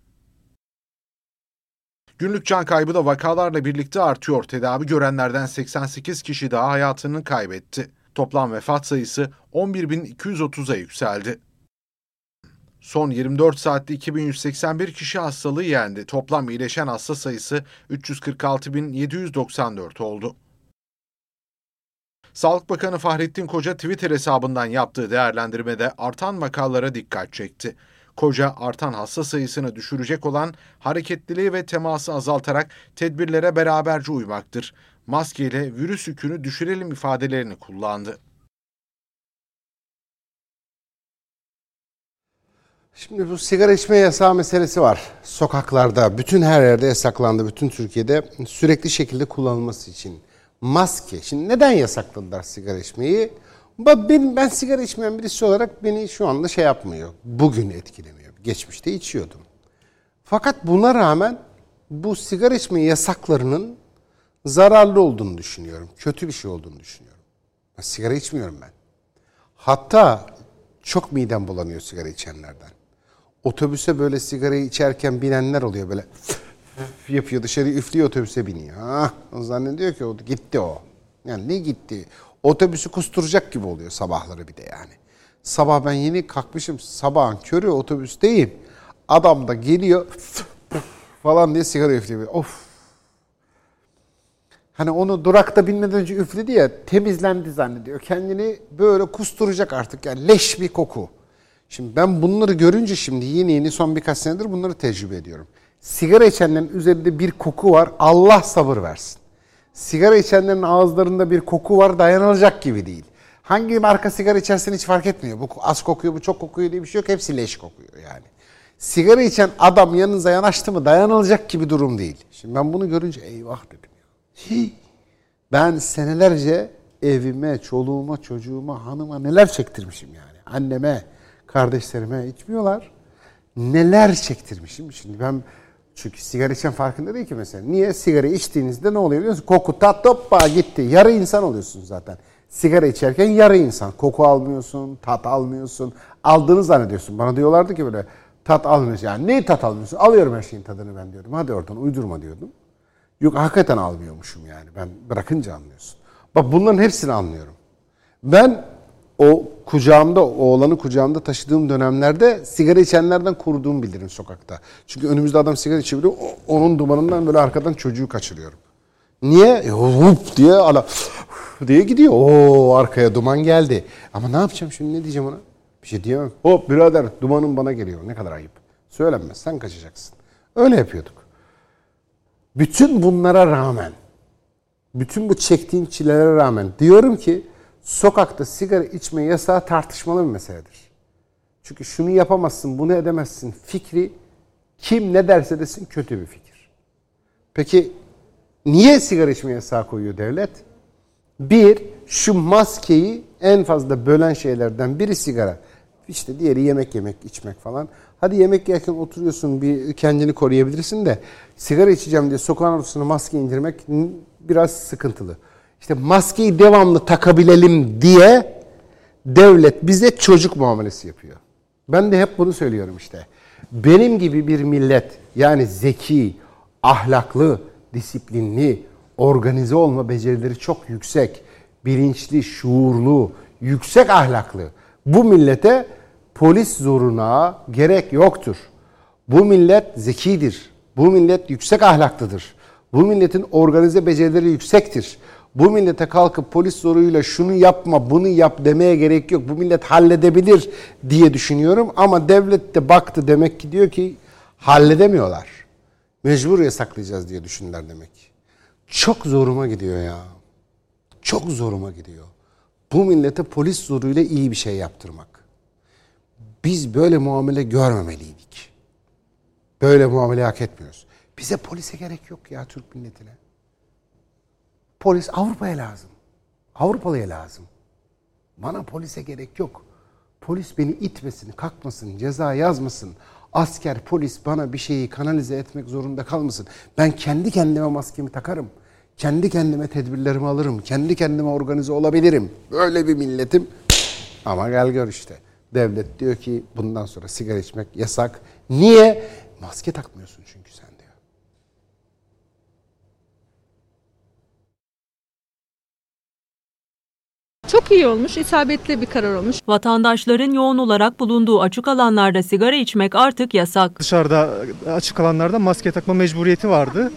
Günlük can kaybı da vakalarla birlikte artıyor. Tedavi görenlerden 88 kişi daha hayatını kaybetti. Toplam vefat sayısı 11.230'a yükseldi. Son 24 saatte 2181 kişi hastalığı yendi. Toplam iyileşen hasta sayısı 346.794 oldu. Sağlık Bakanı Fahrettin Koca Twitter hesabından yaptığı değerlendirmede artan vakalara dikkat çekti. Koca artan hasta sayısını düşürecek olan hareketliliği ve teması azaltarak tedbirlere beraberce uymaktır. Maskeyle virüs yükünü düşürelim ifadelerini kullandı. Şimdi bu sigara içme yasağı meselesi var. Sokaklarda, bütün her yerde yasaklandı. Bütün Türkiye'de sürekli şekilde kullanılması için. Maske. Şimdi neden yasakladılar sigara içmeyi? Ben, ben sigara içmeyen birisi olarak beni şu anda şey yapmıyor. Bugün etkilemiyor. Geçmişte içiyordum. Fakat buna rağmen bu sigara içme yasaklarının zararlı olduğunu düşünüyorum. Kötü bir şey olduğunu düşünüyorum. Ben sigara içmiyorum ben. Hatta çok midem bulanıyor sigara içenlerden. Otobüse böyle sigarayı içerken binenler oluyor böyle yapıyor dışarı üflüyor otobüse biniyor. Ha, zannediyor ki o gitti o. Yani ne gitti? Otobüsü kusturacak gibi oluyor sabahları bir de yani. Sabah ben yeni kalkmışım sabahın körü otobüsteyim. Adam da geliyor falan diye sigara üflüyor. Of. Hani onu durakta binmeden önce üfledi ya temizlendi zannediyor. Kendini böyle kusturacak artık yani leş bir koku. Şimdi ben bunları görünce şimdi yeni yeni son birkaç senedir bunları tecrübe ediyorum. Sigara içenlerin üzerinde bir koku var. Allah sabır versin. Sigara içenlerin ağızlarında bir koku var dayanılacak gibi değil. Hangi marka sigara içersen hiç fark etmiyor. Bu az kokuyor, bu çok kokuyor diye bir şey yok. Hepsi leş kokuyor yani. Sigara içen adam yanınıza yanaştı mı dayanılacak gibi durum değil. Şimdi ben bunu görünce eyvah dedim. Hii. Ben senelerce evime, çoluğuma, çocuğuma, hanıma neler çektirmişim yani. Anneme, kardeşlerime içmiyorlar. Neler çektirmişim. Şimdi ben çünkü sigara içen farkında değil ki mesela. Niye? Sigara içtiğinizde ne oluyor biliyor musun? Koku tat hoppa gitti. Yarı insan oluyorsun zaten. Sigara içerken yarı insan. Koku almıyorsun, tat almıyorsun. Aldığını zannediyorsun. Bana diyorlardı ki böyle tat almıyorsun. Yani ne tat almıyorsun? Alıyorum her şeyin tadını ben diyordum. Hadi oradan uydurma diyordum. Yok hakikaten almıyormuşum yani. Ben bırakınca anlıyorsun. Bak bunların hepsini anlıyorum. Ben o kucağımda, oğlanı kucağımda taşıdığım dönemlerde sigara içenlerden koruduğumu bilirim sokakta. Çünkü önümüzde adam sigara içebiliyor. Onun dumanından böyle arkadan çocuğu kaçırıyorum. Niye? E, hup diye ala diye gidiyor. Oo arkaya duman geldi. Ama ne yapacağım şimdi ne diyeceğim ona? Bir şey diyemem. Hop birader dumanın bana geliyor. Ne kadar ayıp. Söylenmez sen kaçacaksın. Öyle yapıyorduk. Bütün bunlara rağmen, bütün bu çektiğim çilelere rağmen diyorum ki sokakta sigara içme yasağı tartışmalı bir meseledir. Çünkü şunu yapamazsın, bunu edemezsin fikri kim ne derse desin kötü bir fikir. Peki niye sigara içme yasağı koyuyor devlet? Bir, şu maskeyi en fazla bölen şeylerden biri sigara. İşte diğeri yemek yemek, içmek falan. Hadi yemek yerken oturuyorsun bir kendini koruyabilirsin de sigara içeceğim diye sokağın ortasına maske indirmek biraz sıkıntılı. İşte maskeyi devamlı takabilelim diye devlet bize çocuk muamelesi yapıyor. Ben de hep bunu söylüyorum işte. Benim gibi bir millet yani zeki, ahlaklı, disiplinli, organize olma becerileri çok yüksek, bilinçli, şuurlu, yüksek ahlaklı bu millete polis zoruna gerek yoktur. Bu millet zekidir. Bu millet yüksek ahlaklıdır. Bu milletin organize becerileri yüksektir. Bu millete kalkıp polis zoruyla şunu yapma, bunu yap demeye gerek yok. Bu millet halledebilir diye düşünüyorum. Ama devlet de baktı demek ki diyor ki halledemiyorlar. Mecbur yasaklayacağız diye düşündüler demek. Çok zoruma gidiyor ya. Çok zoruma gidiyor. Bu millete polis zoruyla iyi bir şey yaptırmak. Biz böyle muamele görmemeliydik. Böyle muamele hak etmiyoruz. Bize polise gerek yok ya Türk milletine. Polis Avrupa'ya lazım. Avrupalıya lazım. Bana polise gerek yok. Polis beni itmesin, kalkmasın, ceza yazmasın. Asker, polis bana bir şeyi kanalize etmek zorunda kalmasın. Ben kendi kendime maskemi takarım. Kendi kendime tedbirlerimi alırım. Kendi kendime organize olabilirim. Böyle bir milletim. Ama gel gör işte. Devlet diyor ki bundan sonra sigara içmek yasak. Niye? Maske takmıyorsun çünkü sen diyor. Çok iyi olmuş, isabetli bir karar olmuş. Vatandaşların yoğun olarak bulunduğu açık alanlarda sigara içmek artık yasak. Dışarıda açık alanlarda maske takma mecburiyeti vardı.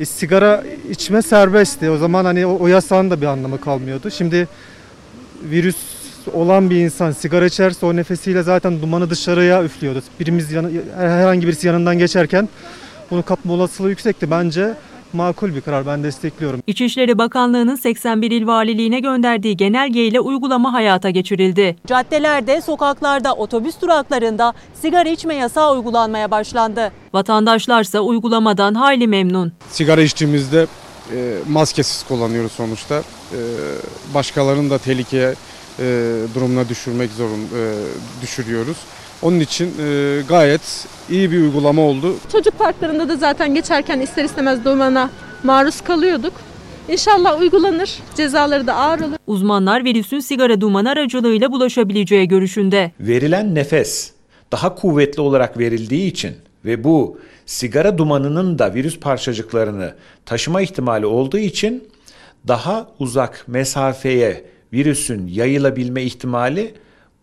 E, sigara içme serbestti. O zaman hani o, o yasağın da bir anlamı kalmıyordu. Şimdi virüs olan bir insan sigara içerse o nefesiyle zaten dumanı dışarıya üflüyordu. Birimiz yanı, herhangi birisi yanından geçerken bunu kapma olasılığı yüksekti. Bence makul bir karar. Ben destekliyorum. İçişleri Bakanlığı'nın 81 il valiliğine gönderdiği genelgeyle uygulama hayata geçirildi. Caddelerde, sokaklarda, otobüs duraklarında sigara içme yasağı uygulanmaya başlandı. Vatandaşlarsa uygulamadan hayli memnun. Sigara içtiğimizde e, maskesiz kullanıyoruz sonuçta. E, başkalarını da tehlikeye e, durumuna düşürmek zorun e, düşürüyoruz. Onun için e, gayet iyi bir uygulama oldu. Çocuk parklarında da zaten geçerken ister istemez dumana maruz kalıyorduk. İnşallah uygulanır, cezaları da ağır olur. Uzmanlar virüsün sigara dumanı aracılığıyla bulaşabileceği görüşünde. Verilen nefes daha kuvvetli olarak verildiği için ve bu sigara dumanının da virüs parçacıklarını taşıma ihtimali olduğu için daha uzak mesafeye virüsün yayılabilme ihtimali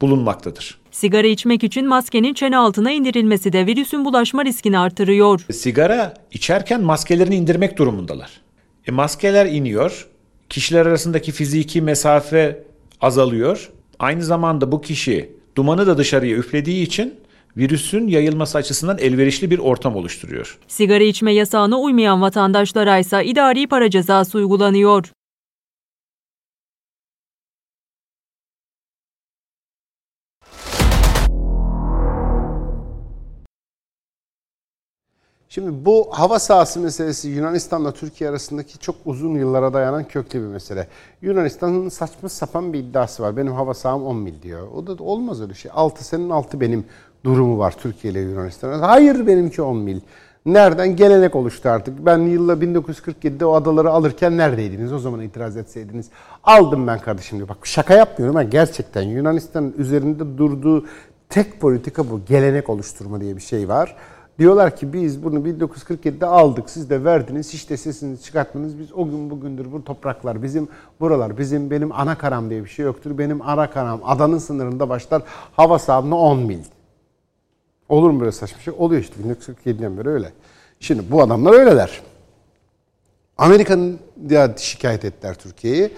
bulunmaktadır. Sigara içmek için maskenin çene altına indirilmesi de virüsün bulaşma riskini artırıyor. Sigara içerken maskelerini indirmek durumundalar. E maskeler iniyor, kişiler arasındaki fiziki mesafe azalıyor. Aynı zamanda bu kişi dumanı da dışarıya üflediği için virüsün yayılması açısından elverişli bir ortam oluşturuyor. Sigara içme yasağına uymayan vatandaşlara ise idari para cezası uygulanıyor. Şimdi bu hava sahası meselesi Yunanistan'la Türkiye arasındaki çok uzun yıllara dayanan köklü bir mesele. Yunanistan'ın saçma sapan bir iddiası var. Benim hava saham 10 mil diyor. O da olmaz öyle şey. 6 senin 6 benim durumu var Türkiye ile Yunanistan'ın. Hayır benimki 10 mil. Nereden? Gelenek oluştu artık. Ben yılla 1947'de o adaları alırken neredeydiniz? O zaman itiraz etseydiniz. Aldım ben kardeşim diyor. Bak şaka yapmıyorum ben gerçekten Yunanistan'ın üzerinde durduğu tek politika bu. Gelenek oluşturma diye bir şey var. Diyorlar ki biz bunu 1947'de aldık, siz de verdiniz, hiç de sesinizi çıkartmadınız. Biz o gün bugündür bu topraklar bizim, buralar bizim, benim ana karam diye bir şey yoktur. Benim ana karam adanın sınırında başlar, hava sahamına 10 mil. Olur mu böyle saçma şey? Oluyor işte 1947'den beri öyle. Şimdi bu adamlar öyleler. Amerika'nın ya şikayet ettiler Türkiye'yi.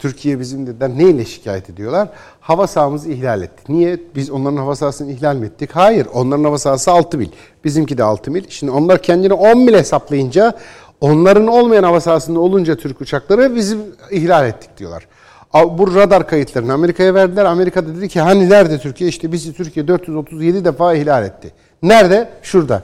Türkiye bizim dediler neyle şikayet ediyorlar? Hava sahamızı ihlal etti. Niye? Biz onların hava sahasını ihlal mi ettik? Hayır. Onların hava sahası 6 mil. Bizimki de 6 mil. Şimdi onlar kendini 10 mil hesaplayınca onların olmayan hava sahasında olunca Türk uçakları bizim ihlal ettik diyorlar. Bu radar kayıtlarını Amerika'ya verdiler. Amerika da dedi ki hani nerede Türkiye? İşte bizi Türkiye 437 defa ihlal etti. Nerede? Şurada.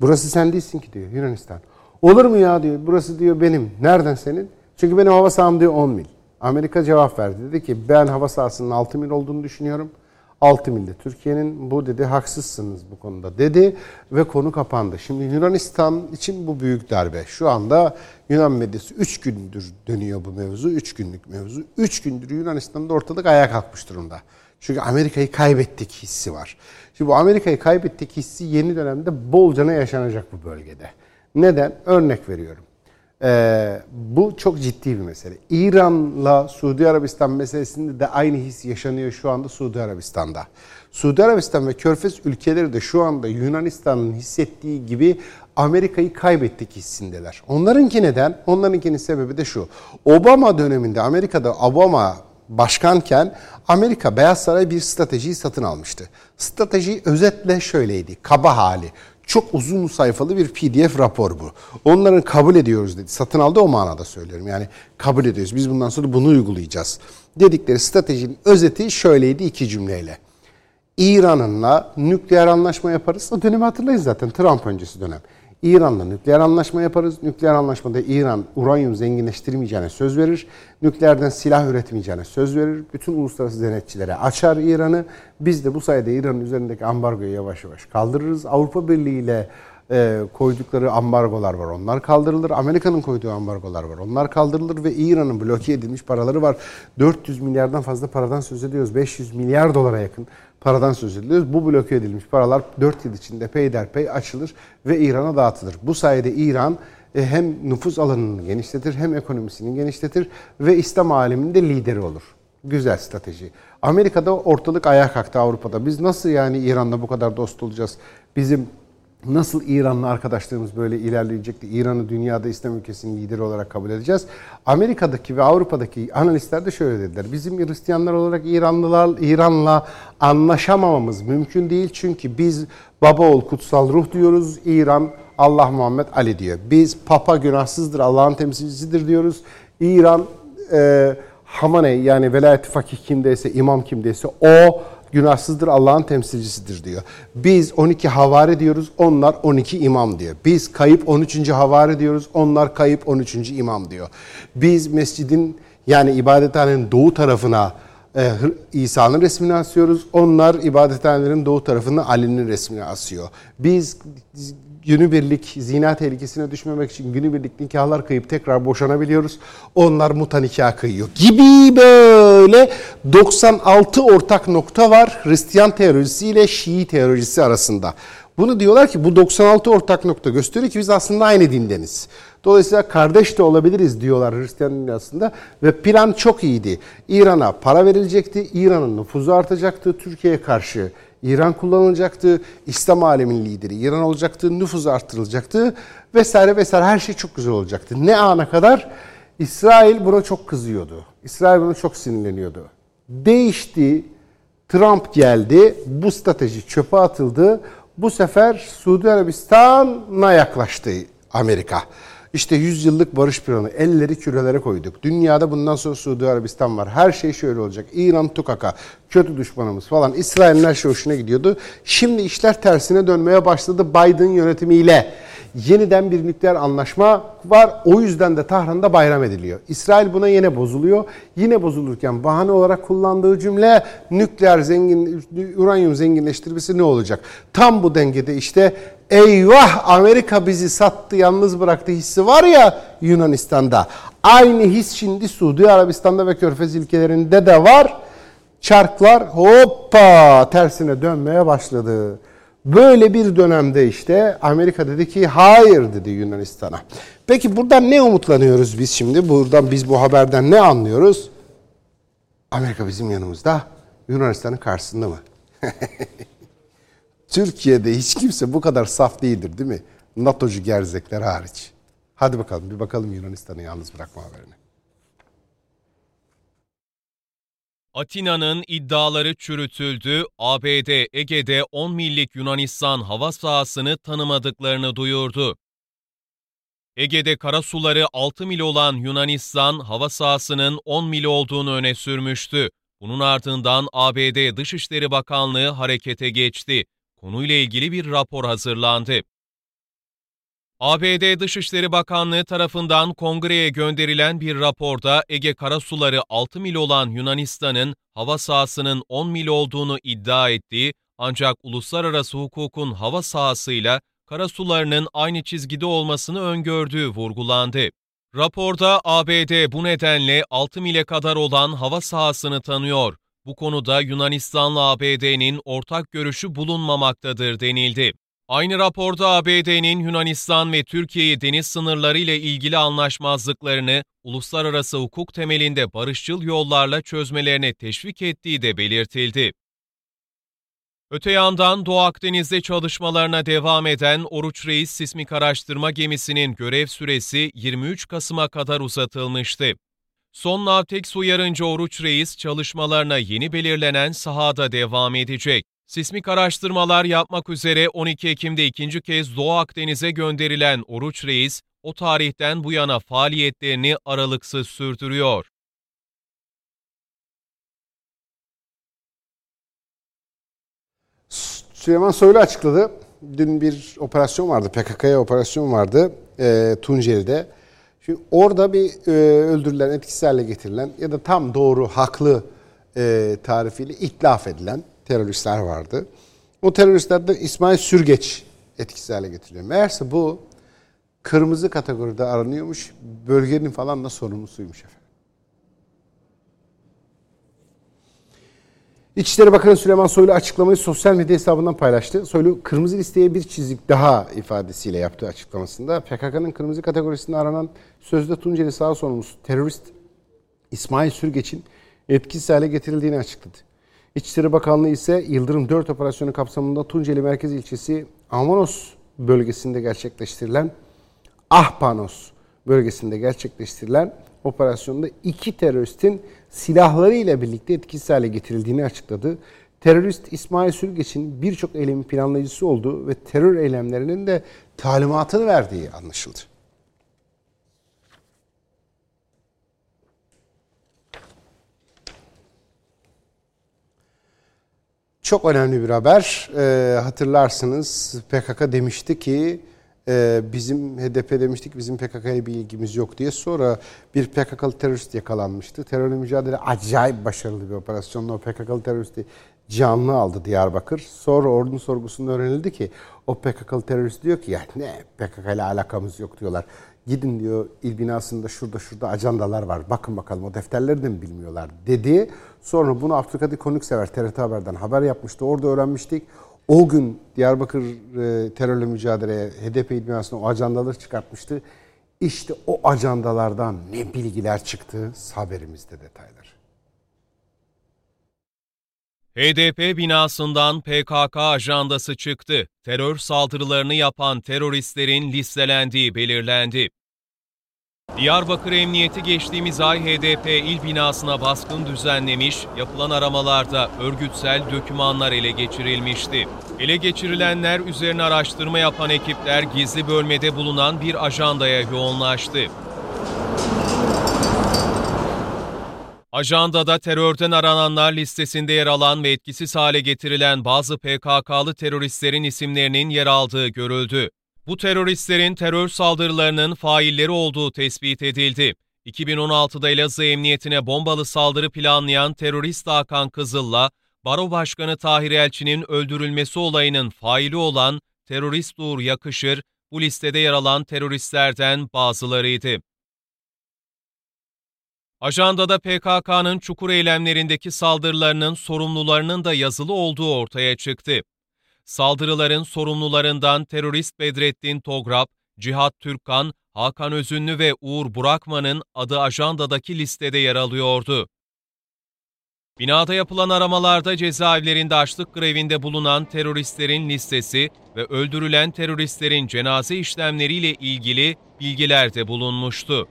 Burası sen değilsin ki diyor Yunanistan. Olur mu ya diyor. Burası diyor benim. Nereden senin? Çünkü benim hava saham diyor 10 mil. Amerika cevap verdi. Dedi ki ben hava sahasının 6 mil olduğunu düşünüyorum. 6 milde Türkiye'nin bu dedi haksızsınız bu konuda dedi ve konu kapandı. Şimdi Yunanistan için bu büyük darbe. Şu anda Yunan medyası 3 gündür dönüyor bu mevzu. 3 günlük mevzu. 3 gündür Yunanistan'da ortalık ayağa kalkmış durumda. Çünkü Amerika'yı kaybettik hissi var. Şimdi bu Amerika'yı kaybettik hissi yeni dönemde bolcana yaşanacak bu bölgede. Neden? Örnek veriyorum. Ee, bu çok ciddi bir mesele. İran'la Suudi Arabistan meselesinde de aynı his yaşanıyor şu anda Suudi Arabistan'da. Suudi Arabistan ve Körfez ülkeleri de şu anda Yunanistan'ın hissettiği gibi Amerika'yı kaybettik hissindeler. Onlarınki neden? Onlarınkinin sebebi de şu. Obama döneminde Amerika'da Obama başkanken Amerika Beyaz Saray bir stratejiyi satın almıştı. Strateji özetle şöyleydi. Kaba hali. Çok uzun sayfalı bir PDF rapor bu. Onların kabul ediyoruz dedi. Satın aldı o manada söylüyorum. Yani kabul ediyoruz. Biz bundan sonra bunu uygulayacağız. Dedikleri stratejinin özeti şöyleydi iki cümleyle. İran'ınla nükleer anlaşma yaparız. O dönemi hatırlayın zaten Trump öncesi dönem. İran'la nükleer anlaşma yaparız. Nükleer anlaşmada İran uranyum zenginleştirmeyeceğine söz verir. Nükleerden silah üretmeyeceğine söz verir. Bütün uluslararası denetçilere açar İran'ı. Biz de bu sayede İran'ın üzerindeki ambargoyu yavaş yavaş kaldırırız. Avrupa Birliği ile e, koydukları ambargolar var. Onlar kaldırılır. Amerika'nın koyduğu ambargolar var. Onlar kaldırılır ve İran'ın bloke edilmiş paraları var. 400 milyardan fazla paradan söz ediyoruz. 500 milyar dolara yakın paradan söz ediliyoruz. Bu bloke edilmiş paralar 4 yıl içinde peyderpey açılır ve İran'a dağıtılır. Bu sayede İran e, hem nüfus alanını genişletir hem ekonomisini genişletir ve İslam aleminde lideri olur. Güzel strateji. Amerika'da ortalık ayağa kalktı Avrupa'da. Biz nasıl yani İran'la bu kadar dost olacağız? Bizim Nasıl İran'la arkadaşlığımız böyle ilerleyecekti? İran'ı dünyada İslam ülkesinin lideri olarak kabul edeceğiz. Amerika'daki ve Avrupa'daki analistler de şöyle dediler. Bizim Hristiyanlar olarak İranlılar İran'la anlaşamamamız mümkün değil. Çünkü biz baba ol kutsal ruh diyoruz. İran Allah Muhammed Ali diyor. Biz Papa günahsızdır Allah'ın temsilcisidir diyoruz. İran e, Hamaney yani velayeti fakih kimdeyse, imam kimdeyse o günahsızdır Allah'ın temsilcisidir diyor. Biz 12 havari diyoruz, onlar 12 imam diyor. Biz kayıp 13. havari diyoruz, onlar kayıp 13. imam diyor. Biz mescidin yani ibadethanenin doğu tarafına e, İsa'nın resmini asıyoruz. Onlar ibadethanelerin doğu tarafına Ali'nin resmini asıyor. Biz günübirlik zina tehlikesine düşmemek için günübirlik nikahlar kıyıp tekrar boşanabiliyoruz. Onlar muta nikah kıyıyor gibi böyle 96 ortak nokta var Hristiyan teolojisi ile Şii teolojisi arasında. Bunu diyorlar ki bu 96 ortak nokta gösteriyor ki biz aslında aynı dindeniz. Dolayısıyla kardeş de olabiliriz diyorlar Hristiyan dünyasında ve plan çok iyiydi. İran'a para verilecekti, İran'ın nüfuzu artacaktı, Türkiye'ye karşı İran kullanılacaktı, İslam aleminin lideri İran olacaktı, nüfuz arttırılacaktı vesaire vesaire her şey çok güzel olacaktı. Ne ana kadar? İsrail buna çok kızıyordu. İsrail buna çok sinirleniyordu. Değişti, Trump geldi, bu strateji çöpe atıldı. Bu sefer Suudi Arabistan'a yaklaştı Amerika. İşte 100 yıllık barış planı. Elleri kürelere koyduk. Dünyada bundan sonra Suudi Arabistan var. Her şey şöyle olacak. İran tukaka, kötü düşmanımız falan. İsrail'in her şey hoşuna gidiyordu. Şimdi işler tersine dönmeye başladı Biden yönetimiyle. Yeniden bir nükleer anlaşma var. O yüzden de Tahran'da bayram ediliyor. İsrail buna yine bozuluyor. Yine bozulurken bahane olarak kullandığı cümle nükleer zengin, uranyum zenginleştirmesi ne olacak? Tam bu dengede işte eyvah Amerika bizi sattı yalnız bıraktı hissi var ya Yunanistan'da. Aynı his şimdi Suudi Arabistan'da ve Körfez ülkelerinde de var. Çarklar hoppa tersine dönmeye başladı. Böyle bir dönemde işte Amerika dedi ki hayır dedi Yunanistan'a. Peki buradan ne umutlanıyoruz biz şimdi? Buradan biz bu haberden ne anlıyoruz? Amerika bizim yanımızda, Yunanistan'ın karşısında mı? Türkiye'de hiç kimse bu kadar saf değildir değil mi? NATO'cu gerzekler hariç. Hadi bakalım bir bakalım Yunanistan'ı yalnız bırakma haberine. Atina'nın iddiaları çürütüldü. ABD Ege'de 10 millik Yunanistan hava sahasını tanımadıklarını duyurdu. Ege'de karasuları 6 mil olan Yunanistan hava sahasının 10 mil olduğunu öne sürmüştü. Bunun ardından ABD Dışişleri Bakanlığı harekete geçti. Konuyla ilgili bir rapor hazırlandı. ABD Dışişleri Bakanlığı tarafından kongreye gönderilen bir raporda Ege karasuları 6 mil olan Yunanistan'ın hava sahasının 10 mil olduğunu iddia ettiği ancak uluslararası hukukun hava sahasıyla karasularının aynı çizgide olmasını öngördüğü vurgulandı. Raporda ABD bu nedenle 6 mile kadar olan hava sahasını tanıyor. Bu konuda Yunanistan'la ABD'nin ortak görüşü bulunmamaktadır denildi. Aynı raporda ABD'nin Yunanistan ve Türkiye'yi deniz sınırları ile ilgili anlaşmazlıklarını uluslararası hukuk temelinde barışçıl yollarla çözmelerine teşvik ettiği de belirtildi. Öte yandan Doğu Akdeniz'de çalışmalarına devam eden Oruç Reis sismik araştırma gemisinin görev süresi 23 Kasım'a kadar uzatılmıştı. Son Navtex uyarınca Oruç Reis çalışmalarına yeni belirlenen sahada devam edecek. Sismik araştırmalar yapmak üzere 12 Ekim'de ikinci kez Doğu Akdeniz'e gönderilen Oruç Reis, o tarihten bu yana faaliyetlerini aralıksız sürdürüyor. Süleyman Soylu açıkladı. Dün bir operasyon vardı, PKK'ya operasyon vardı e, Tunceli'de. Şimdi orada bir e, öldürülen, etkisiz hale getirilen ya da tam doğru, haklı e, tarifiyle itlaf edilen teröristler vardı. O teröristlerden İsmail Sürgeç etkisiz hale getiriliyor. Meğerse bu kırmızı kategoride aranıyormuş, bölgenin falan da sorumlusuymuş efendim. İçişleri Bakanı Süleyman Soylu açıklamayı sosyal medya hesabından paylaştı. Soylu kırmızı listeye bir çizik daha ifadesiyle yaptığı açıklamasında PKK'nın kırmızı kategorisinde aranan sözde Tunceli sağ sorumlusu terörist İsmail Sürgeç'in etkisiz hale getirildiğini açıkladı. İçişleri Bakanlığı ise Yıldırım 4 operasyonu kapsamında Tunceli Merkez ilçesi Amanos bölgesinde gerçekleştirilen Ahpanos bölgesinde gerçekleştirilen operasyonda iki teröristin silahları ile birlikte etkisiz hale getirildiğini açıkladı. Terörist İsmail Sürgeç'in birçok eylemin planlayıcısı olduğu ve terör eylemlerinin de talimatını verdiği anlaşıldı. Çok önemli bir haber. Ee, hatırlarsınız PKK demişti ki e, bizim HDP demiştik bizim PKK ile bir ilgimiz yok diye. Sonra bir PKK'lı terörist yakalanmıştı. Terörle mücadele acayip başarılı bir operasyonla o PKK'lı teröristi canlı aldı Diyarbakır. Sonra ordunun sorgusunda öğrenildi ki o PKK'lı terörist diyor ki ya ne PKK ile alakamız yok diyorlar. Gidin diyor il binasında şurada şurada ajandalar var. Bakın bakalım o defterleri de mi bilmiyorlar dedi. Sonra bunu Abdülkadir Konuksever TRT Haber'den haber yapmıştı. Orada öğrenmiştik. O gün Diyarbakır e, terörle mücadeleye HDP il binasında o ajandaları çıkartmıştı. İşte o ajandalardan ne bilgiler çıktı haberimizde detaylar. HDP binasından PKK ajandası çıktı. Terör saldırılarını yapan teröristlerin listelendiği belirlendi. Diyarbakır Emniyeti geçtiğimiz ay HDP il binasına baskın düzenlemiş, yapılan aramalarda örgütsel dökümanlar ele geçirilmişti. Ele geçirilenler üzerine araştırma yapan ekipler gizli bölmede bulunan bir ajandaya yoğunlaştı. Ajandada terörden arananlar listesinde yer alan ve etkisiz hale getirilen bazı PKK'lı teröristlerin isimlerinin yer aldığı görüldü. Bu teröristlerin terör saldırılarının failleri olduğu tespit edildi. 2016'da Elazığ Emniyetine bombalı saldırı planlayan terörist Hakan Kızıl'la Baro Başkanı Tahir Elçi'nin öldürülmesi olayının faili olan terörist Uğur Yakışır, bu listede yer alan teröristlerden bazılarıydı. Ajandada PKK'nın çukur eylemlerindeki saldırılarının sorumlularının da yazılı olduğu ortaya çıktı. Saldırıların sorumlularından terörist Bedrettin Tograp, Cihat Türkkan, Hakan Özünlü ve Uğur Burakman'ın adı ajandadaki listede yer alıyordu. Binada yapılan aramalarda cezaevlerinde açlık grevinde bulunan teröristlerin listesi ve öldürülen teröristlerin cenaze işlemleriyle ilgili bilgiler de bulunmuştu.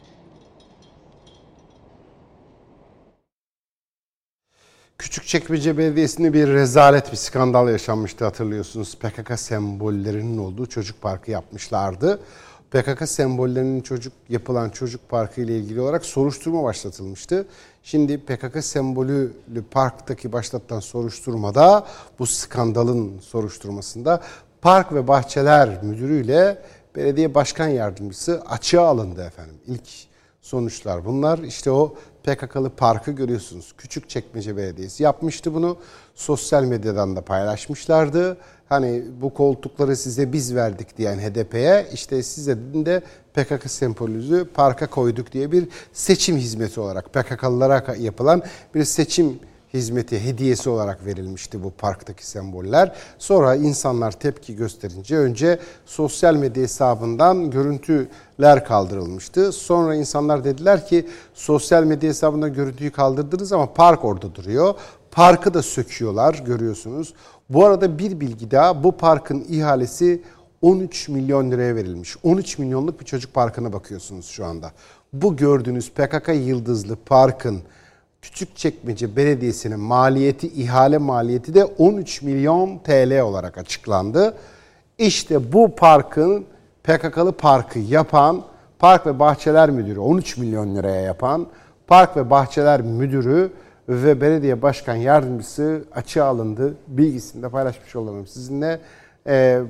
Küçükçekmece Belediyesi'nde bir rezalet bir skandal yaşanmıştı hatırlıyorsunuz. PKK sembollerinin olduğu çocuk parkı yapmışlardı. PKK sembollerinin çocuk yapılan çocuk parkı ile ilgili olarak soruşturma başlatılmıştı. Şimdi PKK sembolü parktaki başlatılan soruşturmada bu skandalın soruşturmasında Park ve Bahçeler Müdürü ile belediye başkan yardımcısı açığa alındı efendim. İlk sonuçlar bunlar. İşte o PKK'lı parkı görüyorsunuz. Küçük Çekmece Belediyesi yapmıştı bunu. Sosyal medyadan da paylaşmışlardı. Hani bu koltukları size biz verdik diyen HDP'ye işte size de PKK sembolüzü parka koyduk diye bir seçim hizmeti olarak PKK'lılara yapılan bir seçim hizmeti hediyesi olarak verilmişti bu parktaki semboller. Sonra insanlar tepki gösterince önce sosyal medya hesabından görüntüler kaldırılmıştı. Sonra insanlar dediler ki sosyal medya hesabından görüntüyü kaldırdınız ama park orada duruyor. Parkı da söküyorlar görüyorsunuz. Bu arada bir bilgi daha bu parkın ihalesi 13 milyon liraya verilmiş. 13 milyonluk bir çocuk parkına bakıyorsunuz şu anda. Bu gördüğünüz PKK Yıldızlı Park'ın Küçükçekmece Belediyesi'nin maliyeti, ihale maliyeti de 13 milyon TL olarak açıklandı. İşte bu parkın PKK'lı parkı yapan Park ve Bahçeler Müdürü 13 milyon liraya yapan Park ve Bahçeler Müdürü ve belediye başkan yardımcısı açığa alındı. Bilgisini de paylaşmış olalım sizinle. Ee,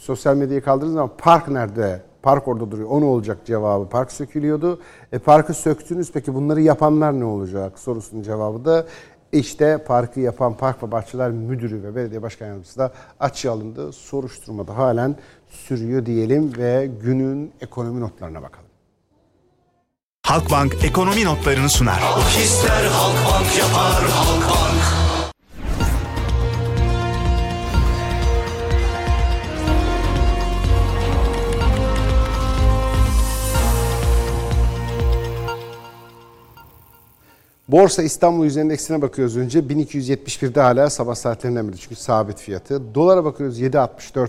sosyal medyayı kaldırdığınız zaman park nerede? Park orada duruyor. O ne olacak cevabı. Park sökülüyordu. E parkı söktünüz peki bunları yapanlar ne olacak sorusunun cevabı da işte parkı yapan Park ve Bahçeler Müdürü ve Belediye Başkan Yardımcısı da açığa alındı. Soruşturmada halen sürüyor diyelim ve günün ekonomi notlarına bakalım. Halkbank ekonomi notlarını sunar. Halk ister Halkbank yapar Halkbank. Borsa İstanbul Endeksine bakıyoruz önce. 1271'de hala sabah saatlerinden beri çünkü sabit fiyatı. Dolara bakıyoruz 7.64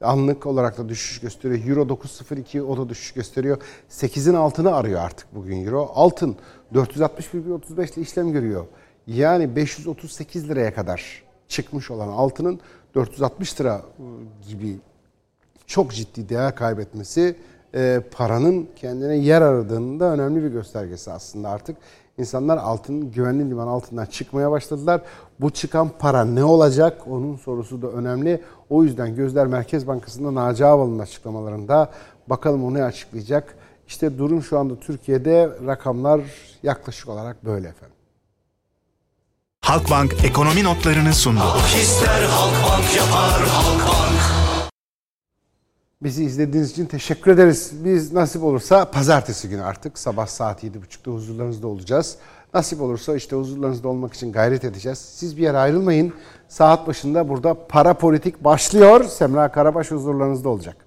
anlık olarak da düşüş gösteriyor. Euro 9.02 o da düşüş gösteriyor. 8'in altını arıyor artık bugün Euro. Altın 461.35 ile işlem görüyor. Yani 538 liraya kadar çıkmış olan altının 460 lira gibi çok ciddi değer kaybetmesi e, paranın kendine yer aradığının da önemli bir göstergesi aslında artık. İnsanlar altın güvenli liman altından çıkmaya başladılar. Bu çıkan para ne olacak? Onun sorusu da önemli. O yüzden gözler Merkez Bankası'nda Naci Ağbal'ın açıklamalarında. Bakalım o ne açıklayacak? İşte durum şu anda Türkiye'de rakamlar yaklaşık olarak böyle efendim. Halkbank ekonomi notlarını sundu. Halk ister Halkbank yapar Halkbank. Bizi izlediğiniz için teşekkür ederiz. Biz nasip olursa pazartesi günü artık sabah saat 7.30'da huzurlarınızda olacağız. Nasip olursa işte huzurlarınızda olmak için gayret edeceğiz. Siz bir yere ayrılmayın. Saat başında burada para politik başlıyor. Semra Karabaş huzurlarınızda olacak.